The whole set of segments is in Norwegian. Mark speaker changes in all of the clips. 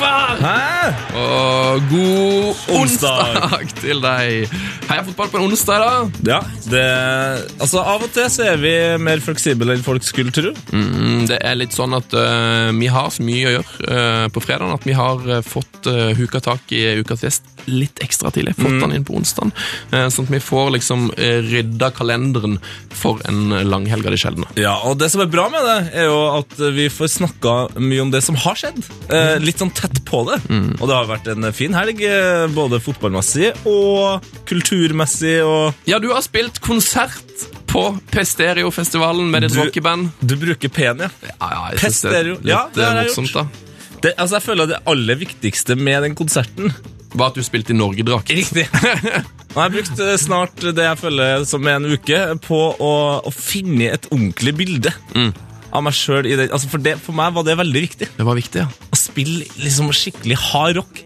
Speaker 1: tetefar!
Speaker 2: Hæ?
Speaker 1: Og god
Speaker 2: Onsdag.
Speaker 1: onsdag til deg. Heia fotball på en onsdag, da.
Speaker 2: Ja, det Altså, av og til så er vi mer fleksible enn folk skulle tro.
Speaker 1: Mm, det er litt sånn at eh, vi har så mye å gjøre eh, på fredagen at vi har eh, fått huka tak i ukas gjest litt ekstra tidlig. Fått
Speaker 2: Mm.
Speaker 1: den inn på onsdagen. eh, sånn at vi får liksom rydda kalenderen for en langhelg av de sjeldne.
Speaker 2: Ja, og det som er bra med det, er jo at vi får snakka mye om det som har skjedd. Eh, litt sånn tett på det. Og det har vært en fin helg, eh, både fotballmessig og kulturmessig og
Speaker 1: Ja, du har spilt konsert på Pestereofestivalen med ditt rockeband.
Speaker 2: Du bruker pen, ja.
Speaker 1: Ja, ja, jeg synes det litt
Speaker 2: Ja, det har
Speaker 1: eh,
Speaker 2: jeg
Speaker 1: morsomt, da.
Speaker 2: Det, altså, jeg føler det aller viktigste med den konserten
Speaker 1: Var at du spilte i Norgedrakt.
Speaker 2: Riktig. Og jeg har brukt eh, snart det jeg føler som en uke på å, å finne et ordentlig bilde av meg sjøl i den. Altså for, det, for meg var det veldig viktig.
Speaker 1: Det var viktig, ja.
Speaker 2: Å spille liksom skikkelig hard rock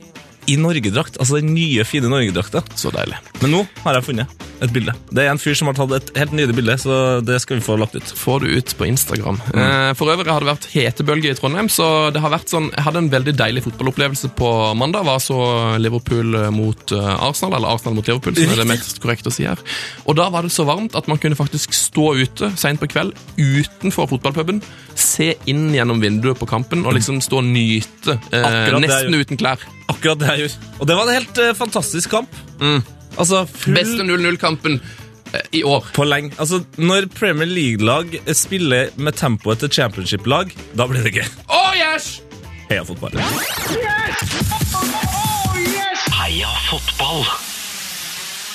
Speaker 2: i Norgedrakt. Altså den nye, fine Norgedrakta.
Speaker 1: Så deilig.
Speaker 2: Men nå har jeg funnet et bilde. Det er en fyr som har tatt et helt nydelig bilde, så det skal vi få lagt ut.
Speaker 1: Får du ut på Instagram. Eh, For øvrig har det vært hetebølge i Trondheim, så det har vært sånn, jeg hadde en veldig deilig fotballopplevelse på mandag. Var så Liverpool mot eh, Arsenal, eller Arsenal mot Liverpool, som er det mest korrekt å si her. Og da var det så varmt at man kunne faktisk stå ute sent på kveld utenfor fotballpuben, se inn gjennom vinduet på kampen og liksom stå og nyte, eh, nesten uten klær.
Speaker 2: Akkurat det jeg gjorde. Og det var en helt eh, fantastisk kamp. Altså full
Speaker 1: Beste 0-0-kampen eh, i år.
Speaker 2: på lenge. Altså, når Premier League-lag spiller med tempoet til championship-lag, da blir det gøy.
Speaker 1: Oh, yes!
Speaker 2: Heia fotball.
Speaker 3: Heia fotball!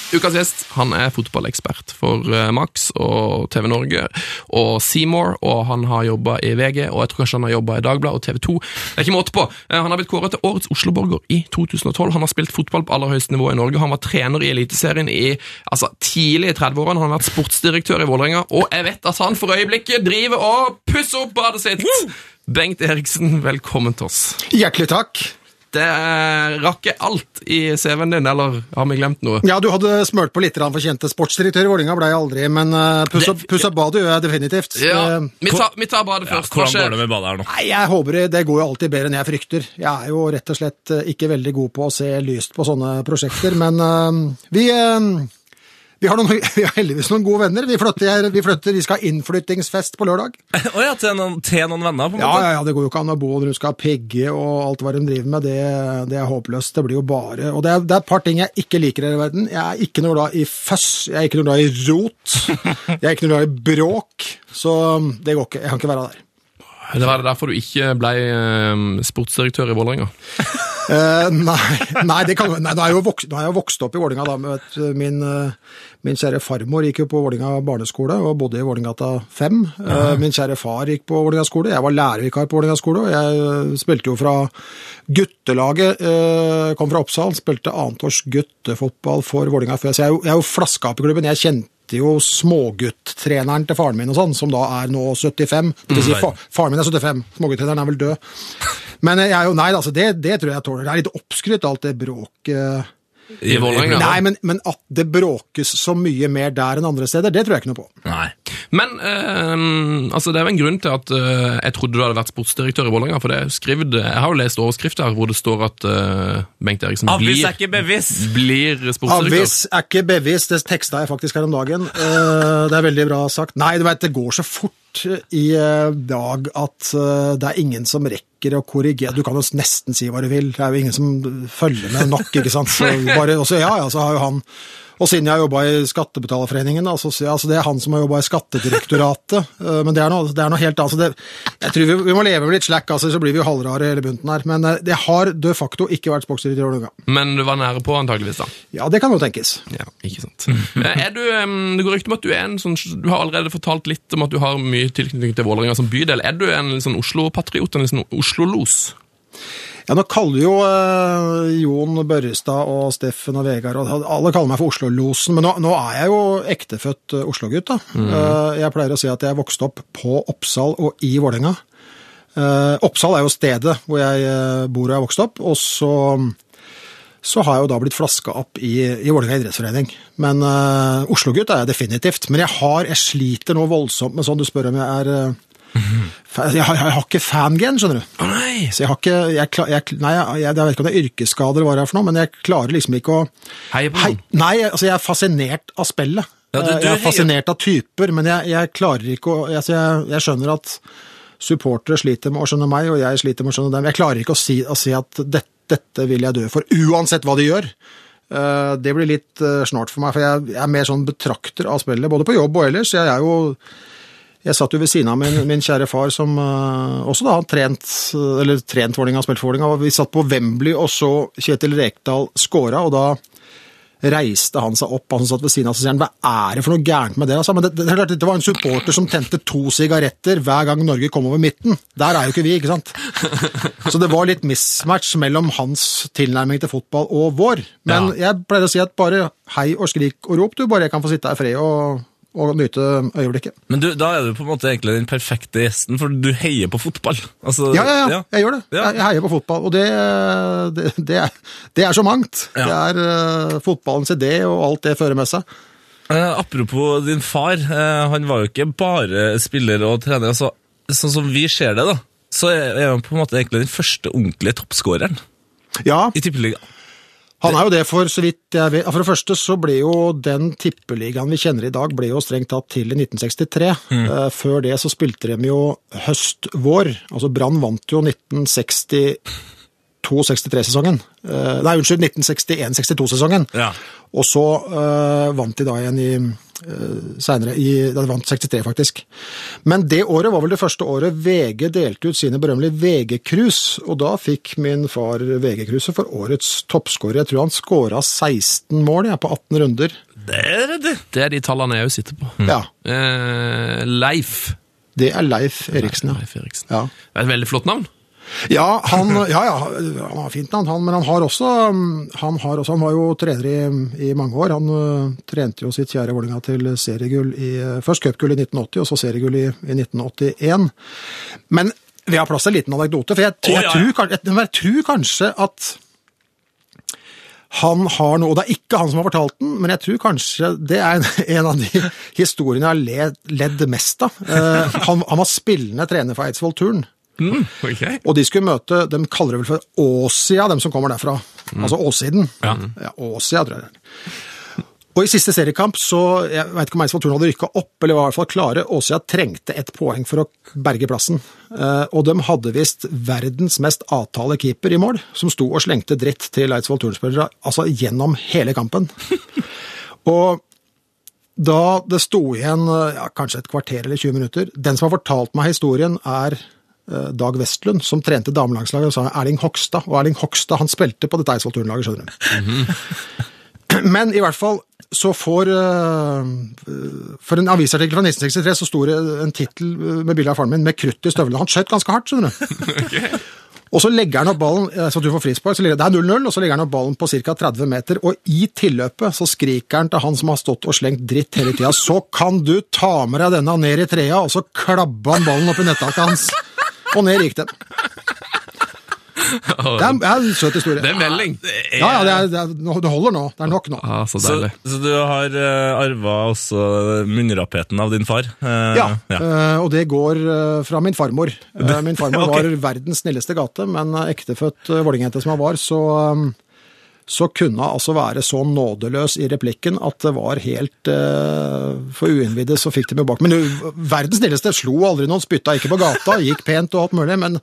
Speaker 1: Ukas gjest han er fotballekspert for eh, Max og TV Norge og Seymour, og han har jobba i VG, og jeg tror kanskje han har jobba i Dagbladet og TV 2. Det er ikke måte på. Eh, Han har blitt kåret til Årets Oslo-borger i 2012. Han har spilt fotball på aller høyeste nivå i Norge. Han var trener i Eliteserien i altså, tidlig i 30-årene. Han har vært sportsdirektør i Vålerenga, og jeg vet at han for øyeblikket driver og pusser opp badet sitt! Bengt Eriksen, velkommen til oss.
Speaker 4: Hjertelig takk.
Speaker 1: Det rakk rakker alt i CV-en din, eller har vi glemt noe?
Speaker 4: Ja, du hadde smurt på litt fortjente sportsdirektør i Vålerenga, ble jeg aldri, men pussa, puss opp puss badet gjør jeg definitivt.
Speaker 1: Ja,
Speaker 4: Eh,
Speaker 1: vi tar, vi tar badet først. Ja,
Speaker 2: hvordan går det med badet her nå?
Speaker 4: Nei, jeg håper det, går jo alltid bedre enn jeg frykter. Jeg er jo rett og slett eh, ikke veldig god på å se lyst på sånne prosjekter, men eh, vi, eh, vi, har noen, vi har heldigvis noen gode venner. Vi flytter, vi flytter, vi skal ha innflyttingsfest på lørdag.
Speaker 2: Å ja, til noen, til noen venner, på en
Speaker 4: Ja,
Speaker 2: måte?
Speaker 4: ja, ja, det går jo ikke an å bo når du skal pigge og alt hva de driver med. Det, det er håpløst. Det blir jo bare Og det er, det er et par ting jeg ikke liker her i verden. Jeg er ikke noe glad i føss. Jeg er ikke noe glad i rot. Jeg er ikke noe glad i bråk. Så det går ikke. Jeg kan ikke være der.
Speaker 1: Det var derfor du ikke ble eh, sportsdirektør i Vålerenga?
Speaker 4: Eh, nei, nei, kan, nei, nå er jeg jo vokst, jeg vokst opp i Vålinga da, Vet, min, eh, min kjære farmor gikk jo på Vålinga barneskole og bodde i Vålingata 5. Uh, min kjære far gikk på Vålinga skole, jeg var lærervikar på Vålinga skole, og jeg eh, spilte jo fra guttelaget, Uh, kom fra Oppsal, spilte annetårs guttefotball for Vålinga før, så jeg jeg er jo flaska i klubben, jeg kjente jo smågutt-treneren til faren min og sånn, som da er nå 75. Det vil si, fa faren min er 75, smågutt-treneren er vel død. Men jeg nei, altså, det, det tror jeg jeg tåler. Det er litt oppskrytt, alt det bråket.
Speaker 1: I Vålerenga?
Speaker 4: Nei, men, men at det bråkes så mye mer der enn andre steder, det tror jeg ikke noe på.
Speaker 2: Nei.
Speaker 1: Men øh, altså, det er jo en grunn til at øh, jeg trodde du hadde vært sportsdirektør i Vålerenga. For det er skrevet, jeg har jo lest overskrifter hvor det står at øh, Bengt Eriksen blir,
Speaker 2: er ikke bevis!
Speaker 1: blir sportsdirektør.
Speaker 4: Avis er ikke bevis, det teksta jeg faktisk her om dagen. Uh, Det er veldig bra sagt. Nei, du vet, det går så fort i eh, dag at eh, det er ingen som rekker å korrigere. Du kan jo nesten si hva du vil, det er jo ingen som følger med nok, ikke sant. Så bare, også, ja, ja, så har jo han og siden jeg har jobba i Skattebetalerforeningen, altså, så, altså det er han som har jobba i Skattedirektoratet. eh, Men det er noe, det er noe helt annet. Altså, jeg tror vi, vi må leve med litt slack, altså, så blir vi jo halvrare hele bunten her. Men eh, det har de facto ikke vært sportsdirektør i gang.
Speaker 1: Men du var nære på, antageligvis da.
Speaker 4: Ja, det kan jo tenkes.
Speaker 1: Ja, ikke sant. Eh, er du, det går rykte om at du er en sånn Du har allerede fortalt litt om at du har mye tilknytning til Vålerenga som bydel. Er du en sånn Oslo-patriot, en sånn Oslo-los?
Speaker 4: Ja, nå kaller jo eh, Jon Børrestad og Steffen og Vegard og alle kaller meg for Oslo-losen, men nå, nå er jeg jo ektefødt eh, Oslo-gutt. da. Eh, jeg pleier å si at jeg vokste opp på Oppsal og i Vålerenga. Eh, Oppsal er jo stedet hvor jeg eh, bor og er vokst opp, og så, så har jeg jo da blitt flaska opp i, i Vålerenga idrettsforening. Men eh, Oslo-gutt er jeg definitivt. Men jeg, har, jeg sliter nå voldsomt med sånn du spør om jeg er eh, jeg, har, jeg har ikke fangen, skjønner du.
Speaker 1: Oh, nei!
Speaker 4: Så jeg har ikke jeg, jeg, Nei, jeg, vet ikke om det er yrkesskader, hva det er for noe, men jeg klarer liksom ikke å
Speaker 1: Hei på
Speaker 4: Hei. Nei, altså jeg er fascinert av spillet.
Speaker 2: Ja, du- du
Speaker 4: jeg er fascinert av typer, men jeg, klarer ikke å altså jeg, skjønner at supportere sliter med å skjønne meg, og jeg sliter med å skjønne dem. Jeg klarer ikke å si, å si at dette, dette vil jeg dø for, uansett hva de gjør. Eh, Det blir litt eh, snart for meg, for jeg er mer sånn betrakter av spillet, både på jobb og ellers. Jeg er jo jeg satt jo ved siden av min, min kjære far, som uh, også da har trent, eller trent Vålinga, spilt for Vålerenga. og Vi satt på Wembley og så Kjetil Rekdal skåra, og da reiste han seg opp, han som satt ved siden av, og han, hva er det for noe gærent med det? Altså, men det, det, det, det var en supporter som tente to sigaretter hver gang Norge kom over midten. Der er jo ikke vi, ikke sant? Så det var litt mismatch mellom hans tilnærming til fotball og vår. Men jeg pleier å si at bare hei og skrik og rop, du, bare jeg kan få sitte her i fred og, og nyte øyeblikket.
Speaker 2: Men du, da er du på en måte egentlig den perfekte gjesten, for du heier på fotball. Altså,
Speaker 4: Ja, ja, ja, jeg gjør det.
Speaker 2: Ja.
Speaker 4: Jeg, heier på fotball, og det, det, det, er, det er så mangt.
Speaker 2: Ja.
Speaker 4: Det er uh, fotballens idé og alt det fører med seg.
Speaker 2: Uh, apropos din far, uh, han var jo ikke bare spiller og trener. Altså, sånn som vi ser det, da, så er han på en måte egentlig den første ordentlige toppskåreren
Speaker 4: Ja,
Speaker 2: i Tippeligaen.
Speaker 4: Han er jo det for så vidt jeg vet. For det første så ble jo den tippeligaen vi kjenner i dag, ble jo strengt tatt til i 1963. Mm. Før det så spilte de jo høst-vår. Altså Brann vant jo 1962-63-sesongen. Nei, unnskyld, 1961-62-sesongen.
Speaker 2: Ja.
Speaker 4: Og så øh, vant de da igjen i senere, i, da de vant 63 faktisk. Men det året var vel det første året VG delte ut sine berømmelige VG-krus, og da fikk min far VG-kruset for årets toppskårer. Jeg tror han skåra 16 mål jeg, på 18 runder.
Speaker 2: Det er det.
Speaker 1: Det er de tallene jeg òg sitter på.
Speaker 4: Ja,
Speaker 1: Eh, Leif.
Speaker 4: det er Leif Eriksen, ja.
Speaker 1: Leif Eriksen.
Speaker 4: Ja,
Speaker 1: Det er et veldig flott navn.
Speaker 4: Ja, han, ja, ja, han har fint navn, han, men han har også Han, har også, han var jo trener i, i mange år. Han uh, trente jo sitt kjære Vålerenga til seriegull i øh, Først cupgull i 1980, og så seriegull i, i 1981. Men vi har plass til en liten anekdote, for jeg, jeg,
Speaker 2: jeg,
Speaker 4: tror, jeg, tror kanskje at han har noe, og det er ikke han som har fortalt den, men jeg tror kanskje det er en, en av de historiene jeg har ledd, ledd mest av. Eh, han, han var spillende trener for Eidsvoll Turn.
Speaker 1: Ok.
Speaker 4: Og de skulle møte, de kaller det vel for Åsia, dem som kommer derfra. Altså Åssiden.
Speaker 2: Ja.
Speaker 4: ja Åsia, tror jeg det er. Og i siste seriekamp, så, jeg vet ikke om Eidsvoll Turn hadde rykka opp, eller var i hvert fall klare, Åsia trengte et poeng for å berge plassen. Eh, og de hadde visst verdens mest avtale keeper i mål, som sto og slengte dritt til Eidsvoll Turn-spillere, altså gjennom hele kampen. og da det sto igjen ja, kanskje et kvarter eller 20 minutter Den som har fortalt meg historien, er Dag Vestlund, som trente damelagslaget, og sa Erling Hogstad. Og Erling Hogstad han spilte på dette Eidsvoll Turn-laget, skjønner du. Men i hvert fall så får eh, For en avisartikkel fra 1963 så sto det en tittel med bilde av faren min med krutt i støvlene. Han skjøt ganske hardt, skjønner du. Og så legger han opp ballen eh, så du får frispark, så ligger, det er 0-0, og så legger han opp ballen på ca. 30 meter, og i tilløpet så skriker han til han som har stått og slengt dritt hele tida, så kan du ta med deg denne ned i trea, og så klabber han ballen opp i nettaket hans. Og ned gikk den. Det er, det er en søt historie.
Speaker 1: Det er melding.
Speaker 4: Ja, ja, det, er, det, er, det holder nå. Det er nok nå.
Speaker 1: Ah, så
Speaker 2: Så, så du har uh, arva også munnrappheten av din far? Uh,
Speaker 4: Ja, eh, og det går uh, fra min farmor. Eh, min farmor
Speaker 2: okay.
Speaker 4: var verdens snilleste gate, men eh, ektefødt uh, vålerengjente som han var, så, eh, så kunne hun altså være så nådeløs i replikken at det var helt eh, For uinnvidde så fikk de jo bak. Men verdens snilleste slo aldri noen, spytta ikke på gata, gikk pent og alt mulig, men,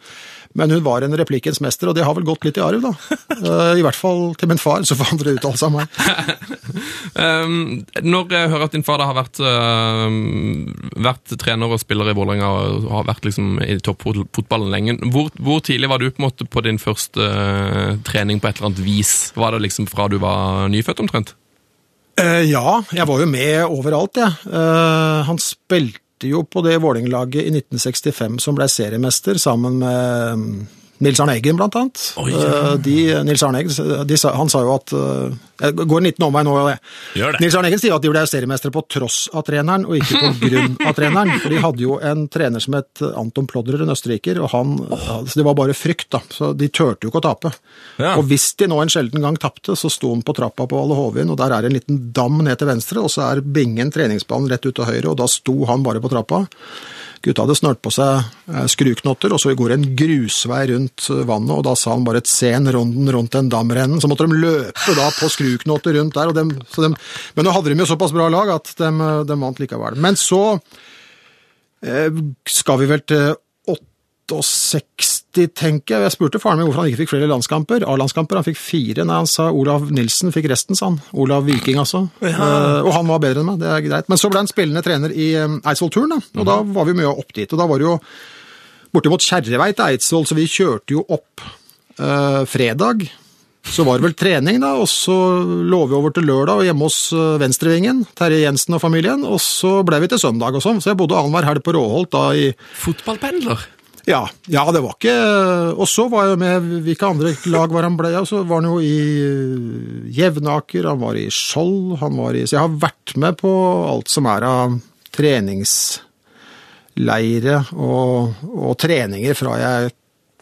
Speaker 4: men hun var en replikkens mester, og det har vel gått litt i arv, da. Eh, I hvert fall til min far, så får andre uttale seg om meg.
Speaker 1: Um, når jeg hører at din far da har vært, um, vært trener og spiller i Vålerenga og har vært liksom i toppfotballen lenge, hvor, hvor tidlig var du på, måte på din første uh, trening på et eller annet vis? Var det liksom fra du var nyfødt omtrent?
Speaker 4: Eh, ja, jeg var jo med overalt, jeg. Eh, han spilte jo på det Vålerenga-laget i 1965 som ble seriemester, sammen med Nils Arne Eggen, blant annet. Eh, de, Nils Arne Eggen, de, han sa jo at eh, Jeg går en liten omvei nå. Jeg.
Speaker 2: Gjør det.
Speaker 4: Nils Arne Eggen sier at de ble seriemestere på tross av treneren, og ikke på grunn av treneren. For de hadde jo en trener som het Anton Plodrer, en østerriker, og han så Det var bare frykt, da. Så de turte jo ikke å tape.
Speaker 2: Ja.
Speaker 4: Og hvis de nå en sjelden gang tapte, så sto han på trappa på Valle Hovin, og der er en liten dam ned til venstre, og så er bingen treningsbanen rett ut til høyre, og da sto han bare på trappa. Gutta hadde snørt på seg eh, skruknotter, og så går det en grusvei rundt eh, vannet, og da sa han bare et sen ronden rundt den damrennen. Så måtte de løpe da på skruknotter rundt der. Dem, dem, men nå hadde de jo såpass bra lag at de, de vant likevel. Men så eh, skal vi vel til 68, tenker jeg. Jeg spurte faren min hvorfor han ikke fikk flere landskamper. A-landskamper. Han fikk fire. Nei, han sa Olav Nilsen fikk resten, sa han. Olav Viking, altså. Eh, og han var bedre enn meg, det er greit. Men så ble han spillende trener i eh, Eidsvoll-turen, da. Og da var vi mye opp dit. Og da var det jo bortimot Kjerrevei til Eidsvoll, så vi kjørte jo opp eh, fredag. Så var det vel trening, da, og så lå vi over til lørdag og hjemme hos eh, venstrevingen, Terje Jensen og familien, og så ble vi til søndag og sånn. Så jeg bodde annenhver helg på Råholt da i
Speaker 1: Fotballpendler.
Speaker 4: Ja, ja, det var ikke Og så var jeg med Hvilke andre lag var han ble i? Så var han jo i eh, Jevnaker, han var i Skjold, han var i Så jeg har vært med på alt som er av treningsleire og, og treninger fra jeg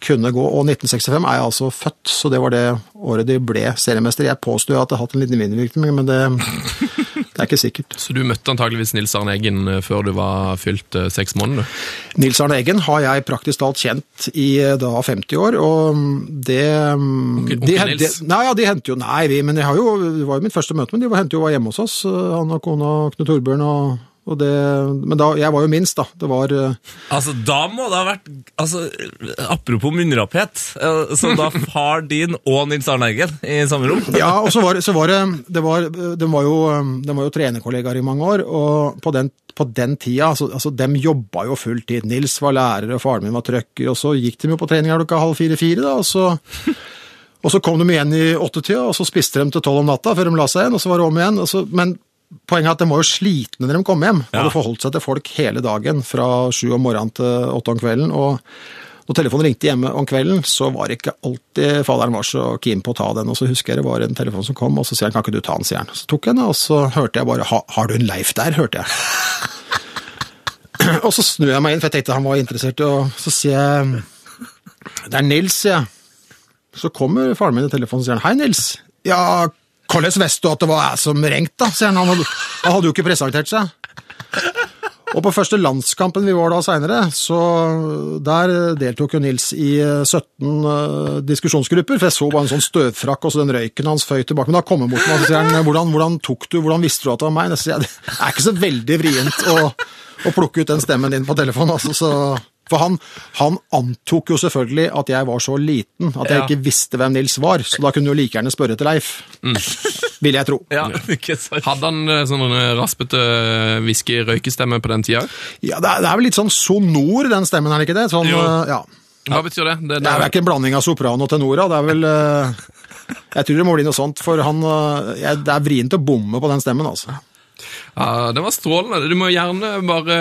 Speaker 4: kunne gå. Og 1965 er jeg altså født, så det var det året de ble seriemester. Jeg påstår at jeg har hatt en liten innvirkning, men det, det er ikke sikkert.
Speaker 1: Så du møtte antageligvis Nils Arne Eggen eh, før du var fylt eh, seks måneder?
Speaker 4: Nils Arne Eggen har jeg praktisk talt kjent i eh, da 50 år, og det
Speaker 1: Onkel-
Speaker 4: de,
Speaker 1: onkel
Speaker 4: hen-
Speaker 1: Nils?
Speaker 4: de, Nei, ja, de hendte jo Nei, vi, men jeg har jo, det var jo mitt første møte, men de var- jo var hjemme hos oss, han og kona Knut Torbjørn og det Men da, jeg var jo minst, da. Det var eh,
Speaker 2: Altså, da må det ha vært altså, Apropos munnrapphet, eh, så da far din og Nils Arne Eggen i samme rom?
Speaker 4: Ja, og så var, så var det, det var, De var jo, de var jo trenerkollegaer i mange år, og på den, på den tida altså, altså, De jobba jo fulltid. Nils var lærer, og faren min var trøkker, og så gikk de jo på trening klokka halv fire-fire, da, og så og så kom de igjen i åttetida, og så spiste de til tolv om natta før de la seg igjen, og så var det om igjen. Og så, men poenget er at de var jo slitne når de kom hjem.
Speaker 2: Ja.
Speaker 4: Hadde forholdt seg til folk hele dagen, fra sju om morgenen til åtte om kvelden. og når telefonen ringte hjemme om kvelden, så var det ikke alltid faderen var så keen på å ta den. Og så husker jeg det var en telefon som kom, og så sier han 'kan ikke du ta den', sier han. Så tok jeg den, og så hørte jeg bare 'har du en Leif der', hørte jeg. og så snur jeg meg inn, for jeg tenkte han var interessert, og så sier jeg 'det er Nils', sier jeg. Så kommer faren min i telefonen og sier han, 'hei, Nils'. Ja, hvordan visste du at det var jeg som ringte, da, sier han. Han hadde, han hadde jo ikke presentert seg. Og på første landskampen vi var da seinere, så der deltok jo Nils i eh, 17 eh, diskusjonsgrupper, for jeg så bare en sånn støvfrakk og så den røyken hans føy tilbake. Men da kom han bort og sier han, hvordan, hvordan tok du, hvordan visste du at det var meg? Jeg, det er ikke så veldig vrient å, å plukke ut den stemmen din på telefonen, altså, så... For han, han antok jo selvfølgelig at jeg var så liten at jeg
Speaker 2: Ja.
Speaker 4: ikke visste hvem Nils var, så da kunne du like gjerne spørre til Leif. Vil jeg tro.
Speaker 2: Ja.
Speaker 1: Hadde han eh, sånn eh, raspete eh, whisky-røykestemme på den tida?
Speaker 4: Ja, det er, det er vel litt sånn sonor, den stemmen, er det ikke det? Sånn,
Speaker 2: Jo.
Speaker 4: eh, ja.
Speaker 1: Hva betyr det? Det,
Speaker 4: Det er vel ikke en blanding av soprano og tenora, det er vel eh, Jeg tror det må bli noe sånt, for han eh, Det er vrient å bomme på den stemmen, altså.
Speaker 1: Ja, det var strålende. Du må gjerne bare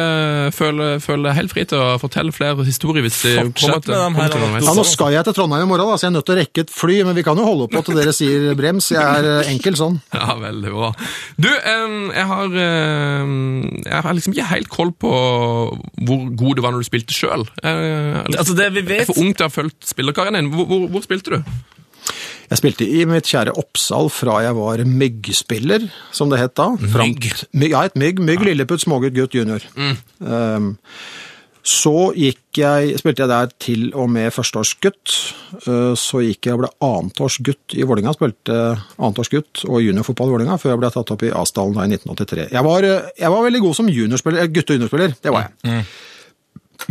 Speaker 1: føle, føle deg helt fri til å fortelle flere historier hvis
Speaker 2: med dem
Speaker 1: til
Speaker 4: Ja, Nå skal jeg til Trondheim i morgen, da, så jeg er nødt til å rekke et fly, men vi kan jo holde på til dere sier brems. Jeg er eh, enkel sånn.
Speaker 1: Ja, veldig bra. Du, jeg har Jeg har liksom ikke helt koll på hvor god du var når du spilte sjøl.
Speaker 2: Altså, det vi vet...
Speaker 1: Jeg er for ung til å ha fulgt spillerkarrieren din. Hvor, hvor, hvor spilte du?
Speaker 4: Jeg spilte i mitt kjære Oppsal fra jeg var myggspiller, som det het da.
Speaker 2: Mygg?
Speaker 4: My- Ja, et mygg. Mygg, lilleputt, smågutt, gutt, junior. Um, så gikk jeg, spilte jeg der til og med førsteårsgutt. Uh, Så gikk jeg og ble annetårsgutt i Vålinga, spilte annetårsgutt og juniorfotball i Vålinga, før jeg ble tatt opp i Asdalen da i 1983. Jeg var, uh, jeg var veldig god som juniorspiller, eh, gutte- og juniorspiller, det var jeg.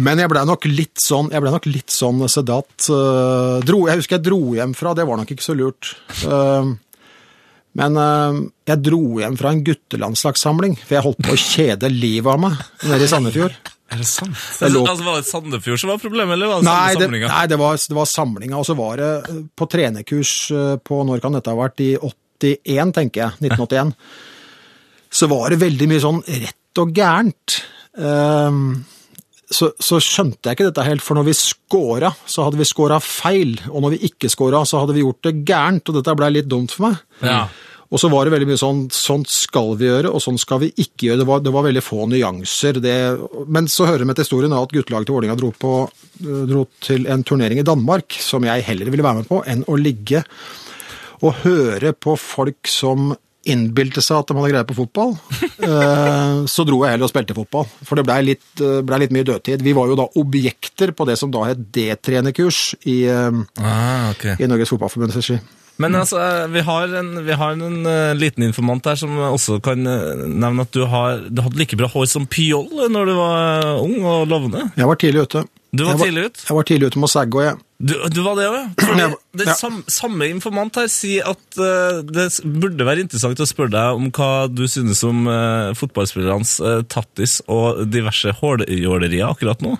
Speaker 4: Men jeg ble nok litt sånn, jeg ble nok litt sånn sedat. Uh, dro, jeg husker jeg dro hjem fra, det var nok ikke så lurt. Uh, men uh, jeg dro hjem fra en guttelandslagssamling, for jeg holdt på å kjede livet av meg nede i Sandefjord.
Speaker 1: Er det sant?
Speaker 4: Jeg
Speaker 2: altså,
Speaker 4: lå-
Speaker 2: altså, Var det Sandefjord som var problemet, eller var det
Speaker 4: Nei, det, nei det, var, det var samlinga, og så var det på trenerkurs på Når kan dette ha vært? I 81, tenker jeg. 1981. Så var det veldig mye sånn rett og gærent. Ehm, så, så skjønte jeg ikke dette helt, for når vi scora, så hadde vi scora feil, og når vi ikke scora, så hadde vi gjort det gærent, og dette blei litt dumt for meg.
Speaker 2: Ja.
Speaker 4: Og så var det veldig mye sånn sånn skal vi gjøre, og sånn skal vi ikke gjøre. Det var, det var veldig få nyanser. Det, men så hører det med til historien at guttelaget til Vålerenga dro, på- dro til en turnering i Danmark som jeg heller ville være med på, enn å ligge og høre på folk som innbilte seg at de hadde greie på fotball. Eh, så dro jeg heller og spilte fotball, for det blei litt, eh, ble litt mye dødtid. Vi var jo da objekter på det som da het D-trenerkurs i, eh,
Speaker 2: Ah, okay.
Speaker 4: i Norges Fotballforbunds regi.
Speaker 2: Men altså, vi har en, vi har en liten informant her som også kan nevne at du, har, du hadde like bra hår som Pjoll når du var ung og lovende.
Speaker 4: Jeg var tidlig ute.
Speaker 2: Du var
Speaker 4: jeg
Speaker 2: tidlig ute?
Speaker 4: Jeg var tidlig ute med å sagge, og jeg
Speaker 2: Du, du var det òg, ja? Fordi
Speaker 4: Ja.
Speaker 2: Sam, samme informant her sier at uh, det burde være interessant å spørre deg om hva du synes om uh, fotballspillernes uh, tattis og diverse håljålerier akkurat nå.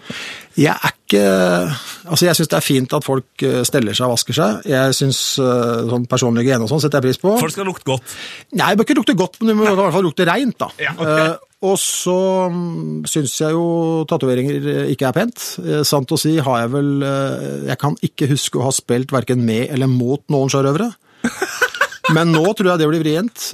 Speaker 4: Jeg er ikke Altså, jeg syns det er fint at folk steller seg og vasker seg. Jeg syns sånn personlig hygiene og sånn setter jeg pris på.
Speaker 2: Folk skal lukte godt.
Speaker 4: Nei, det bør ikke lukte godt, men det må i hvert fall lukte reint, da.
Speaker 2: Ja, ok.
Speaker 4: Og så mm, syns jeg jo tatoveringer eh, ikke er pent. Eh, sant å si har jeg vel eh, Jeg kan ikke huske å ha spilt verken med eller mot noen sjørøvere. Men nå tror jeg det blir vrient.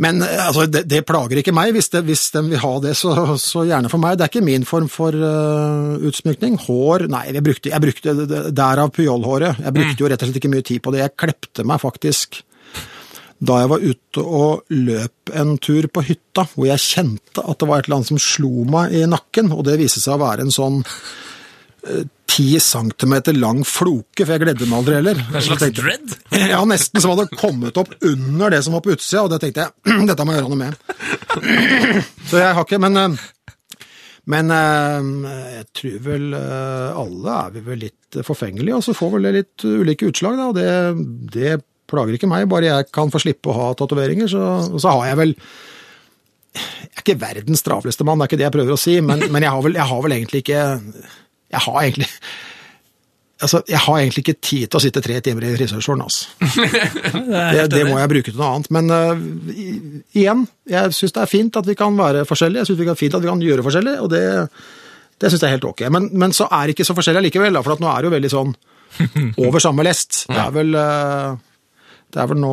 Speaker 4: Men altså, det, det plager ikke meg. Hvis, det, hvis de vil ha det, så, så gjerne for meg. Det er ikke min form for uh, utsmykning. Hår Nei, jeg brukte, jeg brukte derav pyjolhåret. Jeg brukte jo rett og slett ikke mye tid på det. Jeg klepte meg faktisk da jeg var ute og løp en tur på hytta, hvor jeg kjente at det var et eller annet som slo meg i nakken, og det viste seg å være en sånn ti centimeter lang floke, for jeg gledde meg aldri heller.
Speaker 2: En slags
Speaker 4: tenkte-
Speaker 2: dread?
Speaker 4: ja, nesten som hadde kommet opp under det som var på utsida, og det tenkte jeg dette må jeg gjøre noe med. Så jeg har ikke Men, eh, men eh, jeg tror vel eh, alle er vi vel litt forfengelige, og så får vel det litt ulike utslag, da. Og det, det plager ikke meg, bare jeg kan få slippe å ha tatoveringer, så, så har jeg vel Jeg er ikke verdens travleste mann, det er ikke det jeg prøver å si, men, men jeg, har vel, jeg har vel egentlig ikke Jeg har egentlig Altså, jeg har egentlig ikke tid til å sitte tre timer i frisørstolen, altså. Det, det må jeg bruke til noe annet. Men uh, igjen, jeg syns det er fint at vi kan være forskjellige. Jeg syns det er fint at vi kan gjøre forskjellig, og det, det syns jeg er helt ok. Men, men så er det ikke så forskjellig likevel, for at nå er det jo veldig sånn over samme lest. Det er vel, øh, det er vel nå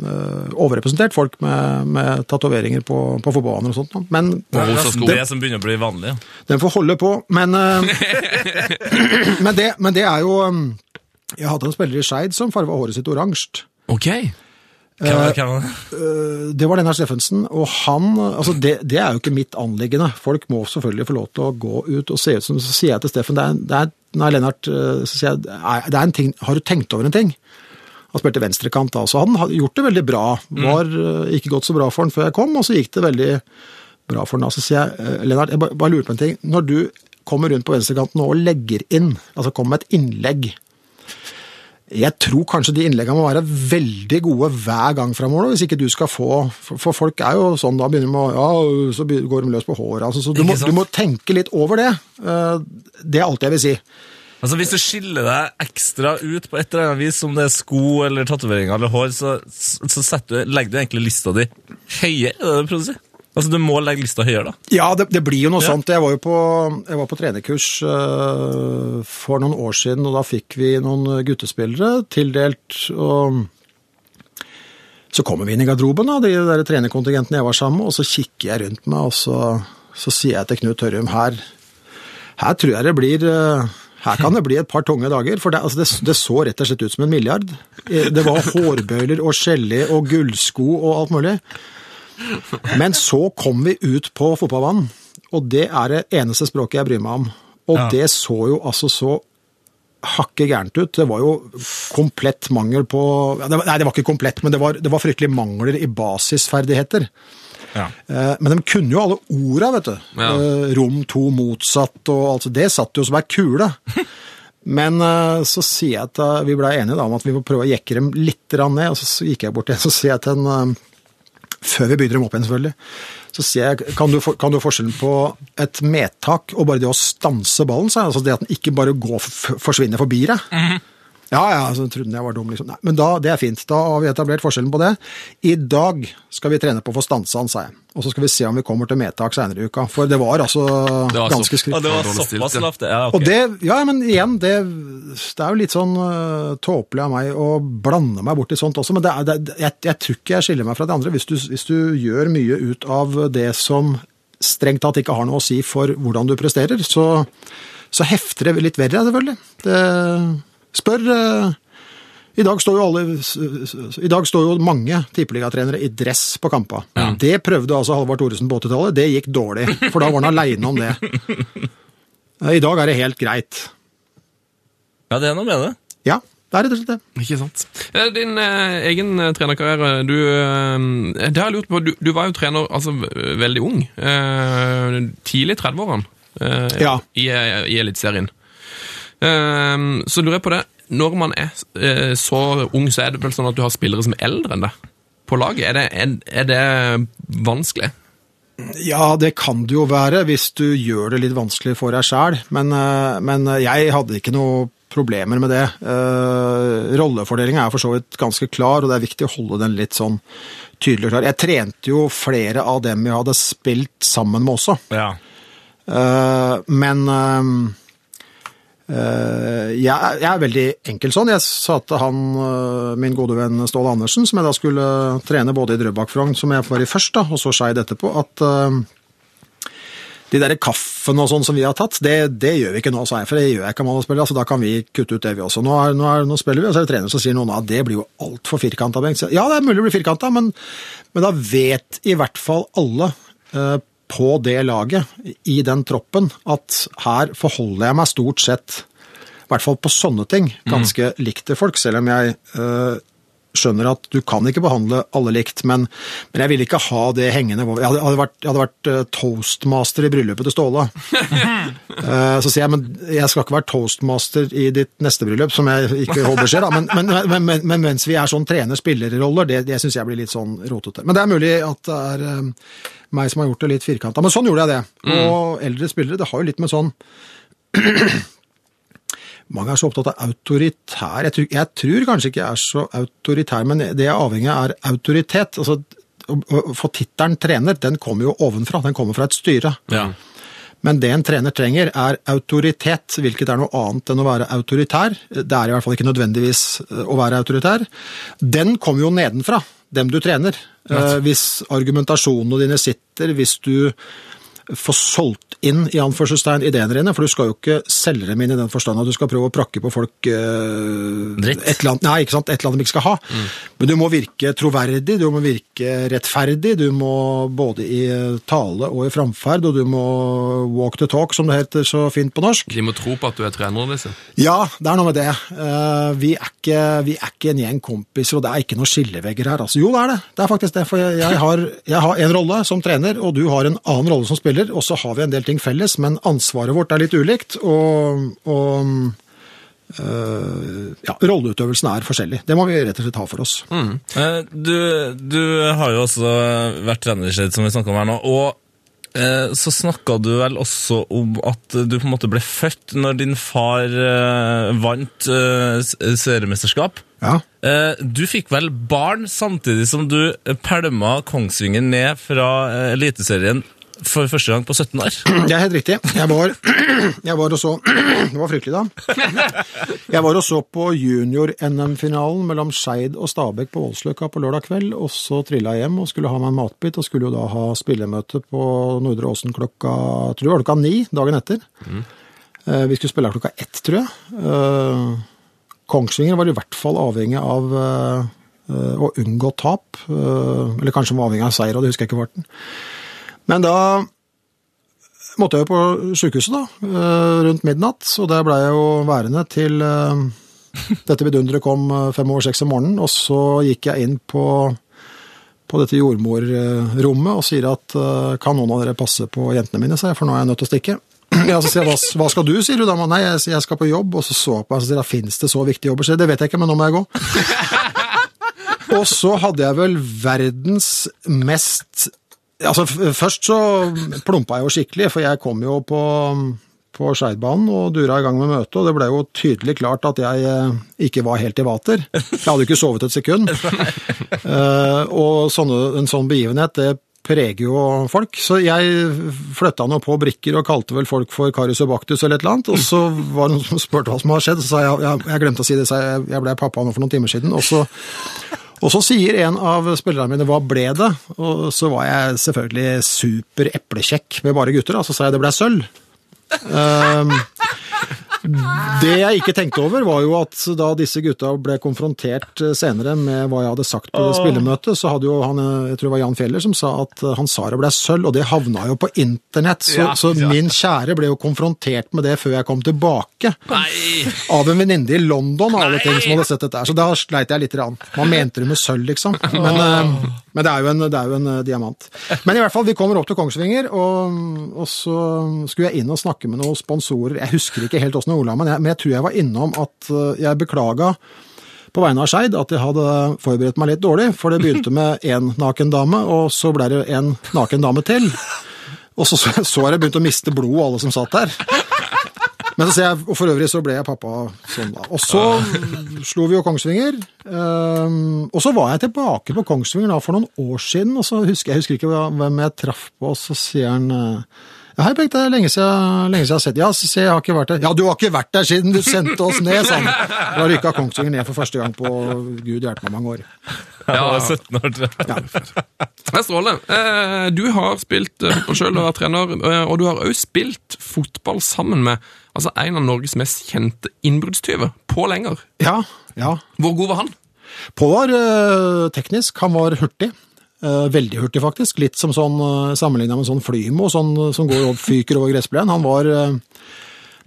Speaker 4: øh, overrepresentert folk med, med tatoveringer på, på fotballbaner og sånt. Men
Speaker 2: hos og sko,
Speaker 4: det-
Speaker 2: det som begynner å bli vanlig. ja.
Speaker 4: den får holde på, men, eh, men, det, men det er jo um, Jeg hadde en spiller i Skeid som farga håret sitt oransje.
Speaker 1: Ok.
Speaker 2: Hva, hva?
Speaker 4: Eh, Det var Lennart Steffensen, og han altså det, det er jo ikke mitt anliggende. Folk må selvfølgelig få lov til å gå ut og se ut som Så sier jeg til Steffen det er, det er, Nei, Lennart, eh, så sier jeg det er en ting Har du tenkt over en ting? Han spilte venstrekant da, så han hadde gjort det veldig bra. Var eh, ikke gått så bra for han før jeg kom, og så gikk det veldig bra for han. Så sier jeg, eh, Lennart, jeg bare, lurer på en ting. Når du kommer rundt på venstrekanten og legger inn, altså kommer med et innlegg jeg tror kanskje de innleggene må være veldig gode hver gang framover, hvis ikke du skal få For folk er jo sånn, da begynner de å Ja, så går de løs på håret. Altså, så du må, du må tenke litt over det. Eh, Det er alt jeg vil si.
Speaker 2: Altså Hvis du skiller deg ekstra ut på et eller annet vis, om det er sko eller tatoveringer eller hår, så, så du, legger du egentlig lista di høyere. er det det du prøver å si? Altså Du må legge lista høyere, da.
Speaker 4: Ja, det, det blir jo noe
Speaker 2: Ja.
Speaker 4: sånt. Jeg var jo på, jeg var på trenerkurs uh, for noen år siden, og da fikk vi noen guttespillere tildelt. og Så kommer vi inn i garderoben, da, de der trenerkontingentene jeg var sammen med, og så kikker jeg rundt meg, og så, så sier jeg til Knut Tørrum her Her tror jeg det blir eh, her kan det bli et par tunge dager, for det, altså det, det så rett og slett ut som en milliard. Eh, Det var hårbøyler og gelé og gullsko og alt mulig. Men så kom vi ut på fotballbanen, og det er det eneste språket jeg bryr meg om. Og
Speaker 2: Ja.
Speaker 4: det så jo altså så hakket gærent ut. Det var jo komplett mangel på ja, det var- Nei, det var ikke komplett, men det var, det var fryktelig mangler i basisferdigheter.
Speaker 2: Ja.
Speaker 4: Eh, Men de kunne jo alle orda, vet du.
Speaker 1: Ja.
Speaker 4: Eh, Rom to motsatt og alt. Det satt jo som ei kule. Men eh, så sier jeg at vi blei enige da, om at vi må prøve å jekke dem litt ned. Og så gikk jeg bort til en så sier jeg til en Før vi bygde dem opp igjen, selvfølgelig. Så sier jeg kan du, for- kan du forskjellen på et medtak og bare det å stanse ballen? jeg? Altså det at den ikke bare går, forsvinner forbi deg. Ja, ja, så trodde jeg var dum, liksom. Nei, men da, det er fint. Da har vi etablert forskjellen på det. I dag skal vi trene på å få stansa han, sa jeg. Og så skal vi se om vi kommer til medtak senere i uka. For det var altså
Speaker 1: Det var
Speaker 4: ganske skritt.
Speaker 2: Ja, det var såpass
Speaker 1: ja.
Speaker 2: lavt, ja. ok.
Speaker 4: Og det, ja, men igjen, det, det er jo litt sånn uh, tåpelig av meg å blande meg bort i sånt også, men det er, det, jeg, jeg tror ikke jeg skiller meg fra de andre. Hvis du, hvis du gjør mye ut av det som strengt tatt ikke har noe å si for hvordan du presterer, så, så hefter det litt verre, selvfølgelig. Det, spør uh, i dag står jo alle I dag står jo mange tippeligatrenere i dress på kampa. Det prøvde altså Halvard Thoresen på 80-tallet. Det gikk dårlig, for da var han aleine om det. Eh, I dag er det helt greit.
Speaker 2: Ja, det er noe med det.
Speaker 4: Ja, det er rett og slett det.
Speaker 1: Ikke sant. Eh, Din eh, egen eh, trenerkarriere, du eh, Det har jeg lurt på. Du, du var jo trener altså, veldig ung. Eh, tidlig i 30-årene eh,
Speaker 4: Ja.
Speaker 1: i, i Eliteserien. Eh, så lurer jeg på det. Når man er eh, så ung, så er det vel sånn at du har spillere som er eldre enn deg på laget. Er det, er, er det vanskelig?
Speaker 4: Ja, det kan det jo være hvis du gjør det litt vanskelig for deg sjæl, men, eh, men jeg hadde ikke noe problemer med det. Uh, Rollefordelinga er for så vidt ganske klar, og det er viktig å holde den litt sånn tydelig og klar. Jeg trente jo flere av dem jeg hadde spilt sammen med også.
Speaker 2: Ja.
Speaker 4: Eh, men eh, eh, er- jeg er veldig enkel sånn. Jeg sa til han, eh, min gode venn Ståle Andersen, som jeg da skulle trene både i Drøbak Frogn, som jeg var i først, da, og så Skeid etterpå, at eh, de der kaffen og sånn som vi har tatt, det, det gjør vi ikke nå, sa jeg. For det gjør jeg ikke om alle spiller, altså da kan vi kutte ut det vi også. Nå, er, nå, er, nå spiller vi, og så er det trener som sier noen at det blir jo altfor firkanta, Bengt. Ja, det er mulig det blir firkanta, men, men da vet i hvert fall alle eh, på det laget, i den troppen, at her forholder jeg meg stort sett, i hvert fall på sånne ting, ganske likt til folk, selv om jeg eh, skjønner at du kan ikke behandle alle likt, men, men jeg vil ikke ha det hengende over. Jeg jeg hadde vært eh, toastmaster i bryllupet til Ståle. Eh, så sier jeg, men jeg skal ikke være toastmaster i ditt neste bryllup, som jeg ikke håper skjer, da. Men, men, men, men, men mens vi er sånn trener-spiller-roller, det, det syns jeg blir litt sånn rotete. Men det er mulig at det er eh, meg som har gjort det litt firkanta. Men sånn gjorde jeg det. Og eldre spillere, det har jo litt med sånn mange er så opptatt av autoritær. Jeg tror, jeg tror kanskje ikke jeg er så autoritær, men det jeg er avhengig av, er autoritet. Altså, å, få tittelen trener, den kommer jo ovenfra. Den kommer fra et styre.
Speaker 2: Ja.
Speaker 4: Men det en trener trenger, er autoritet, hvilket er noe annet enn å være autoritær. Det er i hvert fall ikke nødvendigvis eh, å være autoritær. Den kommer jo nedenfra, dem du trener. Right. Hvis argumentasjonene dine sitter, hvis du får solgt inn i anførselstegn ideene dine, for du skal jo ikke selge dem inn i den forstand at du skal prøve å prakke på folk uh,
Speaker 2: Dritt.
Speaker 4: et eller annet, nei, ikke sant, et eller annet de ikke skal ha. Men du må virke troverdig, du må virke rettferdig, du må både i tale og i framferd, og du må walk the talk, som det heter så fint på norsk.
Speaker 1: De må tro på at du er trener, disse.
Speaker 4: Ja, det er noe med det. Uh, vi, er ikke, vi er ikke en gjeng kompiser, og det er ikke noen skillevegger her. Altså, jo, det er det. Det er faktisk det. For jeg, jeg, har, jeg har en rolle som trener, og du har en annen rolle som spiller, og så har vi en del ting felles, men ansvaret vårt er litt ulikt, og, og øh, ja, rolleutøvelsen er forskjellig. Det må vi rett og slett ha for oss.
Speaker 2: Mm. Du, du har jo også vært trener som vi snakka om her nå. Og eh, så snakka du vel også om at du på en måte ble født når din far eh, vant eh, seriemesterskap.
Speaker 4: Ja.
Speaker 2: Eh, du fikk vel barn samtidig som du pælma Kongsvinger ned fra eh, Eliteserien for første gang på 17 år.
Speaker 4: Det er helt riktig. Jeg var, jeg var og så Det var fryktelig, da. Jeg var og så på junior-NM-finalen mellom Skeid og Stabæk på Voldsløkka på lørdag kveld, og så trilla jeg hjem og skulle ha meg en matbit, og skulle jo da ha spillemøte på Nordre Åsen klokka tror jeg klokka ni dagen etter. Mm. Vi skulle spille klokka ett, tror jeg. Eh, Kongsvinger var i hvert fall avhengig av eh, eh, å unngå tap, eh, eller kanskje var avhengig av seier, og det husker jeg ikke farten. Men da måtte jeg jo på sykehuset da, eh, rundt midnatt, og der ble jeg jo værende til eh, dette vidunderet kom eh, fem over seks om morgenen, og så gikk jeg inn på, på dette jordmorrommet og sier at kan noen av dere passe på jentene mine, sier jeg, for nå er jeg nødt til å stikke. Ja, så sier jeg, hva, skal du, sier du da? Nei, jeg, jeg skal på jobb, og så så jeg på meg og sier, finnes det så viktige jobber? Så jeg, det vet jeg ikke, men nå må jeg gå. Og så hadde jeg vel verdens mest Altså, først så plumpa jeg jo skikkelig, for jeg kom jo på, på Skeidbanen og dura i gang med møtet, og det ble jo tydelig klart at jeg eh, ikke var helt i vater. Jeg hadde jo ikke sovet et sekund. uh, og sånne, en sånn begivenhet, det preger jo folk. Så jeg flytta nå på brikker og kalte vel folk for Karius og Baktus eller et eller annet, og så var det noen som spurte hva som har skjedd, så sa jeg, jeg, jeg glemte å si det, så jeg, jeg ble pappa nå for noen timer siden, og så og så sier en av spillerne mine 'hva ble det?' Og så var jeg selvfølgelig super eplekjekk med bare gutter, da. Så sa jeg det ble sølv. Um, det jeg ikke tenkte over, var jo at da disse gutta ble konfrontert senere med hva jeg hadde sagt på spillemøtet, så hadde jo han, jeg tror det var Jan Fjeller som sa at han sa det ble sølv, og det havna jo på internett. Så,
Speaker 2: Ja,
Speaker 4: så
Speaker 2: ja.
Speaker 4: min kjære ble jo konfrontert med det før jeg kom tilbake.
Speaker 1: Nei!
Speaker 4: Av en venninne i London av alle ting som hadde sett dette her, så da sleit jeg litt. Rann. Man mente det med sølv, liksom. Men, oh. men det er jo en, det er jo en eh, diamant. Men i hvert fall, vi kommer opp til Kongsvinger, og, og så skulle jeg inn og snakke med noen sponsorer. Jeg husker ikke helt åssen ordla, men, jeg- men jeg tror jeg var innom at eh, jeg beklaga på vegne av Skeid at jeg hadde forberedt meg litt dårlig, for det begynte med én naken dame, og så ble det en naken dame til. Og så så jeg begynt begynte å miste blod, alle som satt der. Men så ser jeg, og for øvrig så ble jeg pappa sånn da. Og så slo vi jo Kongsvinger. Um, og så var jeg tilbake på Kongsvinger da for noen år siden, og så husker jeg husker ikke hvem jeg traff på, og så sier han ja, hei, Bengt, det er lenge siden, lenge siden jeg har sett deg. Ja, se, jeg, har ikke vært der. Ja, du har ikke vært der siden du sendte oss ned, sa han. Da rykka Kongsvinger ned for første gang på Gud hjelpe meg mange år.
Speaker 2: Jeg var 17 år.
Speaker 1: Det er strålende. Eh, Du har spilt eh, fotball sjøl og vært trener, eh, og du har òg spilt fotball sammen med altså, en av Norges mest kjente innbruddstyver, Pål Enger.
Speaker 4: Ja, ja.
Speaker 1: Hvor god var han?
Speaker 4: Pål var eh, teknisk, han var hurtig. Eh, veldig hurtig, faktisk. Litt som sånn, uh, sammenligna med sånn flymo sånn, eh, som går og fyker over gressplenen. Han var, eh,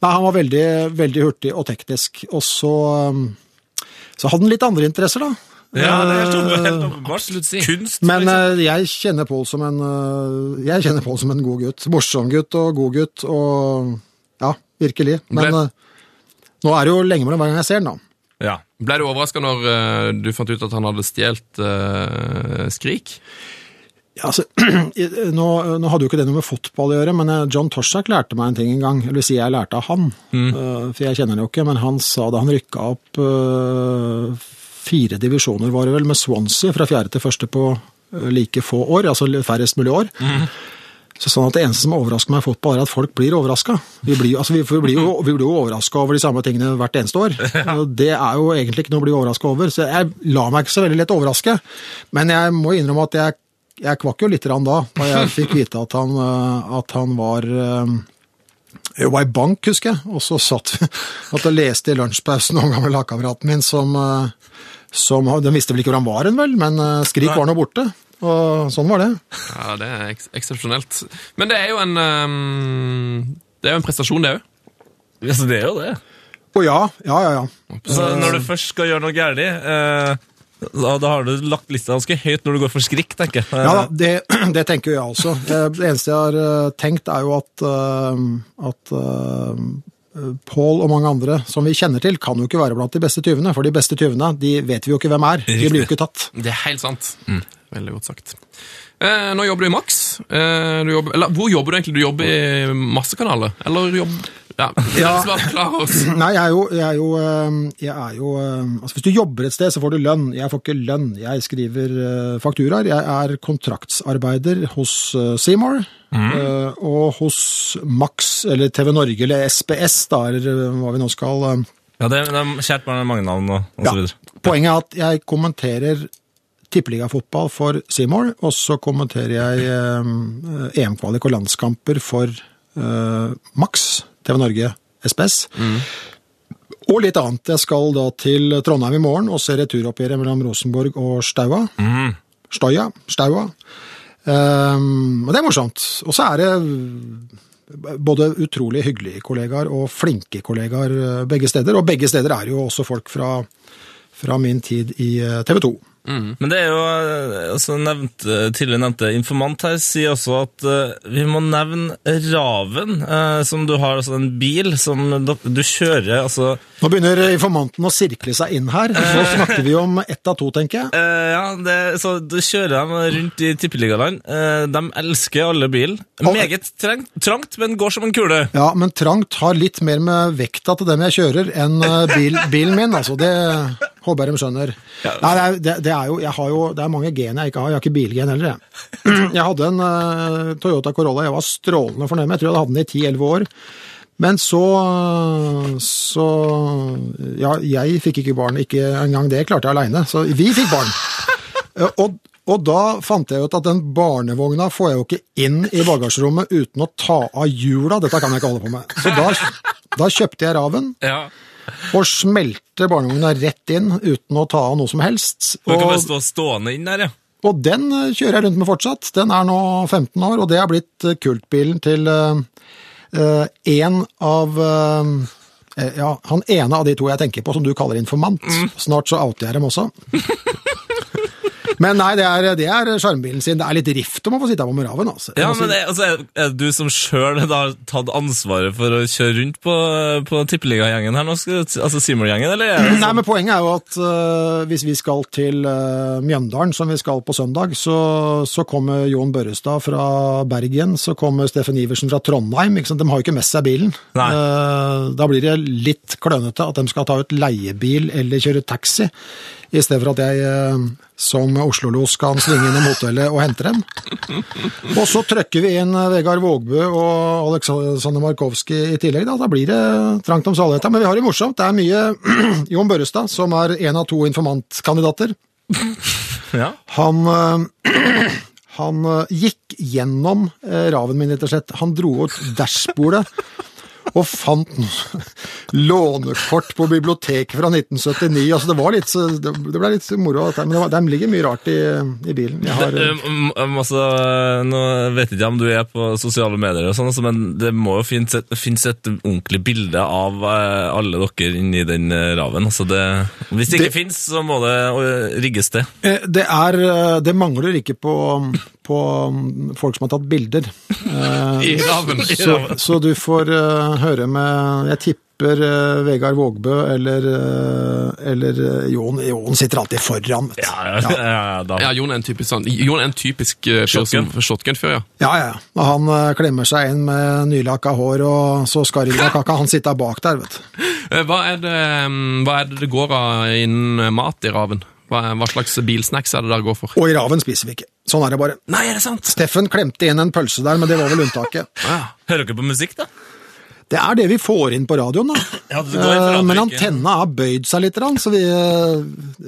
Speaker 4: nei, han var veldig, veldig hurtig og teknisk. Og så, eh, så hadde han litt andre interesser, da.
Speaker 2: Ja, det er helt
Speaker 4: Eh,
Speaker 2: åpenbart. Kunst,
Speaker 4: Men
Speaker 2: liksom.
Speaker 4: eh, jeg kjenner Pål som en eh, Jeg kjenner Pål som en god gutt. Morsom gutt og god gutt og Ja, virkelig. Men
Speaker 1: Ble-
Speaker 4: eh, nå er det jo lenge mellom hver gang jeg ser den, da.
Speaker 1: Ble du overraska når uh, du fant ut at han hadde stjålet uh, Skrik?
Speaker 4: Ja, altså, nå, nå hadde jo ikke det noe med fotball å gjøre, men eh, John Torsak lærte meg en ting en gang. Eller vil si jeg lærte av han, Eh, for jeg kjenner det jo ikke. Men han sa da han rykka opp fire divisjoner, var det vel, med Swansea fra fjerde til første på like få år, altså færrest mulig år. Så sånn at Det eneste som overrasker meg i fotball, er at folk blir overraska. Vi blir, altså vi, vi blir jo, vi blir jo overraska over de samme tingene hvert eneste år. Og Det er jo egentlig ikke noe å bli overraska over, så jeg lar meg ikke så veldig lett overraske. Men jeg må innrømme at jeg, jeg kvakk jo litt da, da jeg fikk vite at han, eh, at han var eh, jeg var i bank, husker jeg, og så satt vi at jeg leste i lunsjpausen om gamle lagkameraten min som, eh, som Den visste vel ikke hvor han var hen, vel, men Skrik var nå borte. Og sånn var det.
Speaker 1: Ja, Det er eks eksepsjonelt. Men det er jo en um, Det er jo en prestasjon, det òg.
Speaker 2: Ja, så det er jo det.
Speaker 4: Å ja, ja, ja. ja.
Speaker 2: Så når du først skal gjøre noe galt, eh, da, da har du lagt lista ganske høyt når du går for skrikk, tenker jeg.
Speaker 4: Ja det, det tenker jeg også. Eh, Det eneste jeg har eh, tenkt, er jo at, eh, at eh, Pål og mange andre som vi kjenner til, kan jo ikke være blant de beste tyvene. For de beste tyvene de vet vi jo ikke hvem er. De blir jo ikke tatt.
Speaker 1: Det er helt sant. Veldig godt sagt. Eh, nå jobber du i Max. Eh, du jobber, eller, hvor jobber du egentlig? Du jobber i massekanaler? Eller jobb... Ja,
Speaker 4: Ja. Nei, jeg er jo, jeg er jo, eh, jeg er jo eh, altså Hvis du jobber et sted, så får du lønn. Jeg får ikke lønn. Jeg skriver eh, fakturaer. Jeg er kontraktsarbeider hos Seymour. eh, Og hos Max, eller TV Norge, eller SBS, da, eller hva vi nå skal
Speaker 2: Ja, det, det er kjært barn med mange navn og, og så
Speaker 4: Ja.
Speaker 2: videre.
Speaker 4: Poenget er at jeg kommenterer tippeligafotball for Seymour, og så kommenterer jeg eh, EM-kvalik og landskamper for eh, Max, TV Norge, SBS. Og litt annet. Jeg skal da til Trondheim i morgen og se returoppgjøret mellom Rosenborg og Staua. Stoia, Staua. Um, og det er morsomt. Og så er det både utrolig hyggelige kollegaer og flinke kollegaer eh, begge steder. Og begge steder er jo også folk fra, fra min tid i TV 2.
Speaker 2: Men det er jo eh, altså nevnt, tidligere nevnte informant her sier også at uh, vi må nevne Raven, uh, som du har altså en bil som du, du kjører altså
Speaker 4: Nå begynner informanten å sirkle seg inn her. Så snakker vi om ett av to, tenker jeg.
Speaker 2: Uh, Ja, det, så du kjører dem rundt i tippeligaland. Eh, de elsker alle bilen. Meget trengt, trangt, men går som en kule.
Speaker 4: Ja, men trangt har litt mer med vekta til dem jeg kjører, enn eh, bil, bilen min. altså Det håper jeg de skjønner. Nei, det, er, det, det er jo, jeg har jo, det er mange gen jeg ikke har. Jeg har ikke bilgen heller, jeg. Jeg hadde en uh, Toyota Corolla jeg var strålende fornøyd med. Jeg tror jeg hadde den i 10-11 år. Men så, så Ja, jeg fikk ikke barn. Ikke engang det klarte jeg aleine. Så vi fikk barn. Eh, Og, og da fant jeg ut at den barnevogna får jeg jo ikke inn i bagasjerommet uten å ta av hjula. Dette kan jeg ikke holde på med. Så da, da kjøpte jeg Raven
Speaker 2: Ja.
Speaker 4: Og smelte barnevogna rett inn uten å ta av noe som helst.
Speaker 2: Du kan bare stå stående inn der, ja.
Speaker 4: og den eh, kjører jeg rundt med fortsatt. Den er nå 15 år, og det har blitt eh, kultbilen til én av eh, eh, ja, han ene av de to jeg tenker på som du kaller informant. Snart så outer jeg dem også. Men nei, det er, det er sjarmbilen sin. Det er litt rift om å få sitte på Moraven. Altså.
Speaker 2: Ja, men det, altså, er, du som sjøl har tatt ansvaret for å kjøre rundt på, på tippeligagjengen her nå? Altså Seymour-gjengen, eller? Altså?
Speaker 4: Nei,
Speaker 2: sånn-
Speaker 4: men Poenget er jo at uh, hvis vi skal til uh, Mjøndalen, som vi skal på søndag, så, så kommer Jon Børrestad fra Bergen, så kommer Steffen Iversen fra Trondheim. De har jo ikke med seg bilen. Eh, da blir det litt klønete at de skal ta ut leiebil eller kjøre taxi, i stedet for at jeg øh, som Oslo-los kan svinge innom hotellet og hente dem. Og så trøkker vi inn øh, Vegard Vågbø og Aleksander Markowski i tillegg. Da, da blir det trangt om saligheta. Men vi har det morsomt. Det er mye Jon Børrestad, som er en av to informantkandidater.
Speaker 2: Ja.
Speaker 4: Han, øh, han gikk gjennom raven min, rett og slett. Han dro ut dashbordet og fant lånekort på biblioteket fra 1979. Altså, det, var litt, det ble litt moro, men det, var, ligger mye rart i, i bilen. Jeg har, det,
Speaker 2: Um, um, altså, nå vet jeg ikke om du er på sosiale medier, og sånn, altså, men det må jo finnes et, finnes et ordentlig bilde av eh, alle dere inni den eh, raven. Altså det, hvis det ikke
Speaker 4: Det-
Speaker 2: finnes, så må det eh, rigges til.
Speaker 4: Det, er, det mangler ikke på, på mm, folk som har tatt bilder. Eh,
Speaker 1: I raven.
Speaker 4: Så, så du får eh, høre med Jeg tipper eh, Vegard Vågbø eller, eller Jon. Jon sitter alltid foran. Vet du.
Speaker 2: Ja, ja, ja.
Speaker 1: Ja, Jon er en typisk sånn Jon er en typisk
Speaker 2: Shotgun.
Speaker 1: shotgun-fyr, ja.
Speaker 4: Ja, ja. Og han klemmer seg inn med nylakka hår, og så skarriglak kan han sitte bak der, vet du.
Speaker 1: Hva er det, mm, hva er det det går av innen mat i Raven? Hva, hva slags bilsnacks er det der går for?
Speaker 4: Og i Raven spiser vi ikke. Sånn er det bare.
Speaker 1: Nei, er det sant?
Speaker 4: Steffen klemte inn en pølse der, men det var vel unntaket.
Speaker 2: Hører dere på musikk, da?
Speaker 4: Det er det vi får inn på radioen, da.
Speaker 2: Ja, det går inn for
Speaker 4: Eh, Men antenna har bøyd seg litt, så vi, eh,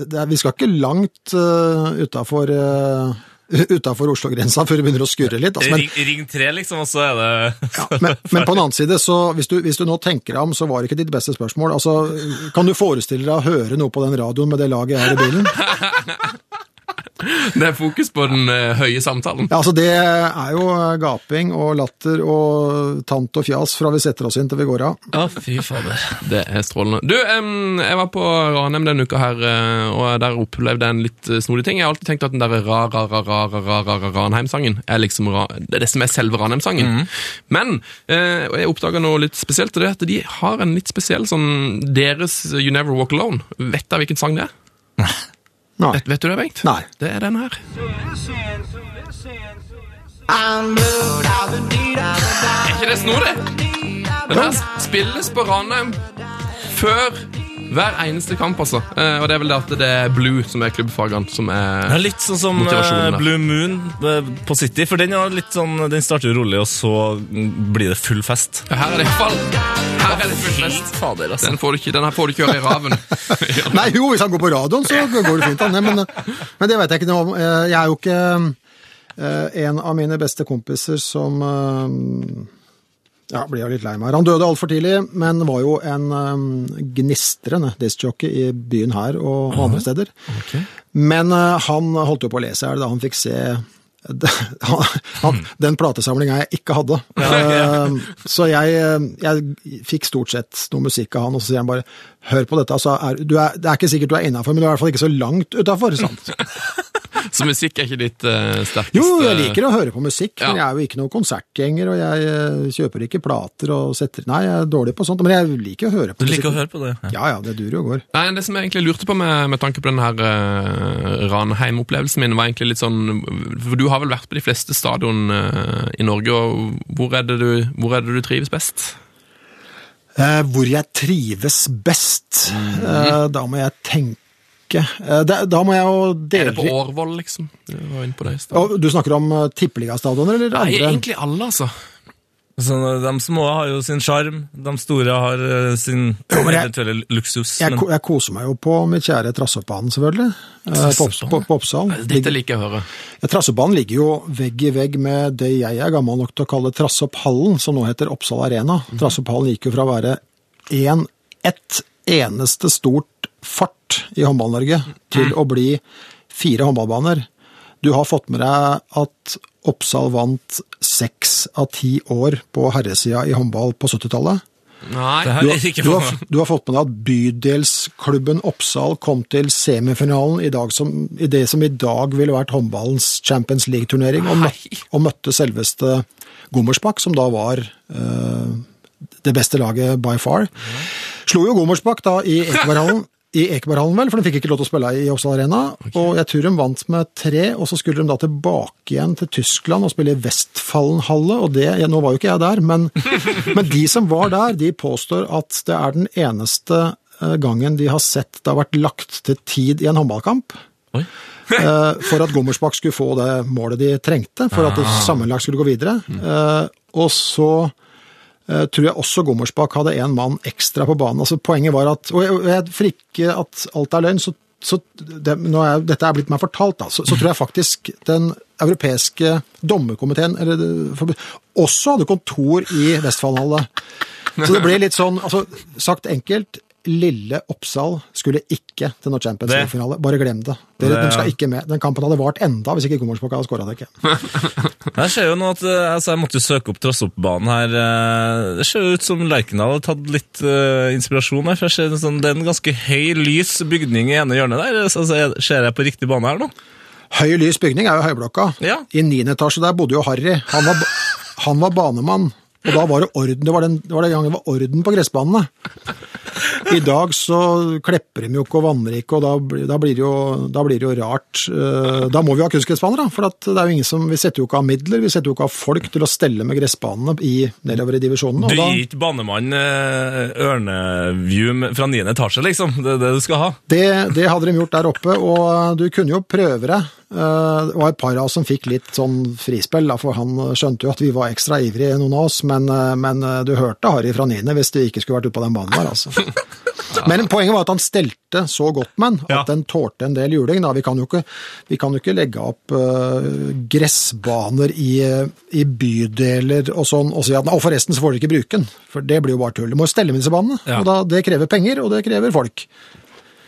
Speaker 4: det er, vi skal ikke langt uh, utafor utafor Oslo-grensa før det begynner å skurre litt. Altså, men,
Speaker 2: Ring, ring tre, liksom, og så er det
Speaker 4: ja, men, men på den annen side, så hvis du, hvis du nå tenker deg om, så var det ikke ditt beste spørsmål. Altså, kan du forestille deg å høre noe på den radioen med det laget har i bilen?
Speaker 1: Det er fokus på den eh, høye samtalen.
Speaker 4: Ja, altså Det er jo gaping og latter og tant og fjas fra vi setter oss inn til vi går av.
Speaker 2: Ja, fy fader.
Speaker 1: Det er strålende. Du, jeg var på Ranheim denne uka her, eh, og der opplevde jeg en litt eh, snodig ting. Jeg har alltid tenkt at den der ra-ra-ra-ra-ra-ra Ranheim-sangen er liksom ra det er det som er selve Ranheim-sangen. Men eh, og jeg oppdaga noe litt spesielt, og det er at de har en litt spesiell sånn Deres You Never Walk Alone. Vet du hvilken sang det er?
Speaker 4: Nei.
Speaker 1: Vet, vet du det, Bengt?
Speaker 4: Nei.
Speaker 1: Det er den her. Er ikke det snodig? Den her spilles på Ranheim før hver eneste kamp, altså. Eh, og det er vel det at det er Blue som er klubbfargene, som
Speaker 2: Ja,
Speaker 1: er
Speaker 2: litt sånn som eh. Blue Moon eh, på City, for den, er litt sånn, den starter jo rolig, og så blir det full fest.
Speaker 1: Ja, Her er det iallfall Her er det full fest.
Speaker 2: Fader, altså.
Speaker 1: Den, får du ikke, den her får du ikke høre i raven.
Speaker 4: Nei, jo, hvis han går på radioen, så går det fint. Han, men, men det vet jeg ikke noe om. Eh, Jeg er jo ikke eh, en av mine beste kompiser som ja, blir jo litt lei meg. Han døde altfor tidlig, men var jo en um, gnistrende diskjockey i byen her og andre steder. Men uh, han holdt jo på å lese her da han fikk se han, han, den platesamlinga jeg ikke hadde. Eh, så jeg, eh, jeg fikk stort sett noe musikk av han, og så sier han bare hør på dette. Altså, er, du er, det er ikke sikkert du er innafor, men du er i hvert fall ikke så langt utafor.
Speaker 1: Så musikk er ikke ditt uh, sterkeste
Speaker 4: Jo, jeg liker å høre på musikk, men jeg er jo ikke noen konsertgjenger, og jeg eh, kjøper ikke plater og setter Nei, jeg er dårlig på sånt, men jeg liker å høre på
Speaker 2: Du liker å høre på det? Ja.
Speaker 4: Ja ja, det durer og går.
Speaker 1: Nei, Det som jeg egentlig lurte på med, med tanke på den her uh, Ranheim-opplevelsen min, var egentlig litt sånn For du har vel vært på de fleste stadion uh, i Norge, og hvor er, det du, hvor er det du trives best?
Speaker 4: Eh, hvor jeg trives best, eh, da må jeg tenke eh, da, da må jeg jo dele Er
Speaker 1: det på Årvoll, liksom? Du var inne på det i
Speaker 4: Du snakker om uh, tippeligastadioner eller
Speaker 1: Nei,
Speaker 4: andre?
Speaker 1: egentlig alle, altså.
Speaker 2: Så de små har jo sin sjarm, de store har eh, sin eventuelle luksus.
Speaker 4: Jeg, jeg koser meg jo på mitt kjære Trassoppbanen, selvfølgelig. Trassoppbanen. På, på, på Oppsal.
Speaker 1: Dette liker jeg å høre.
Speaker 4: Ja, Trassoppbanen ligger jo vegg i vegg med det jeg er gammel nok til å kalle Trassopphallen, som nå heter Oppsal Arena. Trassopphallen gikk jo fra å være en, ett eneste stort fart i Håndball-Norge til å bli fire håndballbaner. Du har fått med deg at Oppsal vant seks av ti år på herresida i håndball på 70-tallet.
Speaker 1: Nei,
Speaker 2: Det har
Speaker 4: Du har,
Speaker 2: ikke
Speaker 4: du, har, du har fått med deg at bydelsklubben Oppsal kom til semifinalen i, dag som, i det som i dag ville vært håndballens Champions League-turnering, og, møt, og møtte selveste Gommersbakk, som da var eh, det beste laget by far. Slo jo Gommersbakk da i Ekeberghallen. I Ekeberghallen, vel, for de fikk ikke lov til å spille i Oppsal Arena. Og jeg tror de vant med tre, og så skulle de da tilbake igjen til Tyskland og spille i Westfallenhalle, Og det, ja, nå var jo ikke jeg der, men, men de som var der, de påstår at det er den eneste eh, gangen de har sett det har vært lagt til tid i en håndballkamp.
Speaker 2: Oi.
Speaker 4: eh, for at Gommersbakk skulle få det målet de trengte, for at det sammenlagt skulle gå videre. Eh, og så tror jeg også Gommersbakk hadde en mann ekstra på banen. Altså Poenget var at Og jeg, for ikke at alt er løgn, så, så det, når jeg, dette er blitt meg fortalt, da, så, så tror jeg faktisk den europeiske dommerkomiteen også hadde kontor i Vestfoldhallet. Så det ble litt sånn, altså sagt enkelt, lille Oppsal skulle ikke til noe Champions League-finale. Bare glem det. Dere,
Speaker 2: Det-
Speaker 4: De skal ikke med. Den kampen hadde vart enda hvis ikke Gommersbakk hadde skåra det ikke.
Speaker 2: Jeg ser jo nå at eh, altså, Jeg måtte jo søke opp Trassoppbanen her. eh, Det ser jo ut som Lerkendal har tatt litt uh, inspirasjon her. for jeg ser en sånn, Det er en ganske høy, lys bygning i ene hjørnet der. Så, altså, Ser jeg på riktig bane her nå?
Speaker 4: Høy lys bygning er jo Høyblokka.
Speaker 2: Ja.
Speaker 4: I niende etasje der bodde jo Harry. Han var, han var banemann. Og da var det orden, det var den, det var den gangen det var orden på gressbanene. I dag så klepper de jo ikke og vanner ikke, og da, da, blir det jo, da blir det jo rart. Eh, Da må vi ha kunstgressbaner, da. For at det er jo ingen som, vi setter jo ikke av midler, vi setter jo ikke av folk til å stelle med gressbanene i, nedover i divisjonene.
Speaker 2: Du gir ikke banemann eh, ørneview fra niende etasje, liksom? Det er det du skal ha?
Speaker 4: Det, det hadde de gjort der oppe, og du kunne jo prøve det. Eh, Det var et par av oss som fikk litt sånn frispill, for han skjønte jo at vi var ekstra ivrige, noen av oss, men, eh, men du hørte Harry fra niende hvis du ikke skulle vært ute på den banen der, altså. Men poenget var at han stelte så godt med den,
Speaker 2: Ja.
Speaker 4: at den tålte en del juling. Vi, kan ikke, vi kan jo ikke legge opp uh, gressbaner i, i bydeler og sånn, og si at og forresten så får dere ikke bruke den, for det blir jo bare tull. Du må jo stelle med disse banene,
Speaker 2: Ja.
Speaker 4: og da, det krever penger, og det krever folk.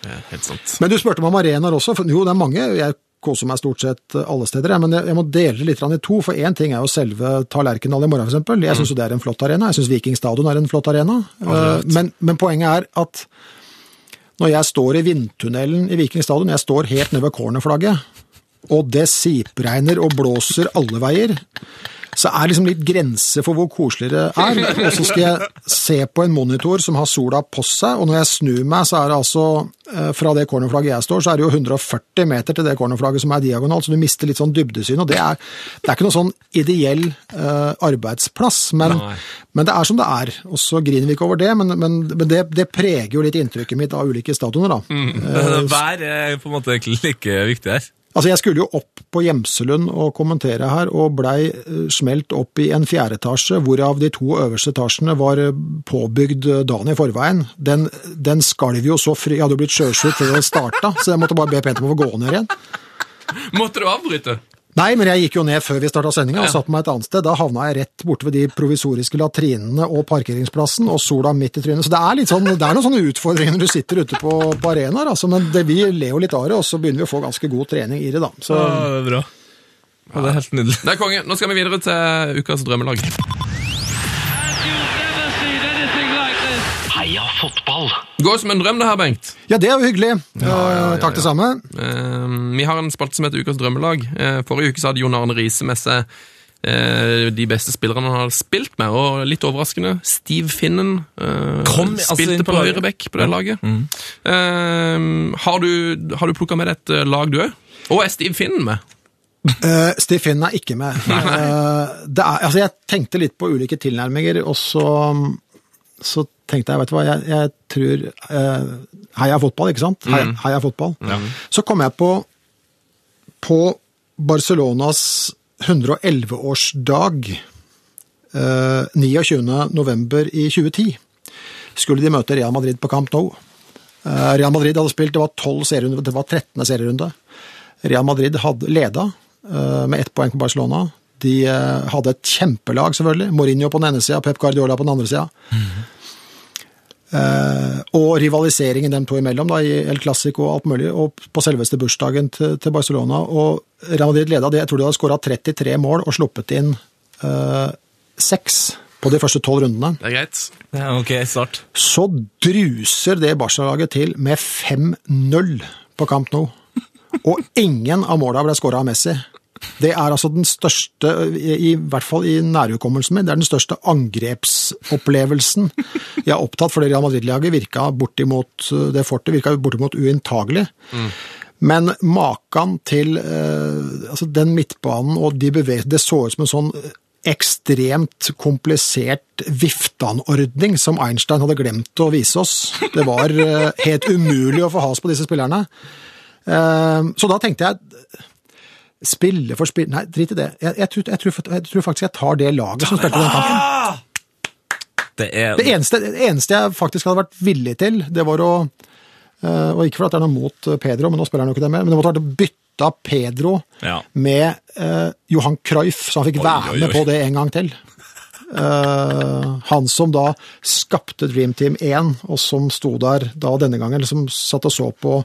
Speaker 1: det er helt sant.
Speaker 4: Men du spurte meg om arenaer også. For, jo, det er mange. Jeg koser meg stort sett alle steder, men jeg, jeg må dele det litt i to. For én ting er jo selve Tallerkendal i morgen, f.eks. Jeg syns jo det er en flott arena. Jeg syns Viking stadion er en flott arena. Eh, men, men poenget er at når jeg står i vindtunnelen i Viking stadion, jeg står helt nede ved cornerflagget, og det sipregner og blåser alle veier, så er liksom litt grense for hvor koselig det er. Og så skal jeg se på en monitor som har sola på seg, og når jeg snur meg, så er det altså eh, fra det cornerflagget jeg står, så er det jo 140 meter til det cornerflagget som er diagonalt, så du mister litt sånn dybdesyn. Og det er, det er ikke noe sånn ideell uh, arbeidsplass, men, men det er som det er. Og så griner vi ikke over det, men, men, men det, det preger jo litt inntrykket mitt av ulike stadioner, da.
Speaker 2: Vær er på en måte ikke like viktig her.
Speaker 4: Altså, jeg skulle jo opp på Gjemselund og kommentere her, og blei eh, smelt opp i en fjerde etasje, hvorav de to øverste etasjene var eh, påbygd eh, dagen i forveien. Den, den skalv jo så fri, jeg hadde jo blitt sjøsjuk før den starta, så jeg måtte bare be pent om å gå ned igjen.
Speaker 1: Måtte du avbryte?
Speaker 4: Nei, men jeg gikk jo ned før vi starta sendinga og satte meg et annet sted. Da havna jeg rett borte ved de provisoriske latrinene og parkeringsplassen, og sola midt i trynet. Så det er litt sånn, det er noen sånne utfordringer når du sitter ute på, på arenaer, altså, men det, vi ler jo litt av det, og så begynner vi å få ganske god trening i det, da. Så,
Speaker 2: Ja, det er bra. Ja, det er helt nydelig.
Speaker 1: Det er konge. Nå skal vi videre til ukas drømmelag. Går som en drøm, det her, Bengt.
Speaker 4: Ja, det er jo hyggelig.
Speaker 1: ja,
Speaker 4: Eh, Takk det samme.
Speaker 1: Eh, vi har en spalte som heter Ukas drømmelag. Eh, forrige uke så hadde Jon Arne Riise med seg eh, de beste spillerne han har spilt med, og litt overraskende, Steve Finnen
Speaker 2: Kom, spilte altså,
Speaker 1: spilte
Speaker 2: på
Speaker 1: på høyreback på det laget. Mm. har du, har du plukka med deg et lag, du òg? Og er Steve Finnen med?
Speaker 4: Uh, Steve Finn er ikke med. Uh, det er, altså jeg tenkte litt på ulike tilnærminger, og så, så tenkte jeg, vet du hva, jeg, jeg tror uh, Heia fotball, ikke sant? Heia, heia fotball. Så kom jeg på, på Barcelonas 111-årsdag uh, 29. november i 2010. Skulle de møte Real Madrid på Camp Nou. Eh, Real Madrid hadde spilt, det var 12 serierunder, det var 13. serierunde. Real Madrid hadde leda eh, med ett poeng på Barcelona. De eh, hadde et kjempelag, selvfølgelig. Mourinho på den ene sida, Pep Guardiola på den andre sida. Eh, og rivaliseringen dem to imellom da, i El Clásico og alt mulig, og på selveste bursdagen til, til Barcelona. Og Real Madrid leda det, jeg tror de hadde skåra 33 mål og sluppet inn eh, seks på de første tolv rundene.
Speaker 1: Det er greit.
Speaker 2: Ja, ok, start.
Speaker 4: Så druser det Barca-laget til med 5-0 på kamp nå. Og ingen av måla ble skåra av Messi. Det er altså den største, i, hvert fall i nærhukommelsen min, det er den største angrepsopplevelsen jeg har opptatt, for det Real Madrid-laget virka bortimot det fortet virka bortimot uinntagelig. Men maken til eh, altså den midtbanen og de bevegelsene Det så ut som en sånn ekstremt komplisert viftanordning som Einstein hadde glemt å vise oss. Det var eh, helt umulig å få has på disse spillerne. Eh, Så da tenkte jeg Spille for spille Nei, drit i det. Jeg, jeg, tror, jeg, tror, jeg tror faktisk jeg tar det laget som spilte den kampen.
Speaker 2: Det er
Speaker 4: Det eneste, det eneste jeg faktisk hadde vært villig til, det var å eh, Og ikke fordi det er noe mot Pedro, men nå spiller han jo ikke det mer, men det måtte vært å bytte Pedro
Speaker 2: Ja.
Speaker 4: med uh, Johan Cruyff, så han fikk være
Speaker 2: oi,
Speaker 4: med
Speaker 2: oi.
Speaker 4: på det en gang til. Eh, han som da skapte Dream Team 1, og som sto der da denne gangen, som satt og så på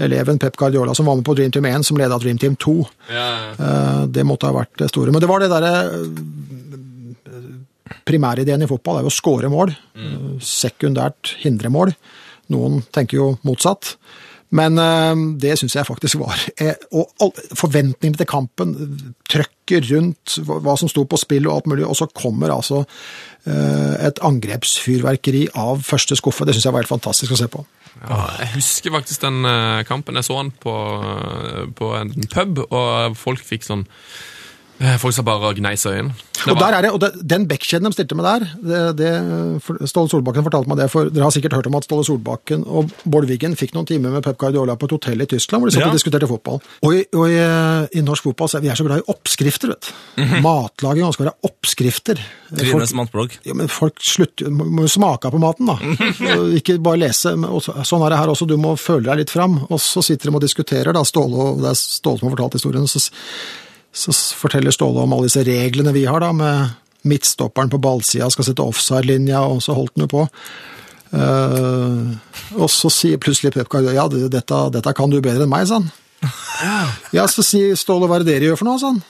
Speaker 4: eleven Pep Guardiola, som var med på Dream Team 1, som leda Dream Team 2. Eh, det måtte ha vært det store. Men det var det derre Primærideen i fotball er jo å skåre mål. Sekundært hindre mål. Noen tenker jo motsatt. Men eh, det syns jeg faktisk var eh, Og forventningene til kampen, trøkket rundt hva som sto på spill og alt mulig, og så kommer altså eh, et angrepsfyrverkeri av første skuffe. Det syns jeg var helt fantastisk å se på.
Speaker 1: Ja, jeg husker faktisk den kampen. Jeg så den på, på en pub, og folk fikk sånn Folk sa bare gneis øynene.
Speaker 4: Og, der er det, og det, den backkjeden de stilte med der, det, det, Ståle Solbakken fortalte meg det, for dere har sikkert hørt om at Ståle Solbakken og Bård Wiggen fikk noen timer med Pep Guardiola på et hotell i Tyskland, hvor de satt
Speaker 2: Ja.
Speaker 4: og diskuterte fotball. Og, i, og i, i norsk fotball så er vi er så glad i oppskrifter, vet du. Matlaging skal være oppskrifter.
Speaker 2: Trines matblogg.
Speaker 4: Ja, men folk slutter, må må jo smake på maten, da. Og Ikke bare lese. men også- Sånn er det her også, du må føle deg litt fram. Og så sitter de og diskuterer, da, Ståle, og det er Ståle som har fortalt historien. Så, så forteller Ståle om alle disse reglene vi har, da, med midtstopperen på ballsida skal sette offside-linja, og så holdt han jo på. Uh, og så sier plutselig Pep Guardiola ja, dette, dette kan du bedre enn meg, sa han. Ja, så sier Ståle hva er det dere gjør for noe, sa han.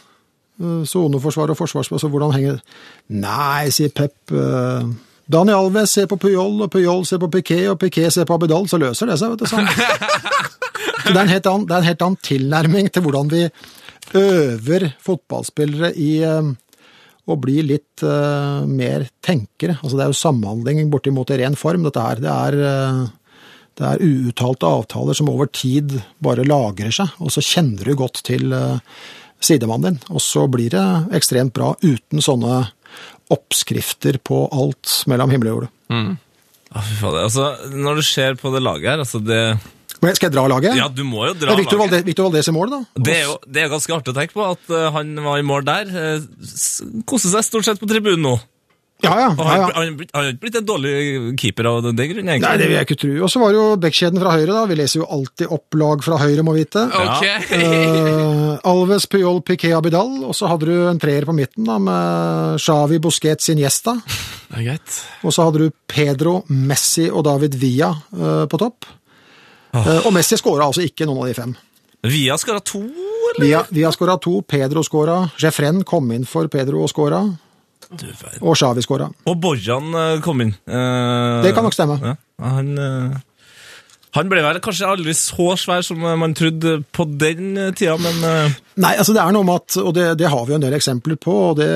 Speaker 4: Eh, Soneforsvar og forsvarsplass, så hvordan henger det Nei, sier Pep. Daniel Dani Alves ser på Puyol, og Puyol ser på Piquet, og Piquet ser på Abidal, så løser det seg, vet du. Sånn. Så det er, en helt annen, det er en helt annen tilnærming til hvordan vi øver fotballspillere i eh, å bli litt uh, mer tenkere. Altså det er jo samhandling bortimot i ren form, dette her. Det er, uh, det er uuttalte avtaler som over tid bare lagrer seg, og så kjenner du godt til uh, sidemannen din. Og så blir det ekstremt bra uten sånne oppskrifter på alt mellom himmel og jord.
Speaker 2: Fader. Altså, når du ser på det laget her, altså det
Speaker 4: Men Skal jeg dra laget?
Speaker 2: Ja, du må jo dra
Speaker 4: Victor
Speaker 2: laget.
Speaker 4: Valde, Victor Valdes i mål, da.
Speaker 2: Det er jo det er ganske artig å tenke på at eh, han var i mål der. eh, koser seg stort sett på tribunen nå.
Speaker 4: Ja, ja.
Speaker 2: Og
Speaker 4: ja, ja.
Speaker 2: han har ikke- blitt en dårlig keeper av den grunn, egentlig.
Speaker 4: Nei, det vil jeg ikke tro. Og så var det jo backkjeden fra høyre, da. Vi leser jo alltid opp lag fra høyre, må vite.
Speaker 1: Okay.
Speaker 4: uh, Alves, Puyol, Piquet, Abidal. Og så hadde du en treer på midten da, med Xavi, Busquets, Iniesta.
Speaker 1: Det er greit.
Speaker 4: Og så hadde du Pedro, Messi og David Villa uh, på topp. Eh, og Messi skåra altså ikke noen av de fem.
Speaker 2: Via skåra to, eller?
Speaker 4: Via, har, skåra to. Pedro skåra. Jefren kom inn for Pedro og skåra.
Speaker 2: Du verden.
Speaker 4: Og Shawi skåra.
Speaker 2: Og Bojan eh, kom inn. Eh,
Speaker 4: Det kan nok stemme.
Speaker 2: Ja, han, eh, han ble vel kanskje aldri så svær som eh, man trodde på den tida, men
Speaker 4: Nei, altså det er noe med at, og det, det har vi jo en del eksempler på, og det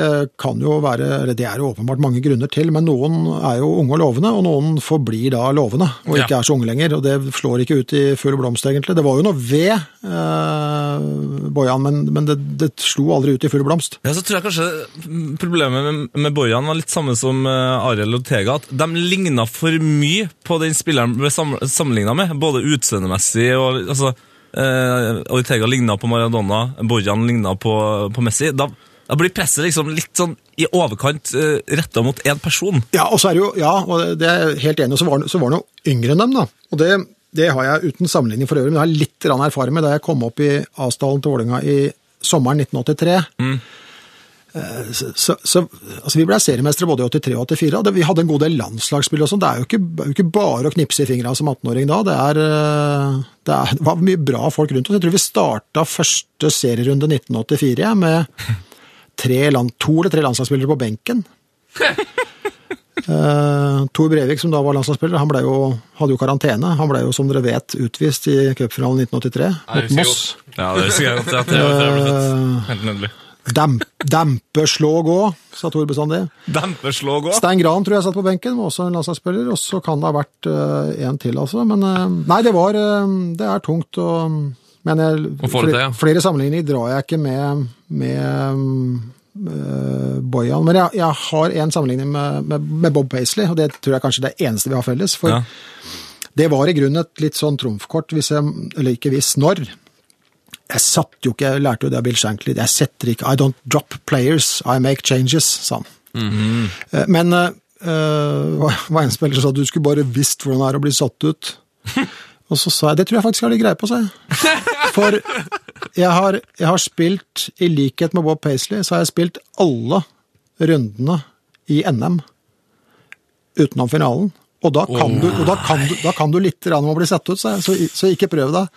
Speaker 4: kan jo være, det er jo åpenbart mange grunner til, men noen er jo unge og lovende, og noen forblir da lovende, og ikke
Speaker 2: Ja.
Speaker 4: er så unge lenger, og det slår ikke ut i full blomst egentlig. Det var jo noe ved eh, Bojan, men, men det, det slo aldri ut i full blomst.
Speaker 2: ja, så tror jeg kanskje problemet med, med Bojan var litt samme som Ariel og Tega, at de ligna for mye på den spilleren ble sammenligna med, både utseendemessig og altså, eh, Ortega ligna på Maradona, Borjan ligna på, på Messi. Da, da blir presset liksom litt sånn i overkant uh, retta mot én person.
Speaker 4: Ja, og så er det jo, ja, og det er jeg helt enig, så var så var han jo yngre enn dem da, og det, det har jeg uten sammenligning for øvrig, men det har jeg litt erfaring med da jeg kom opp i Asdalen til Vålinga i sommeren 1983. Eh, Så, så, så, altså vi ble seriemestere både i 83 og 84, og det, vi hadde en god del landslagsspill og sånn. Det er jo ikke, jo ikke bare å knipse i fingra som 18-åring da. Det, er, eh, det, er, det var mye bra folk rundt oss. Jeg tror vi starta første serierunde 1984 ja, med tre land, to eller tre landslagsspillere på benken. Uh, Tor Brevik, som da var landslagsspiller, han jo, hadde jo karantene. Han ble jo, som dere vet, utvist i cupfinalen 1983 mot Moss.
Speaker 2: Ja, det husker jeg godt. Ja, det var det, jeg det, født. Helt nydelig.
Speaker 4: Damp, dempe, slå, gå, sa Tor bestandig.
Speaker 2: Dempe, slå, gå.
Speaker 4: Stein Gran tror jeg satt på benken, var også en landslagsspiller. Og så kan det ha vært uh, en til, altså. Men uh, nei, det var uh, Det er tungt å Men jeg,
Speaker 1: flere, det ja.
Speaker 4: flere sammenligninger drar jeg ikke med, med uh, Bojan. Men jeg, jeg har en sammenligning med, med, med Bob Paisley, og det tror jeg kanskje er det eneste vi har felles. For
Speaker 2: Ja.
Speaker 4: det var i grunnen et litt sånn trumfkort, hvis jeg, eller ikke hvis, når. Jeg satt jo ikke, jeg lærte jo det av Bill Shankly, jeg setter ikke I don't drop players, I make changes, sa han. Eh, Men eh, eh, var en spiller som sa at du skulle bare visst hvordan det er å bli satt ut. Og så sa jeg det tror jeg faktisk jeg har litt greie på, sa jeg. For jeg har, jeg har spilt, i likhet med Bob Paisley, så har jeg spilt alle rundene i NM utenom finalen. Og da kan, du, og da kan, du, da kan du litt om å bli satt ut, sa jeg, så, så ikke prøv deg.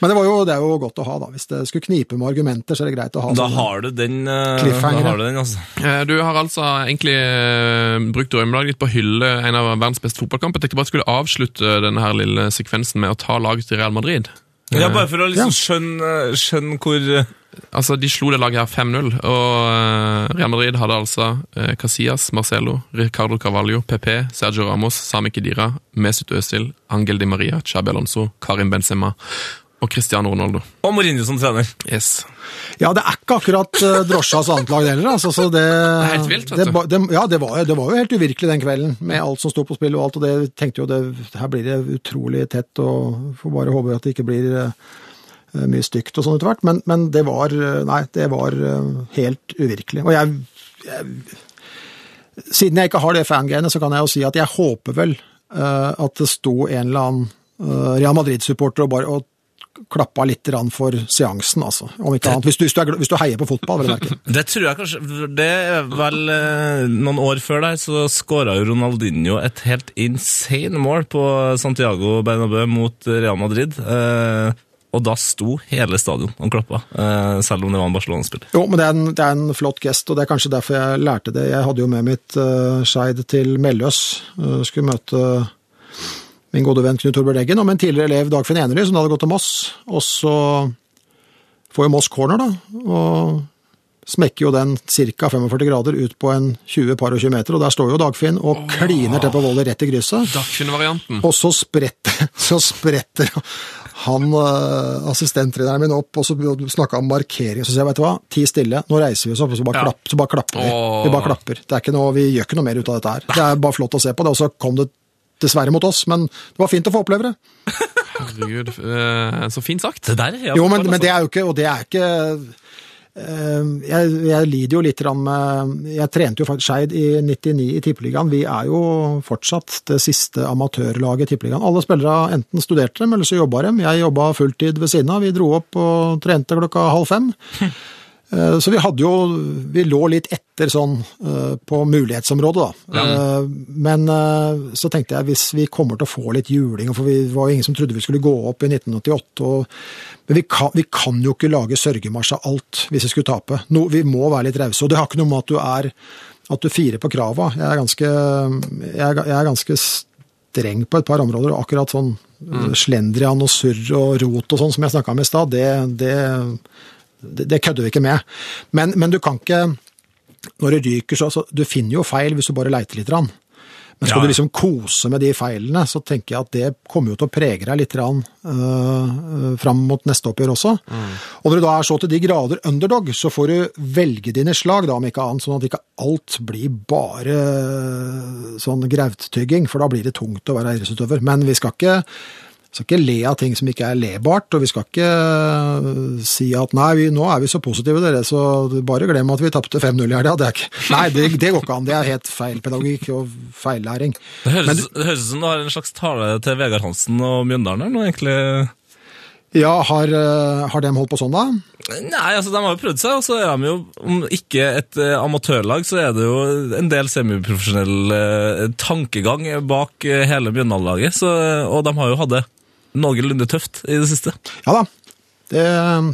Speaker 4: Men det, var jo, det er jo godt å ha, da. Hvis det skulle knipe med argumenter, så er det greit å ha.
Speaker 2: Da har du den. uh, Da har du den, altså.
Speaker 1: Eh, Du har altså egentlig eh, brukt drømmelaget ditt på å hylle en av verdens beste fotballkamper. Jeg tenkte bare at jeg skulle avslutte denne her lille sekvensen med å ta laget til Real Madrid.
Speaker 2: Ja, bare for å liksom
Speaker 4: Ja.
Speaker 2: skjønne, skjønne hvor
Speaker 1: Altså, De slo det laget her 5-0, og Real Madrid hadde altså Casillas, Marcelo, Ricardo Carvalho, PP, Sergio Ramos, Sami Khedira, Mesut Özil, Angel Di Maria, Xabi Alonso, Karim Benzema og Cristiano Ronaldo.
Speaker 2: Og Mourinho som trener.
Speaker 1: Yes.
Speaker 4: Ja, det er ikke akkurat uh, drosjas annetlag heller, altså. Så det, det
Speaker 1: er helt vilt, vet
Speaker 4: det,
Speaker 1: du.
Speaker 4: det, ja, det var, det var jo helt uvirkelig den kvelden, med alt som sto på spill og alt. Og det tenkte jo det, her blir det utrolig tett, og får bare håpe at det ikke blir uh, mye stygt og sånn etter hvert. Men, men det var uh, Nei, det var uh, helt uvirkelig. Og jeg, jeg Siden jeg ikke har det fangreiene, så kan jeg jo si at jeg håper vel uh, at det sto en eller annen uh, Real Madrid-supporter og bare og klappa litt for seansen, altså. Om ikke annet. Hvis du, hvis du, er, hvis du heier på fotball, vil jeg merke.
Speaker 2: Det tror jeg kanskje Det er vel eh, noen år før der, så skåra jo Ronaldinho et helt insane mål på Santiago Bernabeu mot Real Madrid. Eh, og da sto hele stadion og klappa, eh, selv om det var en Barcelona-spiller.
Speaker 4: Jo, men det er, en, det er en flott gest, og det er kanskje derfor jeg lærte det. Jeg hadde jo med mitt uh, Skeid til Melløs. Uh, skulle møte min gode venn Knut Torbjørn Eggen og min tidligere elev Dagfinn Enerly, som hadde gått til Moss. Og så får jo Moss corner, da. og smekker jo den ca. 45 grader ut på en 20 par og 20 meter, og der står jo Dagfinn og kliner til på volley rett i krysset.
Speaker 1: Dagfinn-varianten.
Speaker 4: Og så spretter, så spretter han uh, assistenttreneren min opp, og så snakka om markering. Så sier jeg, vet du hva, ti stille, nå reiser vi oss opp, og så bare,
Speaker 1: Ja.
Speaker 4: klapp, så bare klapper vi.
Speaker 1: Åh.
Speaker 4: Vi bare klapper. Det er ikke noe, vi gjør ikke noe mer ut av dette her. Det er bare flott å se på det, og så kom det dessverre mot oss, men det var fint å få oppleve det.
Speaker 1: Herregud, eh, så fint sagt.
Speaker 2: Det der er
Speaker 4: Jo, men, men det er jo ikke, og det er ikke eh, jeg, jeg lider jo litt med Jeg trente jo faktisk Skeid i 99 i Tippeligaen. Vi er jo fortsatt det siste amatørlaget i Tippeligaen. Alle spillere enten studerte dem, eller så jobba dem. Jeg jobba fulltid ved siden av. Vi dro opp og trente klokka halv fem. Eh, Så vi hadde jo Vi lå litt etter sånn eh, på mulighetsområdet, da. Ja. Men eh, så tenkte jeg hvis vi kommer til å få litt juling, for vi var jo ingen som trodde vi skulle gå opp i 1988 og Men vi kan, vi kan jo ikke lage sørgemarsj av alt hvis vi skulle tape. No, vi må være litt rause. Og det har ikke noe med at du er at du firer på krava. Jeg er ganske, jeg er, jeg er ganske streng på et par områder. og Akkurat sånn slendrian og surr og rot og sånn som jeg snakka om i stad, det, det, det, det kødder vi ikke med. Men, men du kan ikke Når det ryker, så, så Du finner jo feil hvis du bare leiter litt. Rann. Men skal
Speaker 2: Ja,
Speaker 4: du liksom kose med de feilene, så tenker jeg at det kommer jo til å prege deg litt rann, øh, fram mot neste oppgjør også. Og når du da er så til de grader underdog, så får du velge dine slag, da, om ikke annet, sånn at ikke alt blir bare øh, sånn grauttygging, for da blir det tungt å være idrettsutøver. Men vi skal ikke skal ikke le av ting som ikke er lebart, og vi skal ikke øh, si at nei, vi, nå er vi så positive dere, så bare glem at vi tapte 5-0 i helga. Det er ikke- Nei, det, det går ikke an. Det er helt feil pedagogikk og feillæring.
Speaker 2: Det høres, ut som du har en slags tale til Vegard Hansen og Mjøndalen her nå, egentlig.
Speaker 4: Ja, har, øh, har de holdt på sånn, da?
Speaker 2: Nei, altså de har jo prøvd seg, og så er de jo, om ikke et eh, amatørlag, så er det jo en del semiprofesjonell eh, tankegang bak eh, hele Mjøndalen-laget, og de har jo hatt det noenlunde tøft i det siste.
Speaker 4: Ja da, det,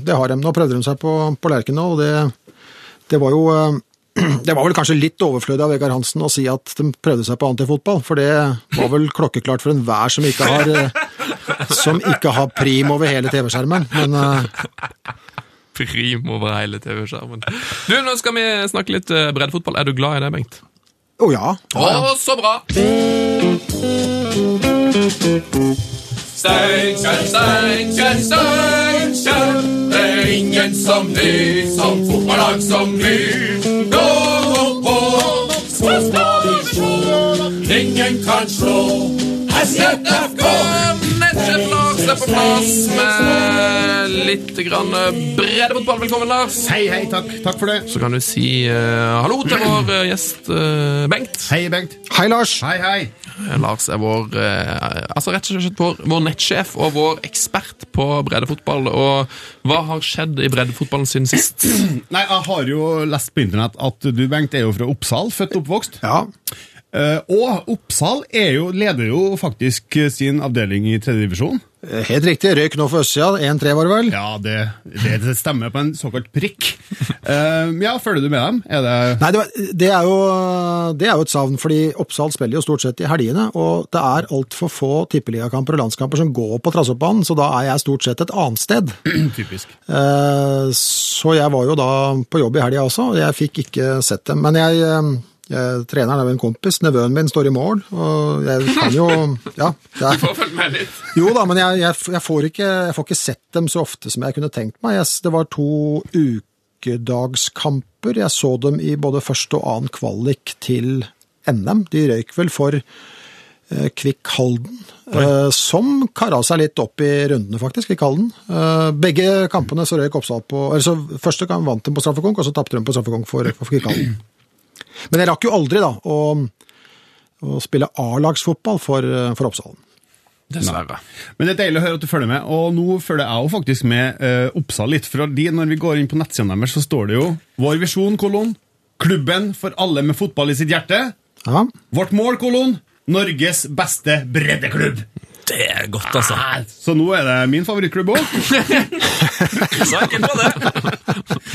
Speaker 4: det har de. Nå prøvde de seg på, på Lerkendal, og det, det var jo øh, det var vel kanskje litt overflødig av Vegard Hansen å si at de prøvde seg på antifotball, for det var vel klokkeklart for enhver som ikke har øh, som ikke har prim over hele TV-skjermen. Men øh,
Speaker 1: Prim over hele TV-skjermen. Du, nå skal vi snakke litt eh, breddefotball. Er du glad i det, Bengt?
Speaker 4: å ja.
Speaker 1: Å, så bra! Steinkjer, Steinkjer, Steinkjer. Det er ingen som vi, som fotballag som vi. Gå på, skal vi slå. Ingen kan slå. SJFK! Nettsjef Lars er på plass med litt grann breddefotball. Velkommen, Lars.
Speaker 5: Hei, hei, takk. Takk for det.
Speaker 1: Så kan du si uh, hallo til vår eh, gjest uh, Bengt.
Speaker 5: Hei, Bengt.
Speaker 4: Hei, Lars.
Speaker 5: Hei, hei.
Speaker 1: Lars er vår, eh, altså rett og slett vår, vår nettsjef og vår ekspert på breddefotball. Og hva har skjedd i breddefotballen siden sist?
Speaker 5: Nei, jeg har jo lest på internett at du, Bengt, er jo fra Oppsal, født og oppvokst.
Speaker 4: Ja.
Speaker 5: Eh, og Oppsal er jo, leder jo faktisk sin avdeling i tredje divisjon.
Speaker 4: Helt riktig. Røyk nå for østsida. 1-3 var det vel?
Speaker 5: Ja, det, det, stemmer på en såkalt prikk. Uh, ja, følger du med dem? Er det
Speaker 4: Nei, det, det, er jo, det er jo et savn, fordi Oppsal spiller jo stort sett i helgene, og det er altfor få tippeligakamper og landskamper som går på Trassoppbanen, så da er jeg stort sett et annet sted.
Speaker 5: typisk?
Speaker 4: Uh, Så jeg var jo da på jobb i helga også, og jeg fikk ikke sett dem. Men jeg, eh, jeg treneren er jo en kompis, nevøen min står i mål, og jeg kan jo Ja. Du får
Speaker 1: Få følge med litt.
Speaker 4: jo da, men jeg, jeg, får ikke, jeg får ikke sett dem så ofte som jeg kunne tenkt meg. Det var to ukedagskamper. Jeg så dem i både første og annen kvalik til NM. De røyk vel for eh, Kvikk Halden, eh, som kara seg litt opp i rundene, faktisk, Kvikk Halden. Eh, begge kampene så røyk Oppsal på eller så Første gang vant de på straffekonk, og så tapte de på straffekonk for, for Kvikk Halden. Men jeg rakk jo aldri da å, å spille A-lagsfotball for, eh, for Oppsalen.
Speaker 1: Dessverre.
Speaker 5: Men det er deilig å høre at du følger med, og nå følger jeg jo faktisk med uh, Oppsal litt. For de, når vi går inn på nettsidene deres, så står det jo Vår visjon, kolon. Klubben for alle med fotball i sitt hjerte.
Speaker 4: Ja.
Speaker 5: Vårt mål, kolon. Norges beste breddeklubb.
Speaker 2: Det er godt, altså.
Speaker 5: Så nå er det min favorittklubb òg.
Speaker 2: Så enkelt var det.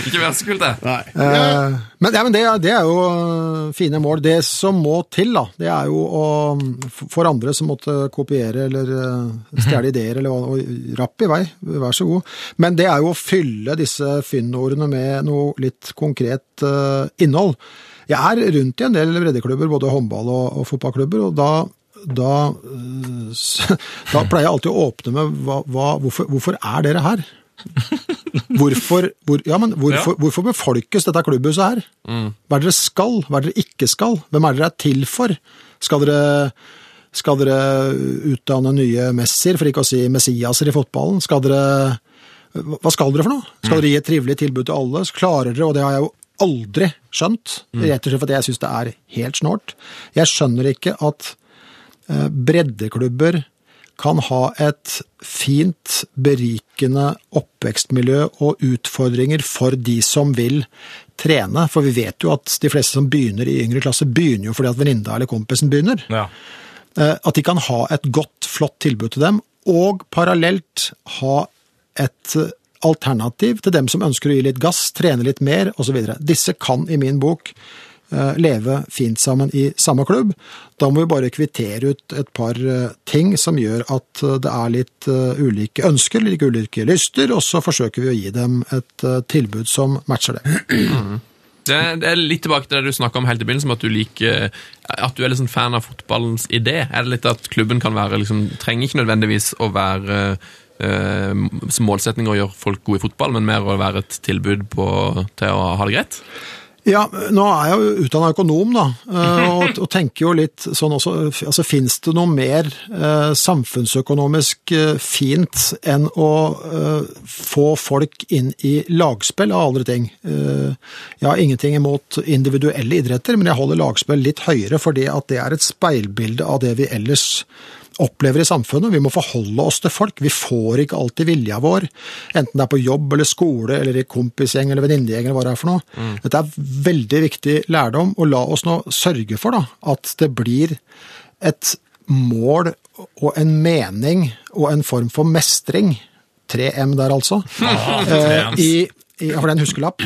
Speaker 1: Ikke vær så kult, det.
Speaker 5: Nei.
Speaker 4: Eh, Men, ja, men det, er- det er jo øh, fine mål. Det som må til, da, det er jo å For andre som måtte kopiere eller øh, stjele ideer eller hva, rapp i vei, vær så god. Men det er jo å fylle disse fyndordene med noe litt konkret uh, innhold. Jeg er rundt i en del breddeklubber, både håndball og, og fotballklubber, og da da, øh, da pleier jeg alltid å åpne med hva, hva, hvorfor, hvorfor er dere her? Hvorfor, hvor, ja, men hvorfor, hvorfor befolkes dette klubbhuset her? Hva er dere skal, hva er dere ikke skal? Hvem er dere er til for? Skal dere, skal dere utdanne nye Messier, for ikke å si Messiaser i fotballen? Skal dere, hva skal dere for noe? Skal dere gi et trivelig tilbud til alle? Så klarer dere, og det har jeg jo aldri skjønt, rett og slett fordi jeg synes det er helt snålt. Jeg skjønner ikke at eh, breddeklubber kan ha et fint, berikende oppvekstmiljø og utfordringer for de som vil trene. For vi vet jo at de fleste som begynner i yngre klasse, begynner jo fordi at venninna eller kompisen begynner.
Speaker 2: Ja.
Speaker 4: Eh, At de kan ha et godt, flott tilbud til dem, og parallelt ha et eh, alternativ til dem som ønsker å gi litt gass, trene litt mer osv. Disse kan i min bok eh, leve fint sammen i samme klubb. Da må vi bare kvittere ut et par eh, ting som gjør at eh, det er litt eh, ulike ønsker, litt ulike lyster, og så forsøker vi å gi dem et eh, tilbud som matcher det.
Speaker 1: Det, er litt tilbake til det du snakka om helt i begynnelsen, at du liker At du er litt sånn fan av fotballens idé. Er det litt at klubben kan være liksom, Trenger ikke nødvendigvis å være eh, som målsetning å gjøre folk gode i fotball, men mer å være et tilbud på, til å ha det greit?
Speaker 4: Ja, nå er jeg jo utdanna økonom, da, eh, og, og tenker jo litt sånn også Altså, fins det noe mer eh, samfunnsøkonomisk eh, fint enn å eh, få folk inn i lagspill, av andre ting? Jeg har ingenting imot individuelle idretter, men jeg holder lagspill litt høyere fordi at det er et speilbilde av det vi ellers opplever i samfunnet. Vi må forholde oss til folk. Vi får ikke alltid vilja vår, enten det er på jobb eller skole eller i kompisgjeng eller venninnegjeng eller hva det er for noe. Dette er veldig viktig lærdom, og la oss nå sørge for da, at det blir et mål og en mening og en form for mestring, 3M der altså, eh, i, i, for det er en huskelapp,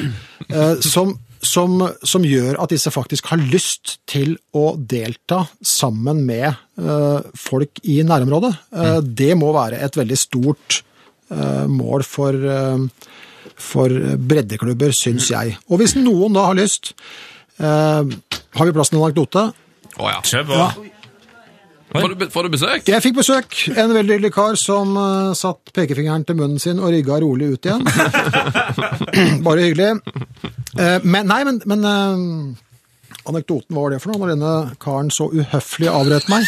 Speaker 4: eh, som, som, som gjør at disse faktisk har lyst til å delta sammen med uh, folk i nærområdet. Eh, Det må være et veldig stort uh, mål for, for breddeklubber, syns jeg. Og hvis noen da har lyst, eh, har vi plass til en anekdote?
Speaker 1: Å ja.
Speaker 2: Kjør på.
Speaker 1: Får du, får du besøk?
Speaker 4: Jeg fikk besøk. En veldig hyggelig kar som uh, satt pekefingeren til munnen sin og rygga rolig ut igjen. Bare hyggelig. Uh, men nei, men, men uh, anekdoten var det for noe, når denne karen så uhøflig avbrøt meg?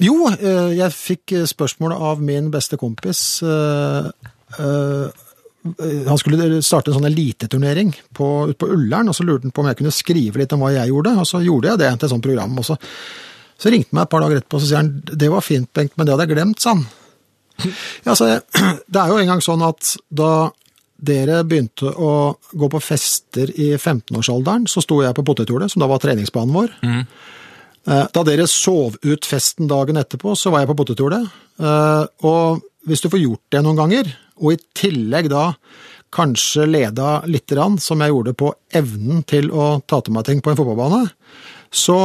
Speaker 4: Jo, jeg fikk spørsmål av min beste kompis. uh, han skulle starte en sånn eliteturnering på, ute på Ullern, og så lurte han på om jeg kunne skrive litt om hva jeg gjorde, og så gjorde jeg det til et sånt program. Og så, så ringte han meg et par dager etterpå og så sier han det var fint, Bengt, men det hadde jeg glemt, sa han. Ja, så det er jo en gang sånn at da dere begynte å gå på fester i 15-årsalderen, så sto jeg på potetjordet, som da var treningsbanen vår. Mm. Da dere sov ut festen dagen etterpå, så var jeg på potetjordet. Eh, Og hvis du får gjort det noen ganger, og i tillegg da kanskje leda litt, grann, som jeg gjorde på evnen til å ta til meg ting på en fotballbane, så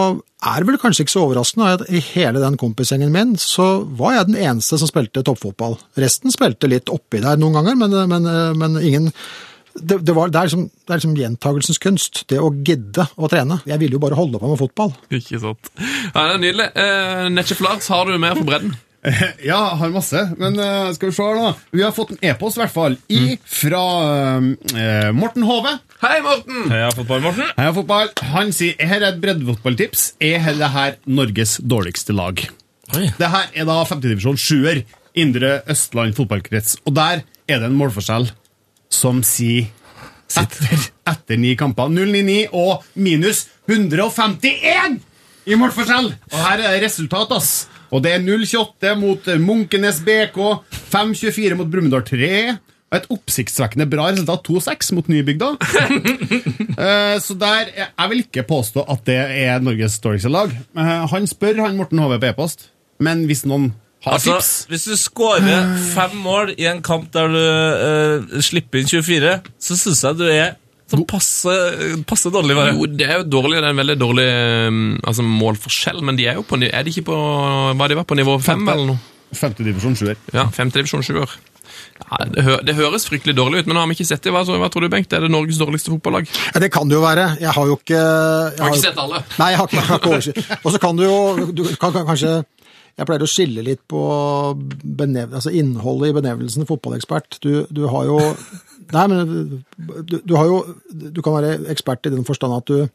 Speaker 4: er det vel kanskje ikke så overraskende at i hele den kompisgjengen min, så var jeg den eneste som spilte toppfotball. Resten spilte litt oppi der noen ganger, men, men, men ingen det, det, var, det, er liksom, det er liksom gjentagelsens kunst, det å gidde å trene. Jeg ville jo bare holde på med fotball.
Speaker 1: Ikke sant. Ja, det er Nydelig. Eh, Netchef Lars, har du mer for bredden?
Speaker 5: Ja, jeg har masse, men uh, skal vi se her nå. Vi har fått en e-post, i hvert fall, i, fra uh, Morten Hove.
Speaker 1: Hei, Morten!
Speaker 2: Heia fotball, Morten.
Speaker 5: Heia fotball. Han sier her er et breddefotballtips. Er det her Norges dårligste lag?
Speaker 2: Oi.
Speaker 5: Det her er da 50-divisjon 7-er, Indre Østland fotballkrets. Og der er det en målforskjell som sier etter, etter ni kamper 0-9-9 og minus 151 i målforskjell! Og her er det resultat, ass. Og det er 0-28 mot Munkenes BK, 5-24 mot Brumunddal 3. Og et oppsiktsvekkende bra resultat, 2-6 mot Nybygda. uh, Så der, Jeg vil ikke påstå at det er Norges dårligste lag. Uh, Han spør han Morten Hove på e-post, men hvis noen har
Speaker 2: Altså,
Speaker 5: tips
Speaker 2: hvis du skårer fem mål i en kamp der du uh, slipper inn 24, så syns jeg du er sånn passe, passe dårlig. Bare.
Speaker 1: Jo, det er jo dårlig, det er en veldig dårlig um, altså, målforskjell, men de er jo på, er de ikke på Hva de var på nivå fem eller noe?
Speaker 5: 5. sjuer. 7-er.
Speaker 1: Ja, femtedivisjon sjuer. Ja, det, hø det høres fryktelig dårlig ut, men har vi ikke sett det? Hva, så, hva tror du, Bengt? Er det Norges dårligste fotballag?
Speaker 4: Ja, det kan det jo være. Jeg har jo ikke jeg
Speaker 1: Har
Speaker 4: jo-
Speaker 1: ikke sett alle.
Speaker 4: Nei, jeg har ikke, ikke oversikt. Og så kan du jo du kan, kan, kanskje Jeg pleier å skille litt på altså innholdet i benevnelsen fotballekspert. Du, du har jo Nei, men du, du har jo Du kan være ekspert i den forstand at du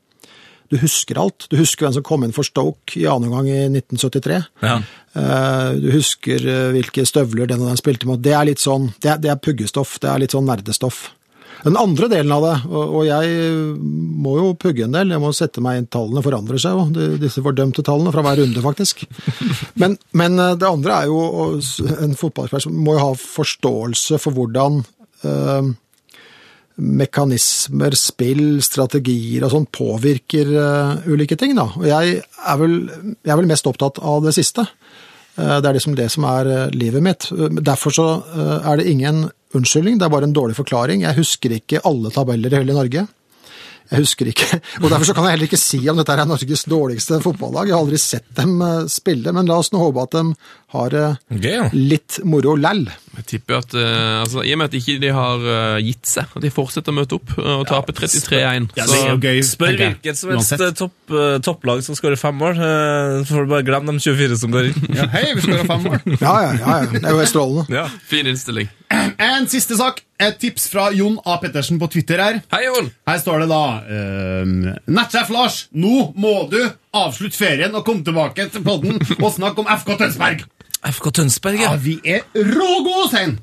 Speaker 4: du husker alt. Du husker hvem som kom inn for Stoke i annen gang i 1973.
Speaker 2: Ja.
Speaker 4: Eh, Du husker eh, hvilke støvler den og den spilte mot. Det er litt sånn, det er, det er puggestoff, det er litt sånn nerdestoff. Den andre delen av det, og jeg må jo pugge en del, jeg må sette meg inn, tallene forandrer seg jo, disse fordømte tallene fra hver runde faktisk. Men, men eh, det andre er jo, en fotballspiller må jo ha forståelse for hvordan eh, mekanismer, spill, strategier og sånn påvirker eh, ulike ting. Da. Og jeg er, vel, jeg er vel mest opptatt av det siste. Eh, det er liksom det som er eh, livet mitt. Eh, Derfor så eh, er det ingen unnskyldning, det er bare en dårlig forklaring. Jeg husker ikke alle tabeller i hele Norge. Jeg husker ikke, og Derfor kan jeg heller ikke si om dette er Norges dårligste fotballag. Jeg har aldri sett dem eh, spille, men la oss nå håpe at de har det
Speaker 2: ja.
Speaker 4: litt moro lell.
Speaker 1: Jeg tipper at, eh, altså, I og med at ikke de har eh, gitt seg, at de fortsetter å møte opp eh, og tape 33-1
Speaker 5: Ja, det gøy.
Speaker 2: Spør hvilket som helst eh, topp, eh, topplag som skårer fem mål, eh, så får du bare glemme de 24 som går inn.
Speaker 5: Ja, hei, vi skal ha fem mål.
Speaker 4: Ja, ja, ja, ja. det er jo helt strålende.
Speaker 2: Ja.
Speaker 1: Fin innstilling.
Speaker 5: En siste sak. Et tips fra Jon A. Pettersen på Twitter her.
Speaker 1: Hei, Jon!
Speaker 5: Her står det da uh, Nettsjef Lars, nå må du avslutte ferien og komme tilbake til podden og snakke om FK Tønsberg.
Speaker 2: FK Tønsberg, ja.
Speaker 5: Ja, vi er rågode, Sein!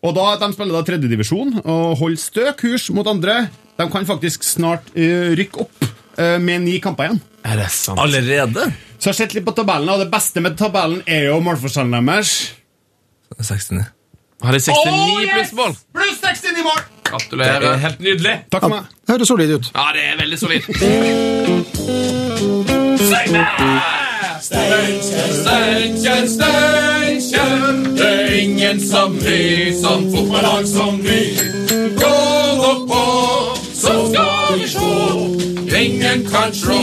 Speaker 5: Og da, De spiller da tredjedivisjon og holder stø kurs mot andre. De kan faktisk snart uh, rykke opp uh, med ni kamper igjen.
Speaker 1: Er det sant?
Speaker 2: Allerede?
Speaker 5: Så jeg har sett litt på tabellen, og det beste med tabellen er jo målforskjellen deres.
Speaker 2: 69.
Speaker 1: Har de 69
Speaker 5: Oh, yes!
Speaker 1: plussmål?
Speaker 5: Pluss 69 mål!
Speaker 1: Gratulerer. Helt nydelig.
Speaker 5: Takk for meg.
Speaker 4: Det høres solid ut.
Speaker 1: Ja, det er veldig solid. Steinkjer, Steinkjer, det er ingen som vi, som fotballag som vi. Går opp på, så skal vi sjå, ingen kan slå.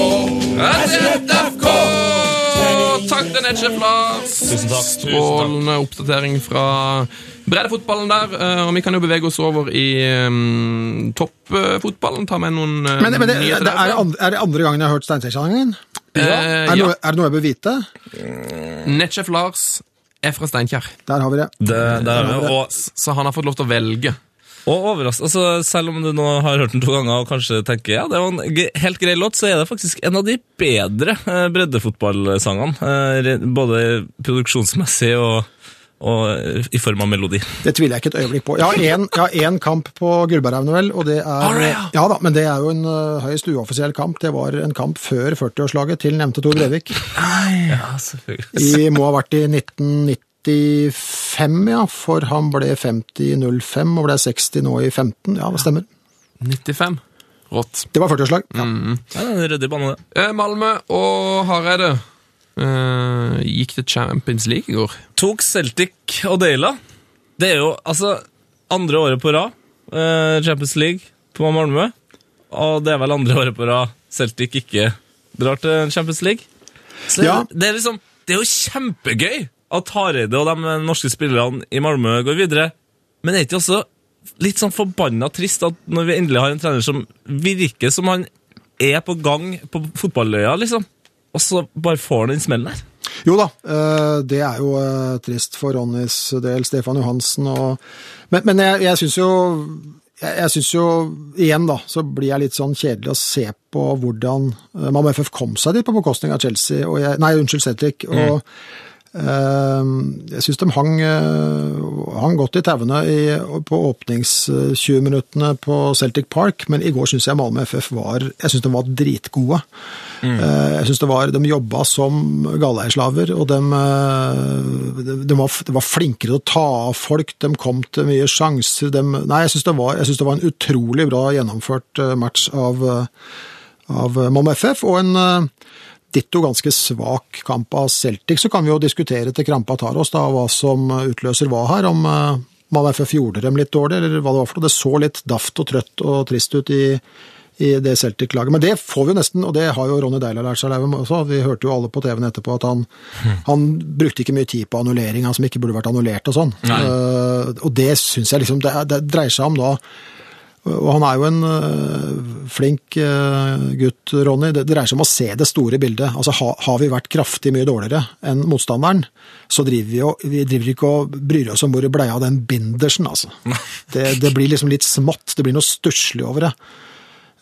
Speaker 1: SFK! Takk til nettsjef Lars. Strålende oppdatering fra breddefotballen der. eh, Og vi kan jo bevege oss over i um, toppfotballen. Ta med noen eh,
Speaker 4: Men, men det,
Speaker 1: nyheter
Speaker 4: det er, andre, er det andre gangen jeg har hørt Steinkjer-sangen?
Speaker 1: Eh,
Speaker 4: Er,
Speaker 1: ja.
Speaker 4: er det noe jeg bør vite?
Speaker 1: Netsjef Lars er fra Steinkjer,
Speaker 4: Der har vi det.
Speaker 2: Det, det er det. Og,
Speaker 1: så han har fått lov til å velge.
Speaker 2: og overrask, altså, selv om du nå har hørt den to ganger og kanskje tenker ja, det var en helt grei låt, så er det faktisk en av de bedre breddefotballsangene. Både produksjonsmessig og, og eh, i form av melodi.
Speaker 4: Det tviler jeg ikke et øyeblikk på. Jeg har én, kamp på Gullberghaugen, vel, og det er
Speaker 1: ja?
Speaker 4: Ja da, men det er jo en uh, høyst uoffisiell kamp. Det var en kamp før 40-årslaget til nevnte Tor Brevik.
Speaker 2: Ja, selvfølgelig.
Speaker 4: I må ha vært i 1995, ja, for han ble 50-05 og ble 60 nå i 15. Ja, det stemmer.
Speaker 1: 95. Rått.
Speaker 4: Det var 40-årslag. Ja.
Speaker 2: Ja, det er en ryddig bane, det.
Speaker 1: Eh, Malmö og Hareide eh, gikk til Champions League i går.
Speaker 2: Tok Celtic og Deila. Det er jo altså andre året på rad eh, Champions League på Malmö. Og det er vel andre året på rad Celtic ikke drar til Champions League. Så
Speaker 4: Ja.
Speaker 2: det, er liksom, det er jo kjempegøy at Hareide og de norske spillerne i Malmö går videre. Men det er ikke også litt sånn forbanna trist at når vi endelig har en trener som virker som han er på gang på fotballøya, liksom, og så bare får han den smellen der.
Speaker 4: Jo da, eh, det er jo eh, trist for Ronnys del, Stefan Johansen og Men, men jeg, jeg syns jo jeg, jeg synes jo, igjen da, så blir jeg litt sånn kjedelig å se på hvordan eh, Malmö FF kom seg dit på bekostning av Chelsea, og jeg, nei, unnskyld, Celtic. og eh, jeg syns de hang, hang godt i tauene på åpnings-20-minuttene på Celtic Park, men i går syns jeg Malmö FF var jeg synes de var dritgode. Eh, Jeg synes det var, De jobba som galleierslaver, og de, eh, de, var, de var flinkere til å ta av folk. De kom til mye sjanser. De, nei, jeg syns det, synes det var en utrolig bra gjennomført eh, match av, av Malmö FF, og en ditto ganske svak kamp av Celtic. Så kan vi jo diskutere til krampa tar oss da, hva som utløser hva her. Om man FF gjorde dem litt dårlig, eller hva det var for noe. Det så litt daft og trøtt og trist ut i, i det Celtic-laget. Men det får vi jo nesten, og det har jo Ronny Deila lært seg også. Vi hørte jo alle på TV-en etterpå at han, han brukte ikke mye tid på annullering, han som ikke burde vært annullert og sånn. Uh, og det syns jeg liksom det, det dreier seg om da og han er jo en uh, flink uh, gutt, Ronny. Det dreier seg om å se det store bildet. Altså, ha, Har vi vært kraftig mye dårligere enn motstanderen, så driver vi, jo, vi driver ikke og bryr oss om hvor det ble av den bindersen, altså. Det, det blir liksom litt smått. Det blir noe stusslig over det.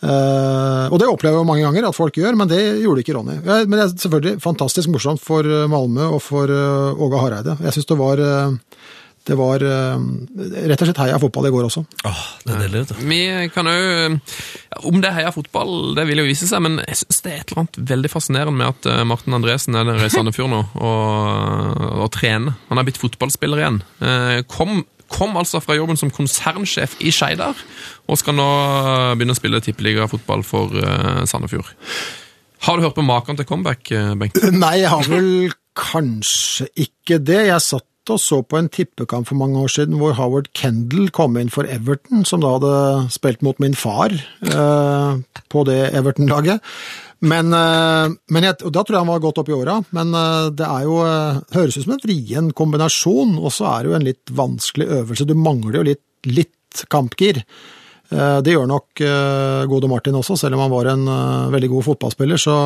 Speaker 4: Eh, og det opplever jeg mange ganger at folk gjør, men det gjorde ikke Ronny. Ja, Men det er selvfølgelig fantastisk morsomt for eh, Malmö og for uh, Åge Hareide. Jeg syns det var uh, det var rett og slett heia fotball i går også.
Speaker 2: Åh, det er deilig, vet.
Speaker 1: Vi kan jo, Om det er heia fotball, det vil jo vise seg, men jeg syns det er et eller annet veldig fascinerende med at Martin Andresen er den i Sandefjord nå og, og trener. Han er blitt fotballspiller igjen. Eh, Kom, kom altså fra jobben som konsernsjef i Skeidar, og skal nå begynne å spille tippeligafotball for eh, Sandefjord. Har du hørt på maken til comeback, eh, Bengt?
Speaker 4: Nei, jeg har vel kanskje ikke det. Jeg satt og så på en tippekamp for mange år siden hvor Howard Kendall kom inn for Everton, som da hadde spilt mot min far eh, på det Everton-laget. Men, eh, men jeg, og Da tror jeg han var godt opp i åra, men eh, det er jo, eh, høres ut som en vrien kombinasjon, og så er det jo en litt vanskelig øvelse. Du mangler jo litt, litt kampgir. Det gjør nok gode Martin også, selv om han var en veldig god fotballspiller. så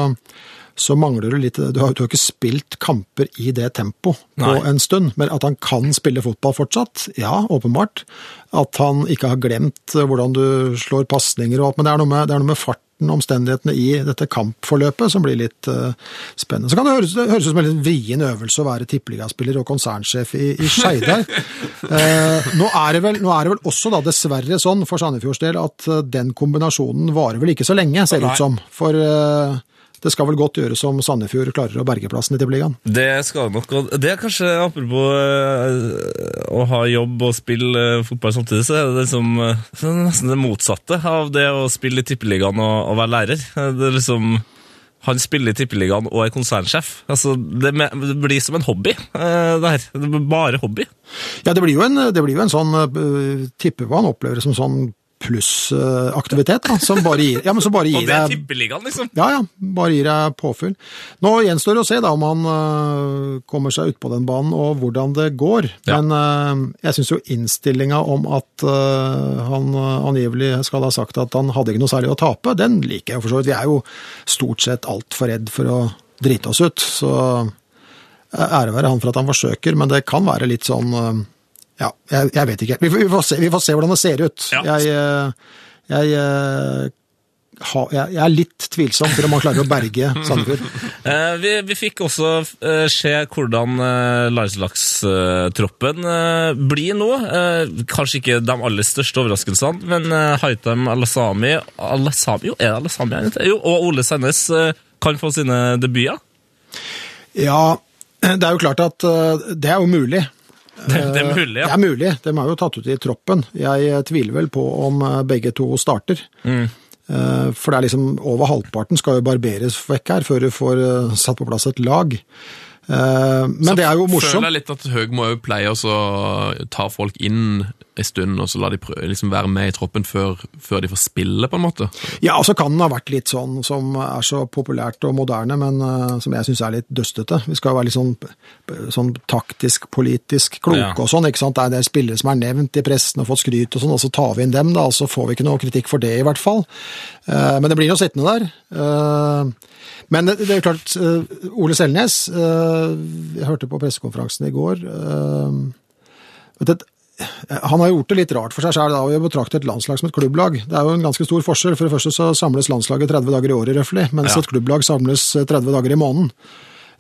Speaker 4: så mangler du litt Du har jo ikke spilt kamper i det tempo på
Speaker 2: Nei.
Speaker 4: en stund, men at han kan spille fotball fortsatt, ja, åpenbart. At han ikke har glemt hvordan du slår pasninger og alt, men det er noe med, det er noe med farten, omstendighetene i dette kampforløpet som blir litt uh, spennende. Så kan det høres, det høres ut som en litt vrien øvelse å være tippeligaspiller og konsernsjef i, i Skeidar. uh, nå, nå er det vel også da dessverre sånn for Sandefjords del at uh, den kombinasjonen varer vel ikke så lenge, ser det ut som. For det skal vel godt gjøres om Sandefjord klarer å berge plassen i Tippeligaen.
Speaker 2: Det skal nok og Det er kanskje, apropos eh, å ha jobb og spille eh, fotball samtidig, så er det liksom det er nesten det motsatte av det å spille i Tippeligaen og, og være lærer. Eh, Det er liksom han spiller i Tippeligaen og er konsernsjef. Altså, det, blir som en hobby, eh, det her. Det blir bare hobby.
Speaker 4: Ja, det blir jo en, det blir jo en sånn Tipper hva han opplever som sånn plussaktivitet, da, som bare gir, ja, men som bare gir Og
Speaker 2: det er
Speaker 4: tippeliggende,
Speaker 2: Tippeligaen, liksom.
Speaker 4: Ja, ja, bare gir deg påfyll. Nå gjenstår det å se da om han uh, kommer seg ut på den banen, og hvordan det går.
Speaker 2: Ja.
Speaker 4: Men uh, jeg syns jo innstillinga om at uh, han angivelig skal ha sagt at han hadde ikke noe særlig å tape, den liker jeg for så vidt. Vi er jo stort sett altfor redd for å drite oss ut, så ære være han for at han forsøker, men det kan være litt sånn Ja, jeg, jeg vet ikke. Vi, får- vi, får se, vi får se hvordan det ser ut.
Speaker 2: Ja.
Speaker 4: Jeg, jeg øh, ha, jeg, jeg er litt tvilsom til om han klarer å berge Sandefjord.
Speaker 2: Eh, vi, vi fikk også eh, se hvordan Lars-Laks-troppen blir nå. Eh, kanskje ikke de aller største overraskelsene, men eh, Haitam Alasami, Alasami jo, er det Alasami? Jo, og Ole Sandnes eh, kan få sine debuter.
Speaker 4: Ja, det er jo klart at det er jo mulig.
Speaker 2: Det, det er mulig, ja.
Speaker 4: Det er mulig. De er jo tatt ut i troppen. Jeg eh, tviler vel på om eh, begge to starter.
Speaker 2: Mm.
Speaker 4: Eh, For det er liksom over halvparten skal jo barberes vekk her før du får eh, satt på plass et lag. Eh, Men det er jo morsomt.
Speaker 1: Føler jeg litt at Høgmo òg pleier også å ta folk inn en stund, og så la de prøve, liksom være med i troppen før, før de får spille, på en måte.
Speaker 4: Ja, og så kan den ha vært litt sånn som er så populært og moderne, men uh, som jeg syns er litt døstete. Vi skal jo være litt sånn, sånn taktisk, politisk kloke
Speaker 2: Ja.
Speaker 4: og sånn. ikke sant? Det er det spillere som er nevnt i pressen og fått skryt og sånn, og så tar vi inn dem, da, og så får vi ikke noe kritikk for det, i hvert fall. Uh, Men det blir jo sittende der. Eh, Men det er jo klart, eh, Ole Selnes, eh, jeg hørte på pressekonferansen i går eh, vet du, han har gjort det litt rart for seg selv da, å betrakte et landslag som et klubblag. Det er jo en ganske stor forskjell. For det første så samles landslaget 30 dager i året, røftlig, mens
Speaker 2: Ja.
Speaker 4: et klubblag samles 30 dager i måneden.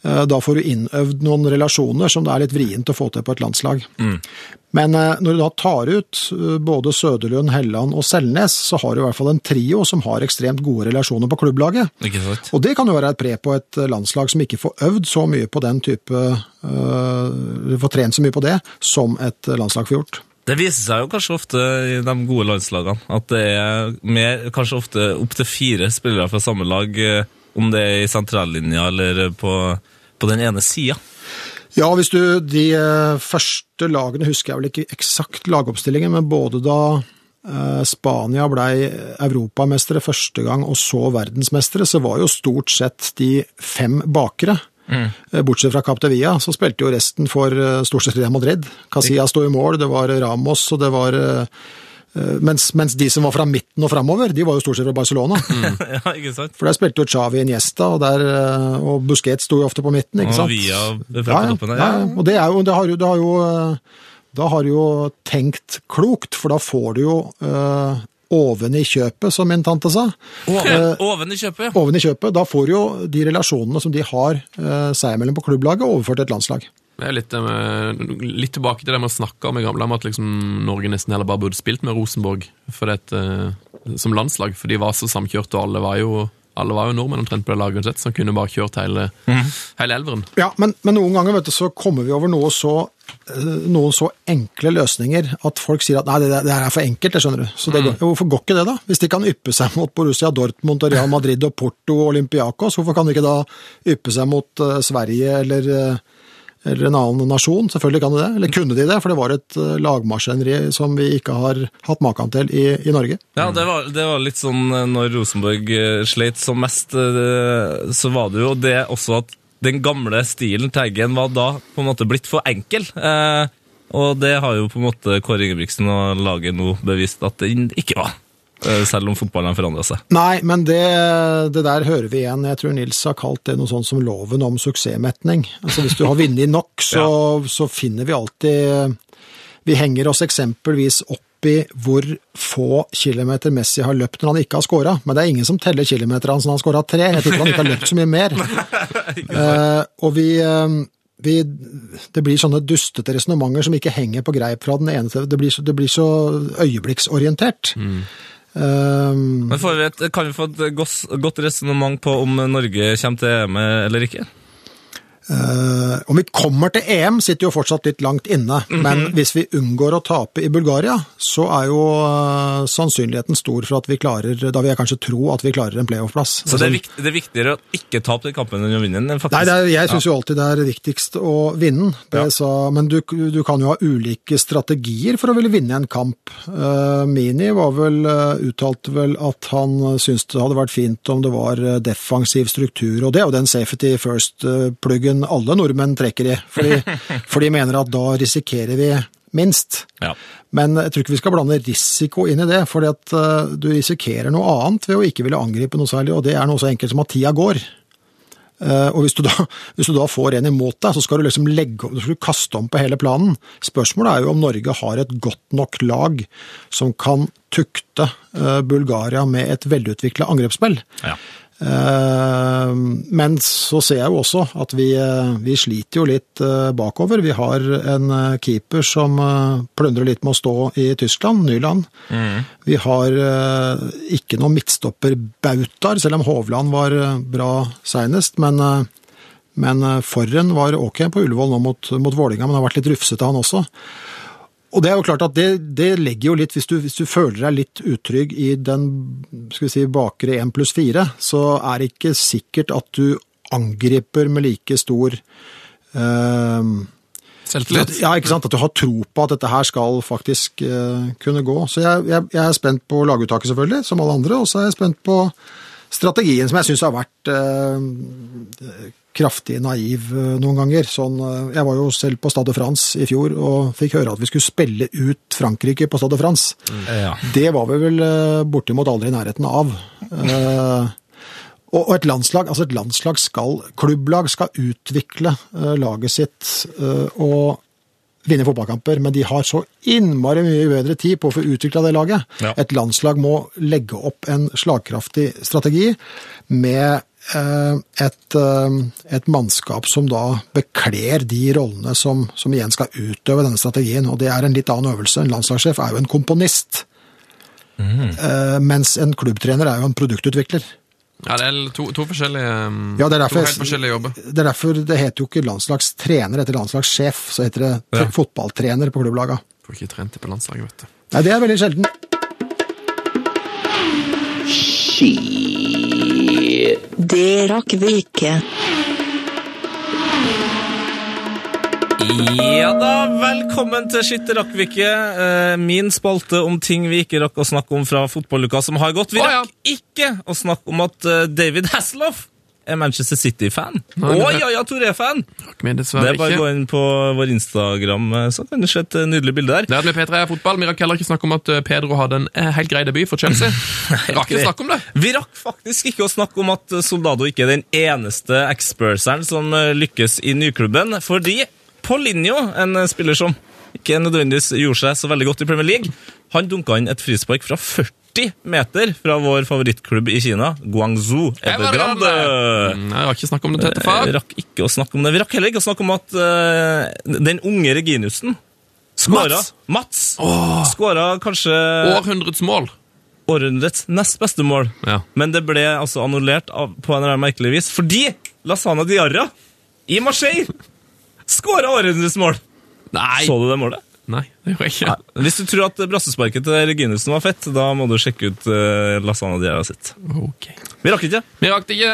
Speaker 4: Eh, Da får du innøvd noen relasjoner som det er litt vrient å få til på et landslag. Men eh, når du da tar ut eh, både Søderlund, Helland og Selnes, så har du i hvert fall en trio som har ekstremt gode relasjoner på klubblaget. Og det kan jo være et pre på et landslag som ikke får øvd så mye på den type øh, Får trent så mye på det som et landslag får gjort.
Speaker 2: Det viser seg jo kanskje ofte i de gode landslagene at det er mer, kanskje ofte opptil fire spillere fra samme lag, om det er i sentrallinja eller på, på den ene sida.
Speaker 4: Ja, hvis du De eh, første lagene husker jeg vel ikke eksakt lagoppstillingen, men både da eh, Spania blei europamestere første gang og så verdensmestere, så var jo stort sett de fem bakere. Mm. Bortsett fra Captevia, så spilte jo resten for eh, stort sett Real Madrid. Casillas sto i mål, det var Ramos, og det var eh, eh, mens, mens de som var fra midten og framover, de var jo stort sett fra Barcelona.
Speaker 2: ja, ikke sant?
Speaker 4: For der spilte jo Xavi Iniesta, og, der, eh, og Busquets sto jo ofte på midten, ikke sant?
Speaker 2: Og
Speaker 4: via
Speaker 2: fra
Speaker 4: ja,
Speaker 2: toppen
Speaker 4: ja,
Speaker 2: der.
Speaker 4: ja. Og det er jo, det har jo, det har jo eh, Da har du jo tenkt klokt, for da får du jo øh, oven i kjøpet, som min tante sa.
Speaker 2: Oven, oven i kjøpet, ja.
Speaker 4: Oven i kjøpet, Da får du jo de relasjonene som de har øh, seg imellom på klubblaget, overført til et landslag.
Speaker 1: Det er litt, eh, litt tilbake til det med å snakke om i gamle om at liksom Norge nesten heller bare burde spilt med Rosenborg for det, eh, som landslag, for de var så samkjørte, og alle var jo, alle var jo nordmenn omtrent på det laget uansett, så han kunne bare kjørt hele, hele elveren.
Speaker 4: Ja, men, men noen ganger vet du, så kommer vi over noe så, eh, noen så enkle løsninger at folk sier at nei, det, det her er for enkelt, det skjønner du. Så det mm. hvorfor går ikke det, da? Hvis de kan yppe seg mot Borussia Dortmund, og Real Madrid og Porto og Olympiakos, hvorfor kan de ikke da yppe seg mot uh, Sverige eller, eh, eller en annen nasjon? Selvfølgelig kan de det. Eller kunne de det? For det var et uh, lagmaskineri som vi ikke har hatt maken til i, i Norge.
Speaker 2: Ja, det var, det var litt sånn eh, når Rosenborg eh, sleit som mest, eh, så var det jo det også at den gamle stilen til Eggen var da på en måte blitt for enkel. Eh, og det har jo på en måte Kåre Ingebrigtsen og laget nå bevist at den ikke var. Eh, selv om fotballen forandrer seg.
Speaker 4: Nei, men det, det der hører vi igjen. Jeg tror Nils har kalt det noe sånt som loven om suksessmetning. Altså Hvis du har vunnet nok, så, så finner vi alltid Vi henger oss eksempelvis opp i hvor få kilometer Messi har løpt når han ikke har scora. Men det er ingen som teller kilometer hans når han har scora tre. Jeg tipper han ikke har løpt så mye mer. uh, og vi, eh, vi Det blir sånne dustete resonnementer som ikke henger på greip fra den ene til Det blir så, det blir så øyeblikksorientert. Eh,
Speaker 2: Men får vi et, kan vi få et godt, godt resonnement på om Norge kommer til EM eller ikke?
Speaker 4: Eh, om vi kommer til EM, sitter jo fortsatt litt langt inne. Men hvis vi unngår å tape i Bulgaria, så er jo uh, sannsynligheten stor for at vi klarer Da vil jeg kanskje tro at vi klarer en playoff-plass.
Speaker 2: Så det er, viktig, det er viktigere å ikke tape den kampen enn å vinne den? faktisk.
Speaker 4: Nei, det er, jeg syns jo alltid det er viktigst å vinne, det
Speaker 2: Ja.
Speaker 4: sa, men du, du kan jo ha ulike strategier for å ville vinne en kamp. Uh, Mini var vel, uttalte vel at han syntes det hadde vært fint om det var defensiv struktur, og det er jo den safety first-pluggen alle nordmenn trekker i, fordi, for de mener at da risikerer vi minst.
Speaker 2: Ja.
Speaker 4: Men jeg tror ikke vi skal blande risiko inn i det, at eh, du risikerer noe annet ved å ikke ville angripe noe særlig, og det er noe så enkelt som at tida går. Eh, og hvis du, da, hvis du da får en imot deg, så skal du liksom legge, du skal kaste om på hele planen. Spørsmålet er jo om Norge har et godt nok lag som kan tukte eh, Bulgaria med et velutvikla angrepsspill.
Speaker 2: Ja.
Speaker 4: Eh, Men så ser jeg jo også at vi, eh, vi sliter jo litt eh, bakover. Vi har en keeper som plundrer litt med å stå i Tyskland, Nyland. Vi har ikke noen midtstopperbautaer, selv om Hovland var bra seinest. Men, men Forren var ok på Ullevål nå mot, mot Vålinga, men har vært litt rufsete han også. Og det er jo klart at det, det legger jo litt, hvis du, hvis du føler deg litt utrygg i den skal vi si, bakre 1 pluss 4, så er det ikke sikkert at du angriper med like stor eh,
Speaker 1: Selvtillit.
Speaker 4: ja, ikke sant? At du har tro på at dette her skal faktisk eh, kunne gå. Så jeg, jeg, jeg er spent på laguttaket, selvfølgelig, som alle andre. Og så er jeg spent på strategien, som jeg syns har vært eh, kraftig naiv eh, noen ganger. Sånn, eh, jeg var jo selv på Stade France i fjor og fikk høre at vi skulle spille ut Frankrike på Stade France.
Speaker 2: Ja.
Speaker 4: Det var vi vel bortimot aldri i nærheten av. Eh, og et landslag, altså et landslag skal, klubblag skal utvikle laget sitt og vinne fotballkamper, men de har så innmari mye bedre tid på å få utvikla det laget.
Speaker 2: Ja.
Speaker 4: Et landslag må legge opp en slagkraftig strategi med eh, et, eh, et mannskap som da bekler de rollene som, som igjen skal utøve denne strategien, og det er en litt annen øvelse. En landslagssjef er jo en komponist, Mm. mens en klubbtrener er jo en produktutvikler.
Speaker 1: Ja, det er to, to forskjellige um,
Speaker 4: Ja, det er derfor
Speaker 1: To helt forskjellige jobber.
Speaker 4: Det er derfor det heter jo ikke landslagstrener etter landslagssjef, så heter det
Speaker 2: Ja.
Speaker 4: fotballtrener på klubblaga.
Speaker 1: Får ikke trent det på landslaget, vet du.
Speaker 4: Nei, det er veldig sjelden.
Speaker 6: Det rakk vi ikke.
Speaker 2: Ja da, velkommen til Skitt rakk vi ikke. Eh, Min spalte om ting vi ikke rakk å snakke om fra fotballuka som har gått. Vi rakk ikke å snakke om at eh, David Hasselhoff er Manchester City-fan. Og Jaja Tore-fan! Det er bare å gå inn på vår Instagram, eh, så kan du se et nydelig bilde der.
Speaker 1: Det vi P3 Fotball. Vi rakk heller ikke snakke om at Pedro hadde en helt grei debut for Chelsea. Rakk ikke snakke om det.
Speaker 2: Vi rakk faktisk ikke å snakke om at Soldado ikke er den eneste ekspurseren som lykkes i nyklubben, fordi Paulinho, en eh, spiller som ikke nødvendigvis gjorde seg så veldig godt i Premier League, han dunka inn et frispark fra 40 40 meter fra vår favorittklubb i Kina, Guangzhou Evergrande.
Speaker 1: Mm, Jeg har ikke snakke om det tette far.
Speaker 2: Vi rakk ikke å snakke om det. Vi rakk heller ikke å snakke om at uh, den unge Reginussen skåra
Speaker 1: Mats.
Speaker 2: Mats! Skåra kanskje
Speaker 1: Århundrets mål.
Speaker 2: århundrets nest beste mål.
Speaker 1: Ja.
Speaker 2: Men det ble altså annullert av, på en eller annen merkelig vis fordi Lasana Diarra i Marseille skåra århundrets mål!
Speaker 1: Nei.
Speaker 2: Så du det målet?
Speaker 1: Nei, det gjorde jeg ikke.
Speaker 2: Hvis du tror at brassesparket til Reginussen var fett, da må du sjekke ut uh, Lasana Diarra sitt.
Speaker 1: Ok.
Speaker 2: Vi rakk ikke.
Speaker 1: Vi rakk det ikke.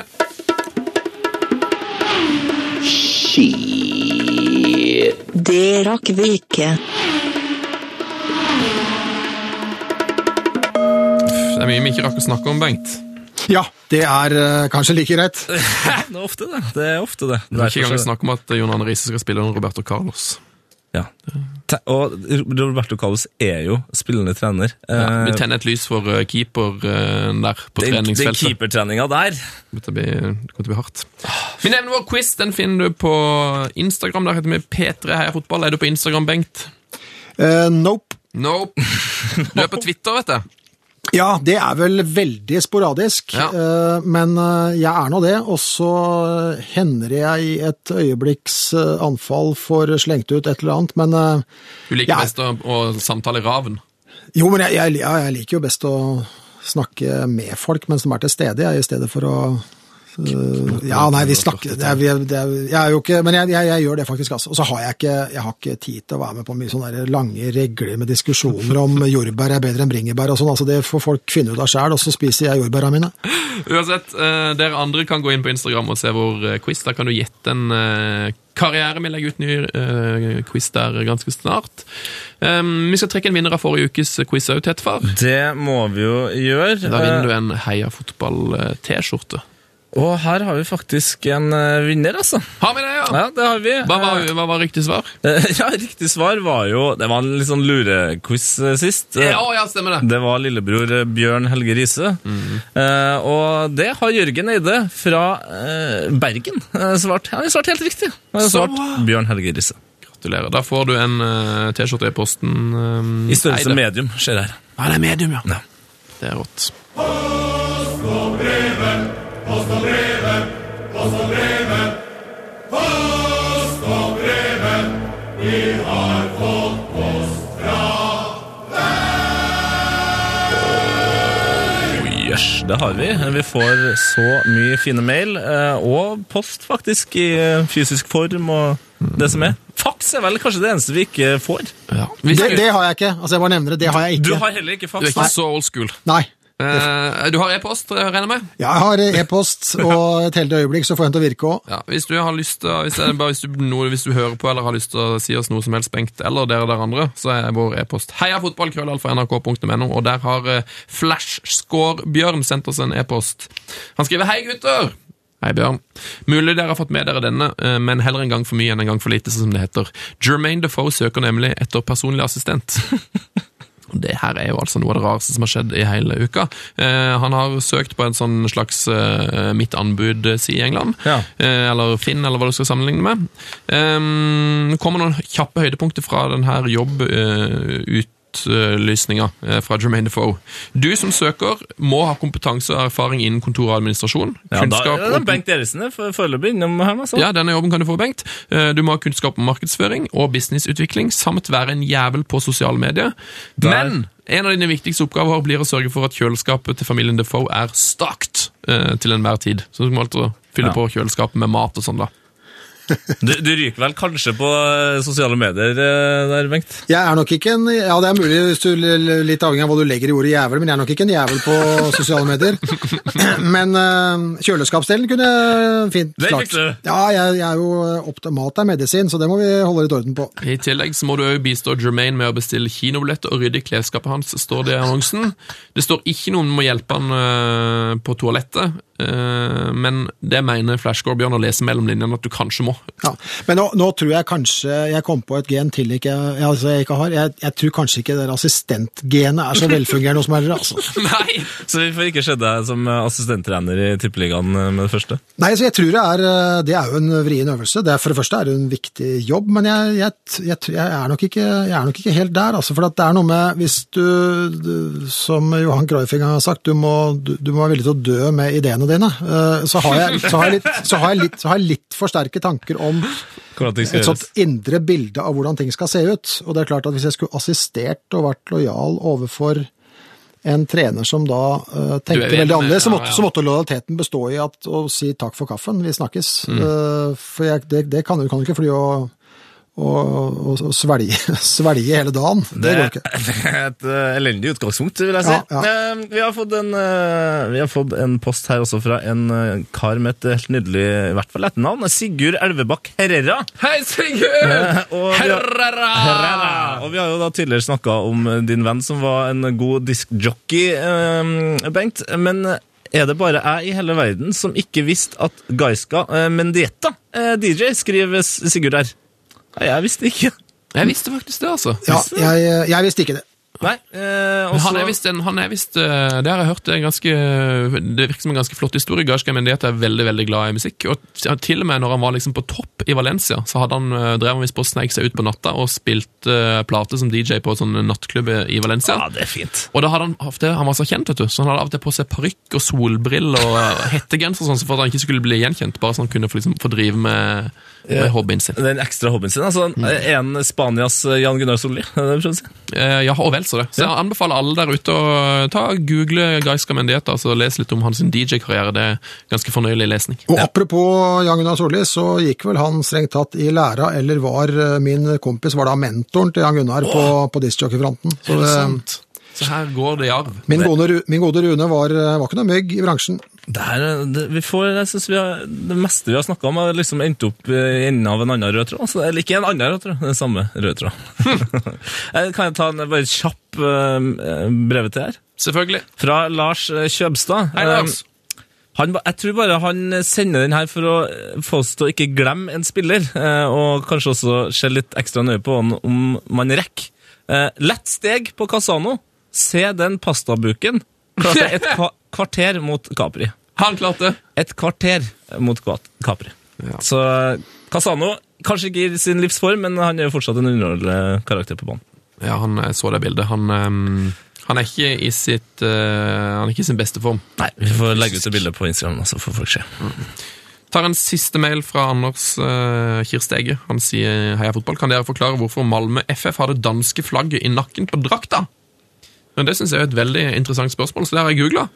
Speaker 6: Det rakk vi ikke.
Speaker 1: Det er mye vi ikke rakk å snakke om, Bengt.
Speaker 4: Ja, det er uh, kanskje like greit.
Speaker 2: Det er ofte det. Det er ofte det.
Speaker 1: Det er ikke engang snakk om at John Arne Riise skal spille under Roberto Carlos.
Speaker 2: Ja. Og Roberto Carlos er jo spillende trener.
Speaker 1: Ja, vi
Speaker 2: Eh,
Speaker 1: tenner et lys for eh, keeper der på
Speaker 2: den, den
Speaker 1: treningsfeltet.
Speaker 2: keepertreninga der
Speaker 1: Det kommer til å bli, det kommer til å bli hardt. Min evne vår quiz den finner du på Instagram. Der heter vi P3 Heia Fotball. Er du på Instagram, Bengt?
Speaker 4: Uh, nope.
Speaker 1: Nope. Du er på Twitter, vet jeg.
Speaker 4: Ja, det er vel veldig sporadisk,
Speaker 1: Ja.
Speaker 4: eh, men eh, jeg er nå det. Og så hender jeg i et øyeblikks eh, anfall får slengt ut et eller annet, men
Speaker 1: Du liker
Speaker 4: jeg,
Speaker 1: best å, å samtale raven.
Speaker 4: Jo, men jeg, jeg, jeg liker jo best å snakke med folk mens de er til stede, i stedet for å Ja, nei, vi snakker det er, det er, Jeg er jo ikke Men jeg, jeg, jeg gjør det faktisk, altså. Og så har jeg ikke jeg har ikke tid til å være med på mye sånne lange regler med diskusjoner om jordbær er bedre enn bringebær og sånn. Altså, det får folk finne ut av sjæl, og så spiser jeg jordbæra mine.
Speaker 1: Uansett, eh, dere andre kan gå inn på Instagram og se vår eh, quiz. Der kan du gjette en eh, karriere. Vi legger ut ny uh, quiz der ganske snart. Um, vi skal trekke en vinner av forrige ukes quiz òg, Tetfar.
Speaker 2: Det må vi jo gjøre.
Speaker 1: Da vinner du en Heia Fotball-T-skjorte.
Speaker 2: Og her har vi faktisk en eh, vinner, altså.
Speaker 1: Har vi det, ja?
Speaker 2: Ja, det har vi.
Speaker 1: Hva var, hva var riktig svar?
Speaker 2: Eh, Ja, riktig svar var jo Det var en litt sånn lurequiz eh, sist. Eh,
Speaker 1: Ja, ja, stemmer det.
Speaker 2: Det var lillebror eh, Bjørn Helge Riise. Eh, og det har Jørgen Eide fra eh, Bergen eh, svart. Han har svart helt riktig. Han har svart
Speaker 1: Så...
Speaker 2: Bjørn Helge Riise.
Speaker 1: Gratulerer. Da får du en uh, T-skjorte i posten. um,
Speaker 2: I størrelse medium, ser jeg her.
Speaker 1: Ja, det er medium, ja.
Speaker 2: Ja.
Speaker 1: Det er rått.
Speaker 2: Jøss, det har vi. Vi får så mye fine mail, eh, og post faktisk i eh, fysisk form og det som er. Faks er vel kanskje det eneste vi ikke får.
Speaker 1: Ja.
Speaker 4: Det, det har jeg ikke. Altså, jeg bare nevner det. Det har jeg ikke.
Speaker 2: Du har heller ikke
Speaker 1: Du er ikke så old school.
Speaker 4: Nei.
Speaker 1: Eh, du har e-post, jeg med?
Speaker 4: Ja, Jeg har e-post, og et heldig øyeblikk så får jeg den til å virke òg.
Speaker 1: Ja, hvis du har lyst til, hvis, hvis, hvis du hører på eller har lyst til å si oss noe som helst, Bengt, eller dere der andre, så er vår e-post heiafotballkrøllalfa.nrk.no, og der har uh, Flashscore-Bjørn sendt oss en e-post. Han skriver Hei, gutter! Hei, Bjørn. Mulig dere har fått med dere denne, eh, men heller en gang for mye enn en gang for lite, sånn som det heter. Jermaine Defoe søker nemlig etter personlig assistent. Det her er jo altså noe av det rareste som har skjedd i hele uka. Eh, han har søkt på en sånn slags eh, mitt anbud-side i England.
Speaker 2: Ja.
Speaker 1: Eh, eller Finn, eller hva du skal sammenligne med. Eh, kommer noen kjappe høydepunkter fra denne jobbutlysninga eh, fra Jermaine Defoe. Du som søker, må ha kompetanse og erfaring innen kontor og administrasjon.
Speaker 2: Ja, da,
Speaker 1: er
Speaker 2: ja, Bengt Eriksen er foreløpig innom her. Altså.
Speaker 1: ja, denne jobben kan du få, Bengt. Eh, Du må ha kunnskap om markedsføring og businessutvikling, samt være en jævel på sosiale medier. Men en av dine viktigste oppgaver blir å sørge for at kjøleskapet til familien Defoe er stocked eh, til enhver tid. Så du må alltid fylle
Speaker 2: Ja.
Speaker 1: på kjøleskapet med mat og sånn, da.
Speaker 2: Du, du ryker vel kanskje på eh, sosiale medier eh, der, Bengt?
Speaker 4: Jeg er nok ikke en Ja, det er mulig, hvis du, litt avhengig av hva du legger i ordet jævel, men jeg er nok ikke en jævel på sosiale medier. Men uh, kjøleskapsdelen kunne jeg fint
Speaker 2: Det
Speaker 4: klart.
Speaker 2: du.
Speaker 4: Ja, jeg, jeg er jo opptatt Mat er medisin, så det må vi holde litt orden på.
Speaker 1: I tillegg så må du òg bistå Jermaine med å bestille kinobilletter og rydde i klesskapet hans, står det i annonsen. Det står ikke noen om å hjelpe han på toalettet, men det mener Flashgore Bjørn å lese mellom linjene at du kanskje må.
Speaker 4: Ja. Men nå, nå tror jeg kanskje jeg kom på et gen til ikke, altså jeg ikke har. Jeg, jeg tror kanskje ikke det assistentgenet er så velfungerende hos meg. Altså.
Speaker 1: Nei!
Speaker 2: Så vi får ikke se deg som assistenttrener i Tippeligaen med det første.
Speaker 4: Nei, så jeg tror det er, eh, det er jo en vrien øvelse. Det er, for det første er det en viktig jobb, men jeg, jeg, er, nok ikke, jeg er nok ikke helt der. Altså, for at det er noe med Hvis du, du som Johan Greufing har sagt, du må, du, du må være villig til å dø med ideene dine. Eh, Så har jeg, så har jeg, litt, så har litt, så har jeg litt for sterke tanker om
Speaker 2: ting skal
Speaker 4: et sånt indre bilde av hvordan ting skal se ut. Og det er klart at hvis jeg skulle assistert og vært lojal overfor en trener som da
Speaker 1: uh,
Speaker 4: tenkte veldig annerledes, så
Speaker 1: ja, ja.
Speaker 4: så måtte lojaliteten bestå i at, å si takk for kaffen, vi snakkes.
Speaker 1: Mm.
Speaker 4: Uh, for jeg, det, det kan du kan ikke fly og, og, og, og svelge, svelge hele dagen. Det, går ikke.
Speaker 2: Det er et eh, elendig utgangspunkt, vil jeg si.
Speaker 4: Ja, ja.
Speaker 2: Eh, vi, har fått en, eh, vi har fått en post her også fra en kar med et helt nydelig i hvert fall etternavn. Sigurd Elvebakk Herrera.
Speaker 1: Hei, Sigurd! Herrera!
Speaker 2: Herrera. Og vi har jo da tidligere snakka om din venn som var en god diskjockey, Bengt. Men er det bare jeg i hele verden som ikke visste at Gaiska Mendieta DJ, skriver Sigurd her. Jeg visste ikke.
Speaker 1: Jeg visste faktisk det, altså.
Speaker 4: Ja, jeg, jeg visste ikke det.
Speaker 2: Nei, eh,
Speaker 1: også... Han er visst en- han er vist, eh, Det har jeg hørt, det en ganske Det virker som en ganske flott historie. Gashka Mendieta er veldig veldig glad i musikk. Og til og med når han var liksom på topp i Valencia, så hadde han eh, drev han visst på å sneike seg ut på natta og spilte eh, plate som DJ på en sånn nattklubb i Valencia.
Speaker 2: Ja, det er fint.
Speaker 1: Og da hadde han ofte, han var så kjent, vet du, så han hadde av og til på seg parykk og solbriller og eh, hettegenser sånn, så for at han ikke skulle bli gjenkjent, bare så han kunne få, liksom, få drive med, med hobbyen sin.
Speaker 2: Den ekstra hobbyen sin. altså Er han Spanias eh, Jan Gunnar Solli? Si?
Speaker 1: Eh, ja, og vel så det. Så jeg anbefaler alle der ute å ta google Gaiska Mendieta og lese litt om hans DJ-karriere. Det er ganske fornøyelig lesning.
Speaker 4: Og apropos Jan Gunnar Solli, så gikk vel han strengt tatt i læra, eller var eh, min kompis, var da mentoren til Jan Gunnar på, på discjockeyfronten. Så.
Speaker 1: Så her går det i arv.
Speaker 4: min, gode, min gode Rune var, eh, var ikke noe mygg i bransjen.
Speaker 2: Det, her, det, vi får, jeg synes vi har, det meste vi har snakka om, har liksom endt opp eh, i enden av en annen rød tråd. Altså, eller ikke en annen rød tråd, den samme røde tråd. Eh, kan jeg ta en bare kjapp uh, brevet til her?
Speaker 1: Selvfølgelig.
Speaker 2: Fra Lars Kjøbstad.
Speaker 1: Hei, Lars.
Speaker 2: Han, jeg tror bare han sender den her for å få oss til å ikke glemme en spiller, og kanskje også se litt ekstra nøye på han om man rekker. Lett steg på Casano. Se den pastabuken. Klarte et kvarter mot Capri.
Speaker 1: Han klarte det.
Speaker 2: Et kvarter mot Capri.
Speaker 1: Ja.
Speaker 2: Så eh, Casano, kanskje ikke i sin livsform, men han er jo fortsatt en underholdende karakter på banen.
Speaker 1: Ja, han eh, så det bildet. Han, um, han er ikke i sitt uh, Han er ikke i sin beste form.
Speaker 2: Nei, Vi får legge ut et bilde på Instagram, så får folk se.
Speaker 1: Tar en siste mail fra Anders uh, Kirstege. Han sier Heia fotball. Kan dere forklare hvorfor Malmö FF har det danske flagget i nakken på drakta? Men Det synes jeg er et veldig interessant spørsmål, så det har jeg googla.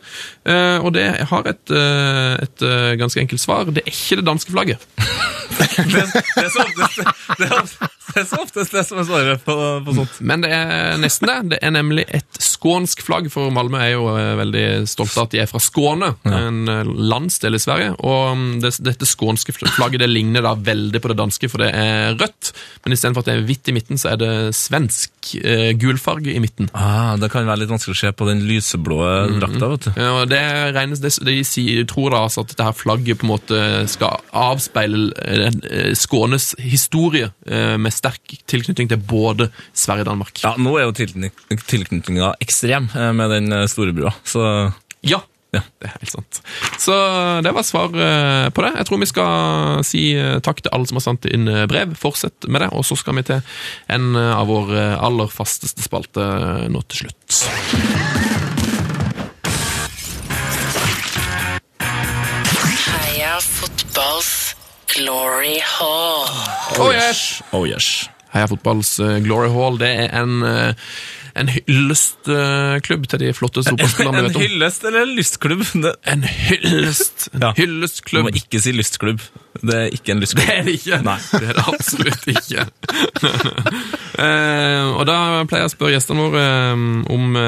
Speaker 1: og det har et, eh, et eh, ganske enkelt svar. Det er ikke det danske flagget.
Speaker 2: Det, det, er så oftest, det, er oftest, det er så oftest det som er svaret på, på sånt.
Speaker 1: Men det er nesten det. Det er nemlig et skånsk flagg, for Malmö er jo eh, veldig stolte av at de er fra Skåne, en eh, landsdel i Sverige. Og mm, det, dette skånske flagget det ligner da veldig på det danske, for det er rødt. Men istedenfor at det er hvitt i midten, så er det svensk eh, gulfarge i midten.
Speaker 2: Ah, det kan være litt vanskelig å se på den lyseblå drakta. vet du.
Speaker 1: Ja, og det regnes, det, de sier, tror da altså at dette her flagget på en måte skal avspeile eh, eh, Skånes historie eh, med sterk tilknytning til både Sverige og Danmark.
Speaker 2: Ja, Nå er jo tilknytning- tilknytninga ekstrem eh, med den eh, store brua, så
Speaker 1: Ja,
Speaker 2: Ja.
Speaker 1: det er helt sant. Så det var svar på det. Jeg tror vi skal si takk til alle som har sendt inn brev. Fortsett med det, og så skal vi til en av våre aller fasteste spalter nå til slutt.
Speaker 6: Glory hall.
Speaker 1: Oh yes!
Speaker 2: Oh yes.
Speaker 1: Heia Fotballs eh, Glory Hall det er en, eh, en hyllestklubb til de flotteste fotballspillerne vi
Speaker 2: En
Speaker 1: vet om.
Speaker 2: hyllest eller en lystklubb?
Speaker 1: En hyllest! En
Speaker 2: Ja. Du må ikke si lystklubb. Det er ikke en
Speaker 1: Det
Speaker 2: lystklubb.
Speaker 1: er det ikke.
Speaker 2: Nei.
Speaker 1: Det er det absolutt ikke. eh, og da pleier jeg å spørre gjestene våre om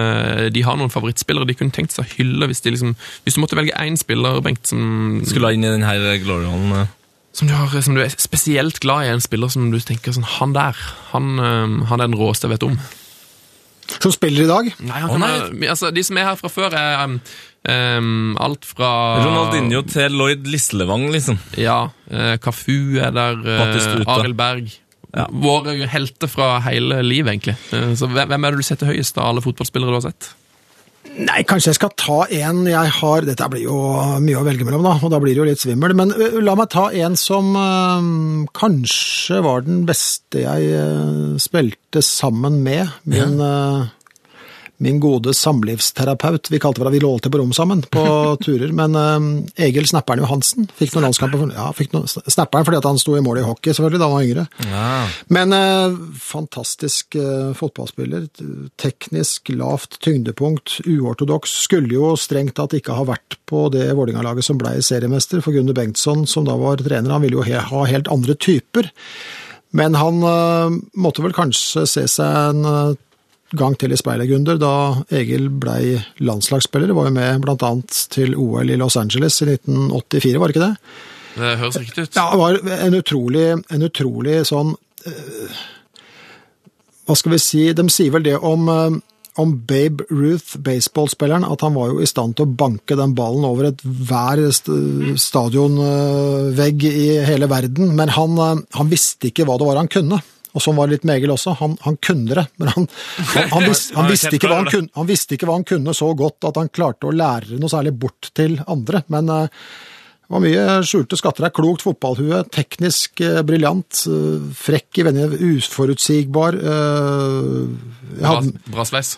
Speaker 1: de har noen favorittspillere de kunne tenkt seg å hylle hvis, de liksom, hvis du måtte velge én spiller, Bengt, som,
Speaker 2: Skulle ha inn i denne Glory Hallen.
Speaker 1: Som, du har, som du er spesielt glad i, en spiller som du tenker sånn Han der, han, eh, han er den råeste jeg vet om.
Speaker 4: Som spiller i dag.
Speaker 1: Nei, han kan
Speaker 2: nei.
Speaker 1: være- altså, De som er her fra før, er um, Ehm, alt fra
Speaker 2: Ronaldinho til Lloyd Lislevang, liksom.
Speaker 1: Ja. Cafu er der.
Speaker 2: Uh,
Speaker 1: Arild Berg.
Speaker 2: Ja.
Speaker 1: Våre helter fra hele livet, egentlig. Uh, Så hvem hvem er det du setter høyest av alle fotballspillere du har sett?
Speaker 4: Nei, kanskje jeg skal ta en jeg har Dette blir jo mye å velge mellom, da, og da blir det jo litt svimmel. Men la meg ta en som øh, kanskje var den beste jeg øh, spilte sammen med. Min, ø, min gode samlivsterapeut. Vi kalte hverandre Vi lå alltid på rom sammen på turer. Men eh, Egil Snapperen Johansen fikk noen landskamper. Ja, fikk noen, Snapperen fordi at han sto i mål i hockey, selvfølgelig, da han var yngre. Men eh, fantastisk eh, fotballspiller. Teknisk, lavt tyngdepunkt, uortodoks. Skulle jo strengt tatt ikke ha vært på det Vålerenga-laget som ble seriemester, for Gunnar Bengtsson, som da var trener, han ville jo he ha helt andre typer. Men han eh, måtte vel kanskje se seg en eh, gang til i speilet, Gunder, da Egil blei landslagsspiller. Var jo med annet til OL i Los Angeles i 1984, var det ikke det?
Speaker 1: Det høres riktig ut.
Speaker 4: Ja, det var en utrolig, en utrolig sånn eh, Hva skal vi si De sier vel det om, eh, om Babe Ruth, baseballspilleren, at han var jo i stand til å banke den ballen over et hver st stadionvegg i hele verden, men han, eh, han visste ikke hva det var han kunne. Og sånn var det litt med Egil også. Han, han kunne det, men han, han, vis, han, visste ikke hva han, kunne, han visste ikke hva han kunne så godt at han klarte å lære noe særlig bort til andre. Men eh, det var mye skjulte skatter her. Klokt fotballhue, teknisk eh, briljant, eh, frekk i venner, uforutsigbar. Hadde,
Speaker 1: bra sveis.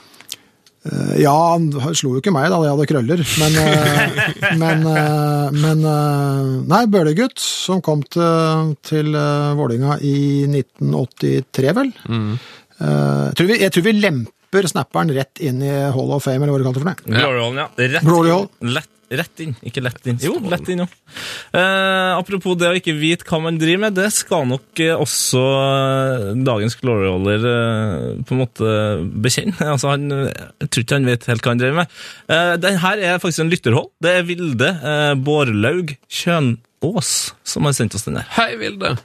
Speaker 4: Eh, ja, han slo jo ikke meg da jeg hadde krøller, men eh, Men, eh, men Nei, Bøhler-gutt, som kom til, til Vålinga i 1983, vel. Mm. jeg, tror vi, jeg tror vi lemper snapperen rett inn i Hall of Fame, eller hva du kaller det for det.
Speaker 2: Glory Hall, ja. Rett
Speaker 4: Glory. Hall.
Speaker 2: Lett, rett inn, ikke lett inn. Jo, lett inn, jo. Eh, apropos det å ikke vite hva man driver med, det skal nok eh, også eh, dagens Glory Haller eh, på en måte bekjenne. Altså, han, jeg tror ikke han vet helt hva han driver med. Eh, den her er faktisk en lytterhold. Det er Vilde eh, Bårlaug Kjønås som har sendt oss den her.
Speaker 1: Hei, Vilde.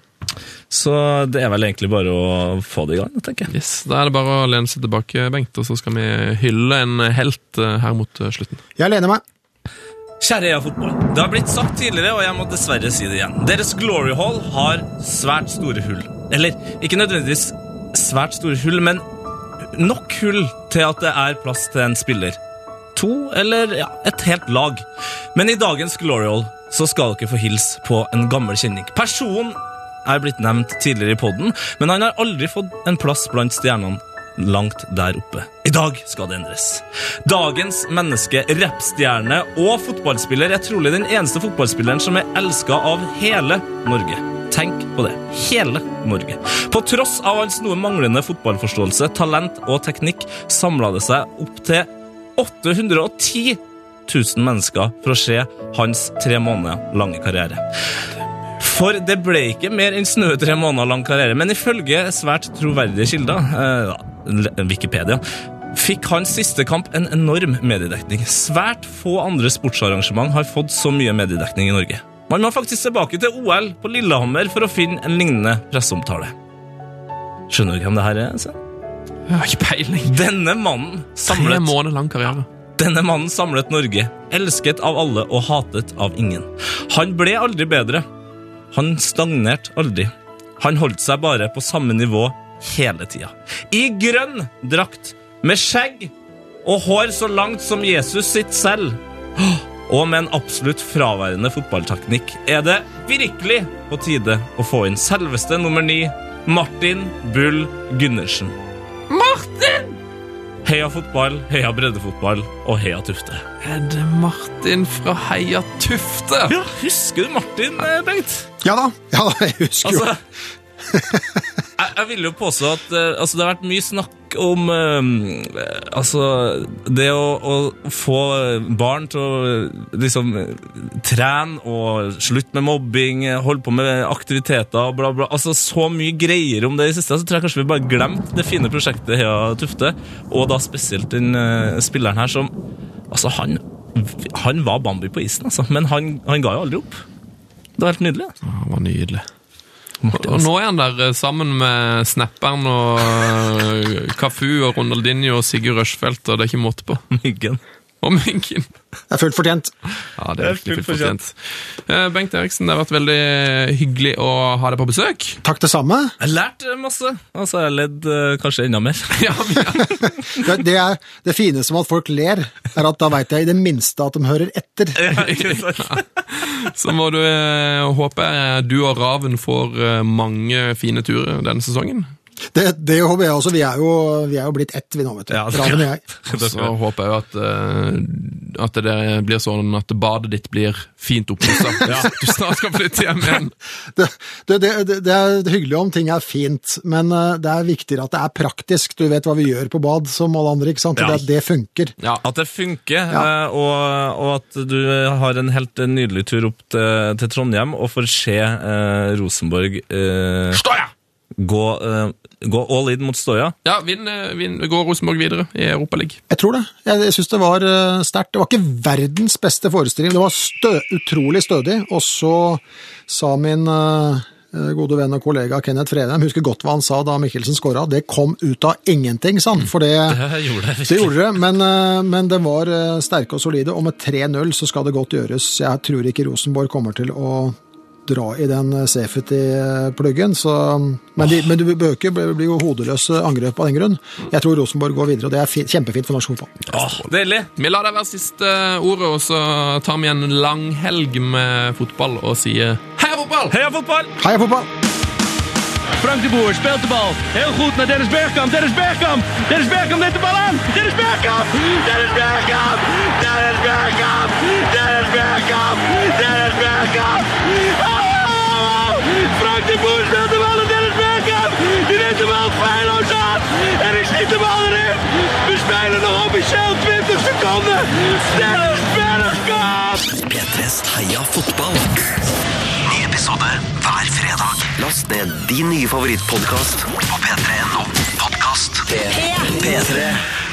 Speaker 2: Så det er vel egentlig bare å få det i gang, tenker jeg.
Speaker 1: Yes, Da er det bare å lene seg tilbake, Bengt, og så skal vi hylle en helt eh, her mot slutten.
Speaker 4: Jeg lener meg.
Speaker 2: Kjære EA Fotball. Det har blitt sagt tidligere, og jeg må dessverre si det igjen. Deres Glory Hall har svært store hull. Eller ikke nødvendigvis svært store hull, men nok hull til at det er plass til en spiller. To, eller ja, et helt lag. Men i dagens Glory Hall så skal dere få hilse på en gammel kjenning. Personen er blitt nevnt tidligere i podden, men han har aldri fått en plass blant stjernene langt der oppe. I dag skal det endres. Dagens menneske, rappstjerne og fotballspiller er trolig den eneste fotballspilleren som er elska av hele Norge. Tenk på det. Hele Norge. På tross av hans noe manglende fotballforståelse, talent og teknikk, samla det seg opp til 810 000 mennesker for å se hans tre måneder lange karriere. For det ble ikke mer enn snaue tre måneder lang karriere, men ifølge svært troverdige kilder, eh, Wikipedia, fikk hans siste kamp en enorm mediedekning. Svært få andre sportsarrangement har fått så mye mediedekning i Norge. Man må faktisk tilbake til OL på Lillehammer for å finne en lignende presseomtale. Skjønner du hvem det her er? Sven?
Speaker 1: Jeg har ikke peiling.
Speaker 2: Denne mannen
Speaker 1: Tre
Speaker 2: samlet
Speaker 1: måneder lang karriere.
Speaker 2: denne mannen samlet Norge, elsket av alle og hatet av ingen. Han ble aldri bedre. Han stagnerte aldri. Han holdt seg bare på samme nivå hele tida. I grønn drakt, med skjegg og hår så langt som Jesus sitt selv. Og med en absolutt fraværende fotballteknikk er det virkelig på tide å få inn selveste nummer ni, Martin Bull Gundersen. Martin! Heia fotball, heia breddefotball og heia Tufte.
Speaker 1: Er det Martin fra Heia Tufte?
Speaker 2: Ja, husker du Martin, eh, Bengt?
Speaker 4: Ja da, ja da, jeg husker jo.
Speaker 2: Jeg, jeg vil jo påstå at eh, altså, det har vært mye snakk om eh, altså, det å, å få barn til å liksom trene og slutte med mobbing, holde på med aktiviteter, bla, bla. Altså, så mye greier om det i siste, så tror jeg kanskje vi bare glemte det fine prosjektet Hea Tufte, og da spesielt den eh, spilleren her som Altså, han, han var Bambi på isen, altså, men han, han ga jo aldri opp. Det var helt nydelig. Ja,
Speaker 1: Han var nydelig. Og nå er han der eh, sammen med Snapperen og Kafu Cafu og Ronaldinho og Sigurd Rushfeldt, og det er ikke måte på.
Speaker 2: Myggen.
Speaker 1: På Myggen.
Speaker 4: Det er fullt fortjent.
Speaker 1: Ja, det
Speaker 2: Det
Speaker 1: er
Speaker 2: er fullt
Speaker 1: fullt fortjent. fortjent. Bengt Eriksen, det har vært veldig hyggelig å ha deg på besøk.
Speaker 4: Takk det samme.
Speaker 2: Jeg lærte masse. Altså, jeg ledd eh, kanskje enda mer.
Speaker 1: Ja, er-
Speaker 4: Det, det, er, det fineste med at folk ler, er at da veit jeg i det minste at de hører etter.
Speaker 2: Ja, ikke sant?
Speaker 1: Så må du eh, håpe eh, du og Raven får eh, mange fine turer denne sesongen.
Speaker 4: Det, det håper jeg også. Vi er jo, vi er jo blitt ett, vi nå, vet du.
Speaker 2: Ja, det-
Speaker 4: Raven og jeg.
Speaker 1: Så håper jeg jo at, uh, at det blir sånn at badet ditt blir fint oppussa. Ja. Du snart skal flytte hjem igjen.
Speaker 4: Det, det, det, er hyggelig om ting er fint, men eh, det er viktigere at det er praktisk. Du vet hva vi gjør på bad, som alle andre, ikke sant?
Speaker 2: Ja.
Speaker 4: Det, det funker.
Speaker 1: Ja.
Speaker 2: At det funker,
Speaker 4: Ja.
Speaker 2: eh, og, og at du har en helt nydelig tur opp til, til Trondheim og får se eh, Rosenborg eh,
Speaker 1: ja!
Speaker 2: gå, eh, gå all in mot Støya.
Speaker 1: Ja, vinn, eh, vinn, går Rosenborg videre i Europaligaen.
Speaker 4: Jeg tror det. Jeg, jeg syns det var uh, sterkt. Det var ikke verdens beste forestilling. Det var stø, utrolig stødig. Og så sa min uh, gode venn og kollega Kenneth Fredheim, husker godt hva han sa da Mikkelsen skåra, det kom ut av ingenting, sa han. For det,
Speaker 2: Det gjorde det
Speaker 4: det gjorde det, men, uh, men det var uh, sterke og solide. Og med 3-0 så skal det godt gjøres. Jeg tror ikke Rosenborg kommer til å dra i den eh, safety-pluggen. Men, de, men du bør ikke bli hodeløse angrep av den grunn. Jeg tror Rosenborg går videre, og det er fi, kjempefint for norsk fotball.
Speaker 2: Åh, deilig!
Speaker 1: Vi lar det være siste ordet, og så tar vi en lang helg med fotball og sier heia fotball!
Speaker 2: Heia fotball!
Speaker 4: Heia fotball!
Speaker 7: Frank de Boer speelt de bal. Heel goed naar Dennis Bergkamp. Dennis Bergkamp. Dennis Bergkamp neemt de bal aan. Dennis Bergkamp. Dennis Bergkamp. Dennis Bergkamp. Dennis Bergkamp. Dennis Bergkamp. Oh! Frank de Boer speelt de bal Dennis Bergkamp. Die neemt de bal feilloos aan. En ik schiet de bal erin. We spelen nog officieel 20 seconden. Dennis Bergkamp.
Speaker 3: P3s Heia fotball. Ny episode hver fredag. Last ned din nye favorittpodkast på p3.no. Podkast. P3.